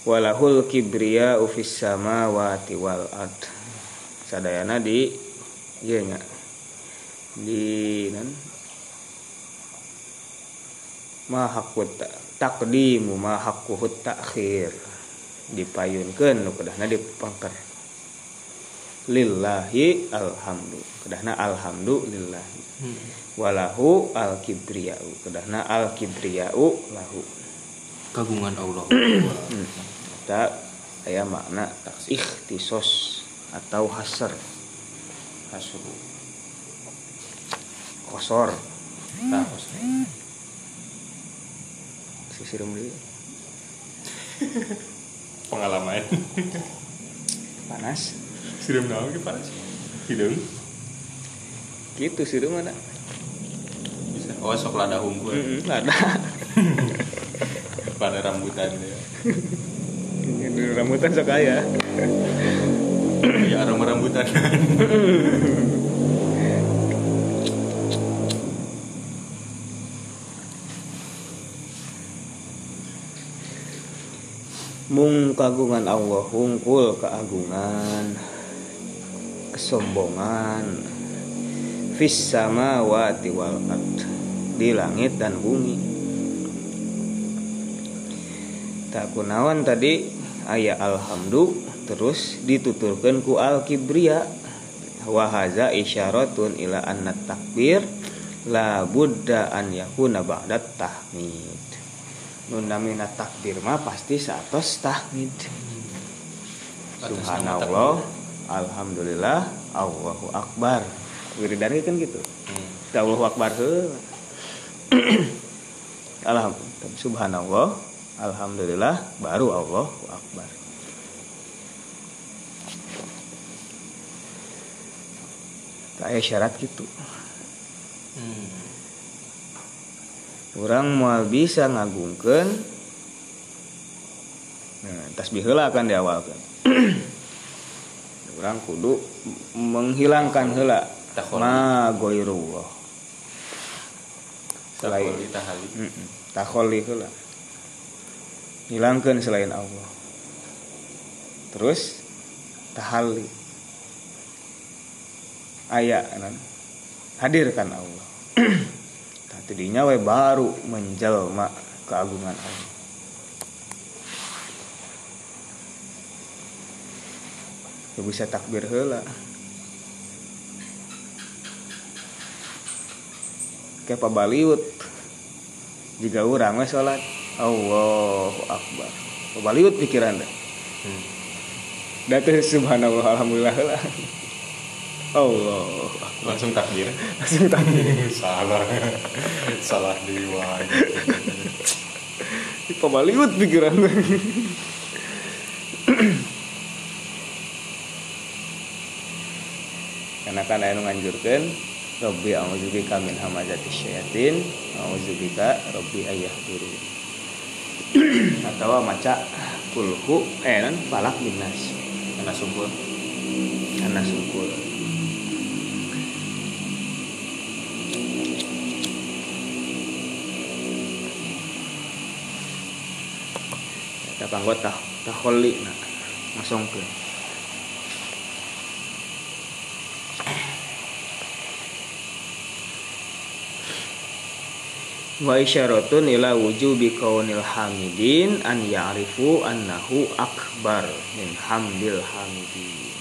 walahul kibriya ufis samawati wal ard. Sadayana di ieu nya di nan ma hakut takdimu ma hakuhut takhir. Dipayunkeun nu kedahna dipangker. Lillahi alhamdu. Kedahna alhamdulillahi Hmm. walahu al kibriyau kedahna al kibriyau lahu. Kagungan Allah. Kita aya makna ikhtisos atau hasr. Hasru kosor. Tahus sisirum deui pengalaman. Panas. Siram naon ke panas hidung. Gitu sirum mana bisa. Oh sok lada hungkul Heeh, ada pada rambutan ya rambutan sok aya ya aroma rambutan mung kagungan Allah hungkul keagungan kesombongan. Fis samawati wal ard di langit dan bumi. Tak kunawan tadi ayat alhamdu terus dituturkan ku al kibria wahaza isyaratun ila anna takbir la budda an yakuna ba'da tahmid nun namina takbir mah pasti satos tahmid. Subhanallah alhamdulillah allahu akbar. Wiridan kan gitu. Hmm. allahu akbar alhamdulillah. Subhanallah alhamdulillah baru allahu akbar. Kayak syarat gitu. Hmm. Orang mau bisa ngagungkan nah, tasbih heula kan di awal kan orang kudu menghilangkan Takholi. ma goirullah. Selain takholi heula. Hilangkan selain Allah. Terus tahali. Aya kan hadirkan Allah tadinya we baru menjelma keagungan Allah. Ya bisa takbir heula. Kayak pabaliut jika orang we sholat Allahu Akbar. Pabaliut pikiran dah. Hmm. Datu subhanallah alhamdulillah heula Allah. Langsung takbir. Langsung takbir. Salah salah dewa pabaliut pikiran karena kan anu nganjurkeun Rabbi a'udzubika min hamazati syayatin a'udzubika Rabbi ayahdurun atau maca kulhu eh nan falak binas karena sumpul karena sungkul panggot tah taholi nah masongkeun wa isyaratun ila wujubi kaunil hamidin an ya'rifu annahu akbar min hamdil hamidin.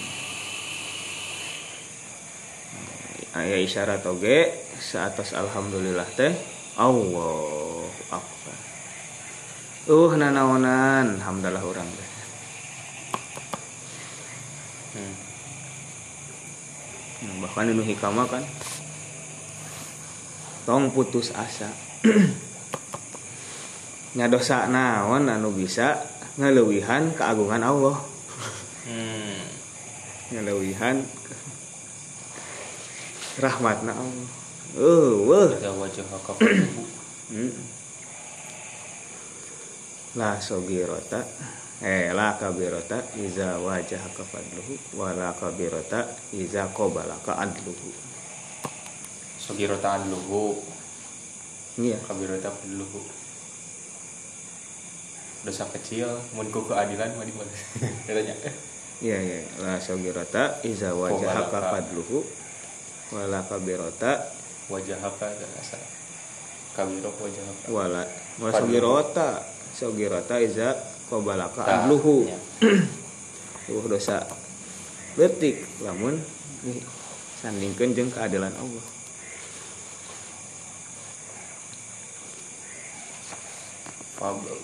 Aya isyarat oge saatas alhamdulillah teh Allahu akbar uh nanaonan. Urang teh. Hmm. Hmm, bahkan anu hikama kan? Tong putus asa. Nya dosa naon anu bisa ngeleuwihan keagungan Allah. Hmm. ngeleuwihan rahmatna Allah. Uh, weuh Iza wajhaka fadluhu Hmm. La sogirota eh la kabirota iza wajah fadluhu wa la kabirota iza qabalaka adluhu. Sugirota adluhu. Iya. Kabirota adluhu Dosa kecil Mun ku keadilan mah di mana Katanya. Iya iya. La sogirota iza wajah Qabalaka. fadluhu wa la kabirota Wajahaka Asa Kabirok wajahaka. Wa la wa Fadluhu. Sogirota sogirota iza qabalaka Tah, adluhu. nya. Uh dosa letik lamun sandingkeun jeung keadilan Allah. Fadl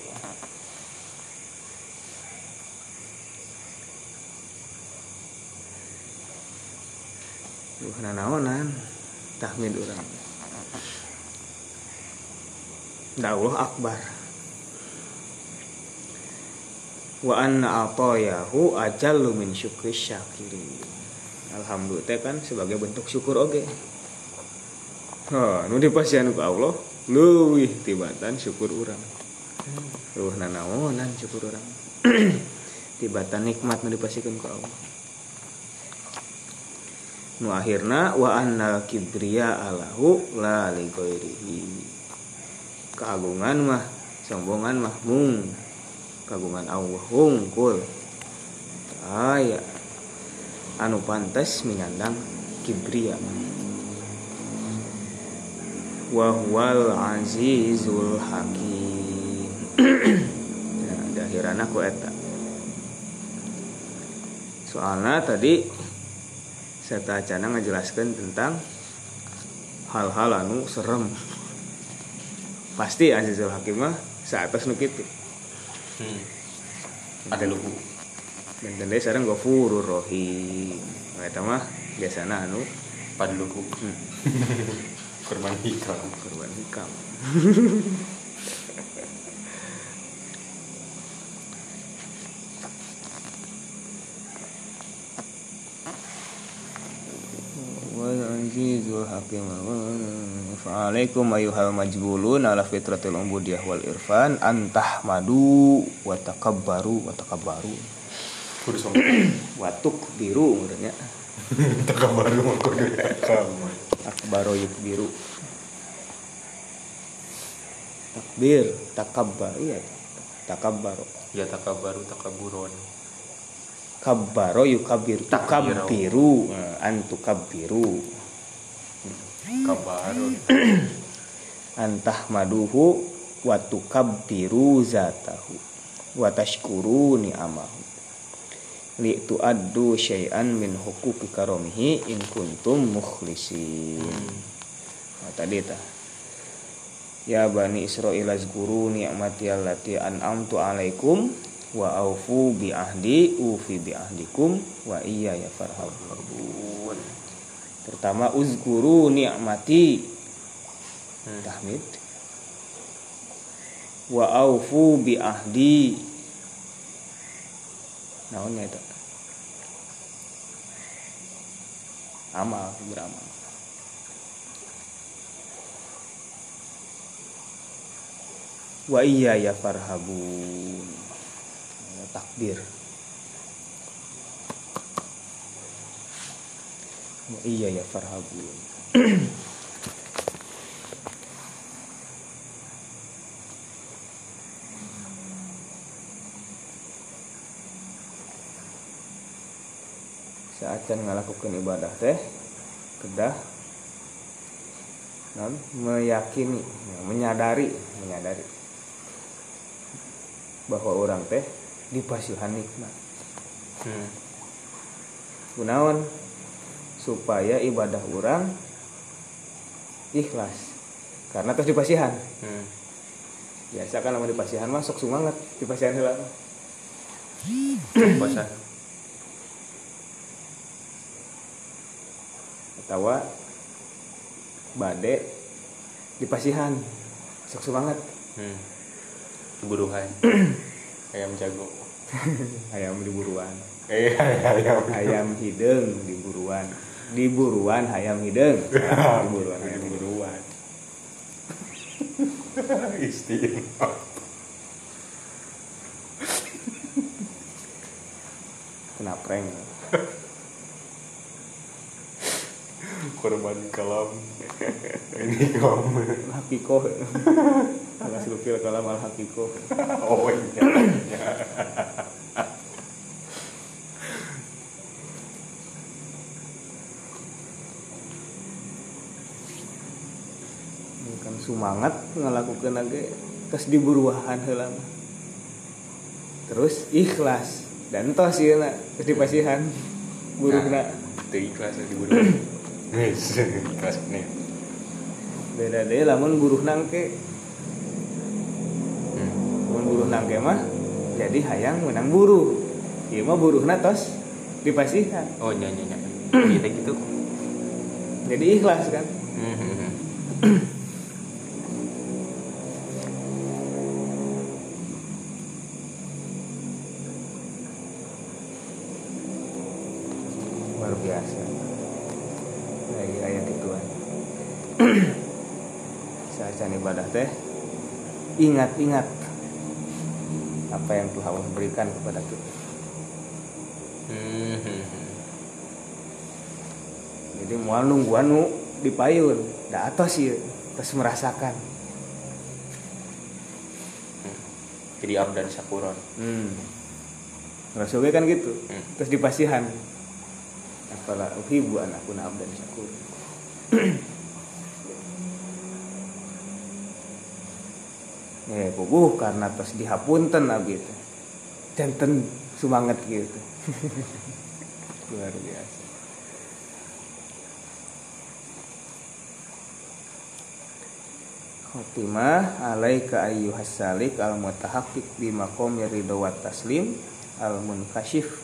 Duh nanaonan tahmid urang. Da Allah akbar. Wa anna atayahu ajallu min syukri syakirin. Alhamdulillah kan sebagai bentuk syukur oge. Ha, nu dipasihan ku Allah leuwih tibatan syukur urang. Duh nanaonan syukur urang. tibatan nikmat nu dipasikeun ku Allah. nu akhirna wa annal kibriya alahu la li keagungan mah sombongan mah mung kagungan Allah hungkul aya anu pantas mingandang kibriya. Wa huwal azizul hakim. Nah dahiranna ku eta. Soalnya tadi serta acana ngejelaskan tentang hal-hal anu serem. Pasti Azizul Hakim mah saatas nu kitu hmm. Adluhu dan tadi sekarang Ghafurur Rahim eta mah biasana anu Padluhu hmm, Kurban hikam. Korban hikam. Wal azizul hakim Fa'alaikum ayuhal majbulun ala fitratil ubudiyah wal irfan. Antah madu wa takabbaru wa takabbaru. Kudu sombong watuk biru menurutnya Takabaru mah kudu yuk biru takbir takabbar iya. Takabbaro Ya takabaru takaburon kabbaro yukabir Takbiru. tukabbiru. Eh, antu kabbiru Kabarun. Antah maduhu wa tukabbiru zatahu wa tashkuru ni'amahu. Li tuaddu syai'an min huquqi karomihi in kuntum mukhlisin. Nah, tadi tah ya bani israil azkuru ni'mati allati an'amtu alaikum wa aufu bi ahdi ufi bi ahdikum wa iya ya farhabun pertama uzkuru ni'mati. Hmm. tahmid. Wa aufu bi ahdi. Naonnya itu? Amal beramal. Wa iya ya farhabun. Takbir wa iya ya farhabun saat can ngalakukan ibadah teh kedah non meyakini menyadari menyadari bahwa orang teh dipasihan nikmat hmm. gunawan supaya ibadah orang ikhlas. Karena terus dipasihan Hmm. biasa kan nama dipasihan masuk semangat dipasihan heula. Puasa atawa bade di pasihan sok semangat. Hmm. buruhan. Ayam jago. Ayam di buruan. Eh ayam ayam hidung di buruan di buruan ayam hidung di buruan ayam hidung buruan istimewa kena prank. Korban kalam ini kamu hakiko ala silukil kalam al hakiko oh iya Ini kan semangat ngelakukan lagi terus diburuahan heula mah. terus ikhlas. Dan tos ieu na terus dipasihan buruhna itu ikhlas di buruan. Wis, ikhlas nih. Beda deh lamun buruh nangke hmm. mun buruh nangke mah jadi hayang menang buruh ieu mah buruhna tos dipasihan oh nyanyi nyanyi kita gitu. Jadi ikhlas kan Hmm, hmm, hmm. Luar biasa. Lagi ayat ituan saat ibadah teh ingat-ingat apa yang telah Allah berikan kepada kita. Hmm, jadi mau nunggu anu di payun da atas sih terus merasakan. Jadi abdan sakuron. Hmm. Rasulnya kan gitu? Hmm. terus dipasihan apalah uhibu anakuna abdan syakur ya puguh karena terus dihapunten abdi teh janten semangat gitu. Luar biasa. Khotimah alaika ayyuhas salik al mutahaqqiq bi maqam ridho wa taslim al munkashif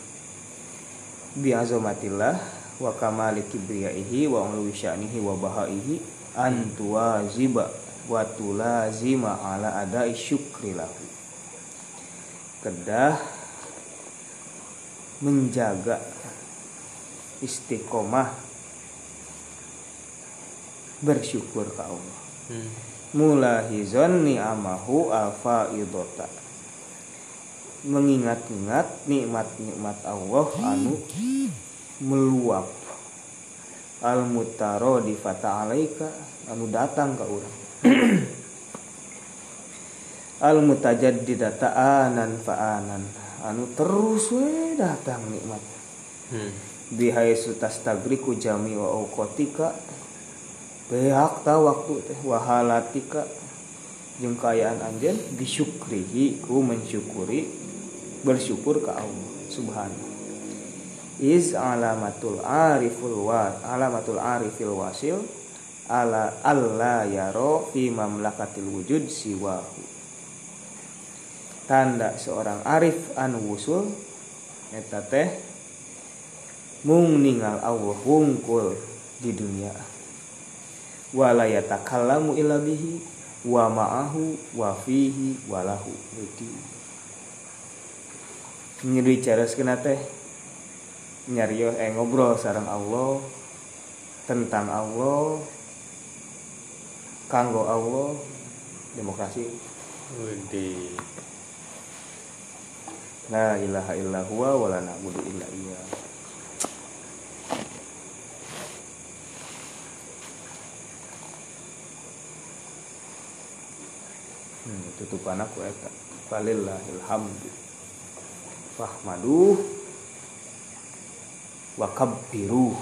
bi azamatillah wa kamali kibriyaihi wa ulwi sya'nihi wa bahaihi an tuwaziba wa tulazima ala adai syukri lahu. Kedah menjaga istiqomah bersyukur ke Allah. Hmm. mulahizon ni'amahu alfaidota mengingat-ingat nikmat-nikmat Allah anu meluap. Al mutaro di fata alaika anu datang ke urang al mutajaddida ta'anan fa'anan. Anu terus we datang nikmat. Hmm. bihaisu tastagriku jami wa auqatika Behak ta waktu teh wahalatika. Jeung kaayaan anjeun disyukrihi ku mensyukuri bersyukur ke Allah subhanahu. Is alamatul ariful wa alamatul arifil wasil ala alla yaro fi mamlakatil wujud siwahu. Tanda seorang arif anu wusul eta teh mung ningal Allah wungkul di dunia. Wala yatakallamu illa bihi wa ma'ahu wa fihi wa lahu. jadi nyeri cara teh nyarios eh ngobrol sareng Allah tentang Allah kanggo Allah demokrasi. Widih. la ilaha illa huwa wa la na'budu illa iya. Hmm, tutupan aku eta falillahil hamdu fahmaduh wa kabbiruh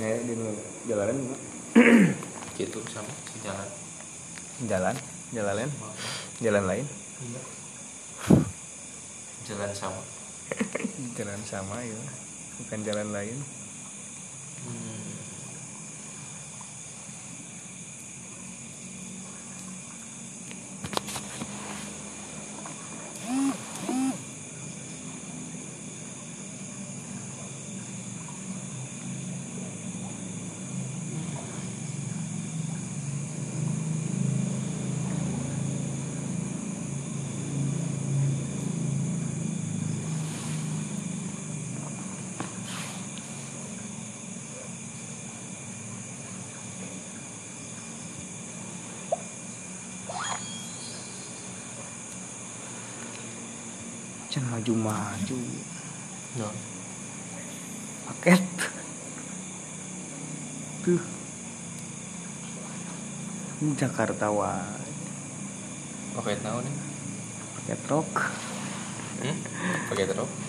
Ya, di jalan gitu sama. Jalan. Jalan jalan lain jalan lain? Iya. Jalan sama. Jalan sama ya. Bukan jalan lain. Hmm. Can maju. Maju no. paket tuh Jakarta wae pakai naon paket rock. Hmm? pakai terus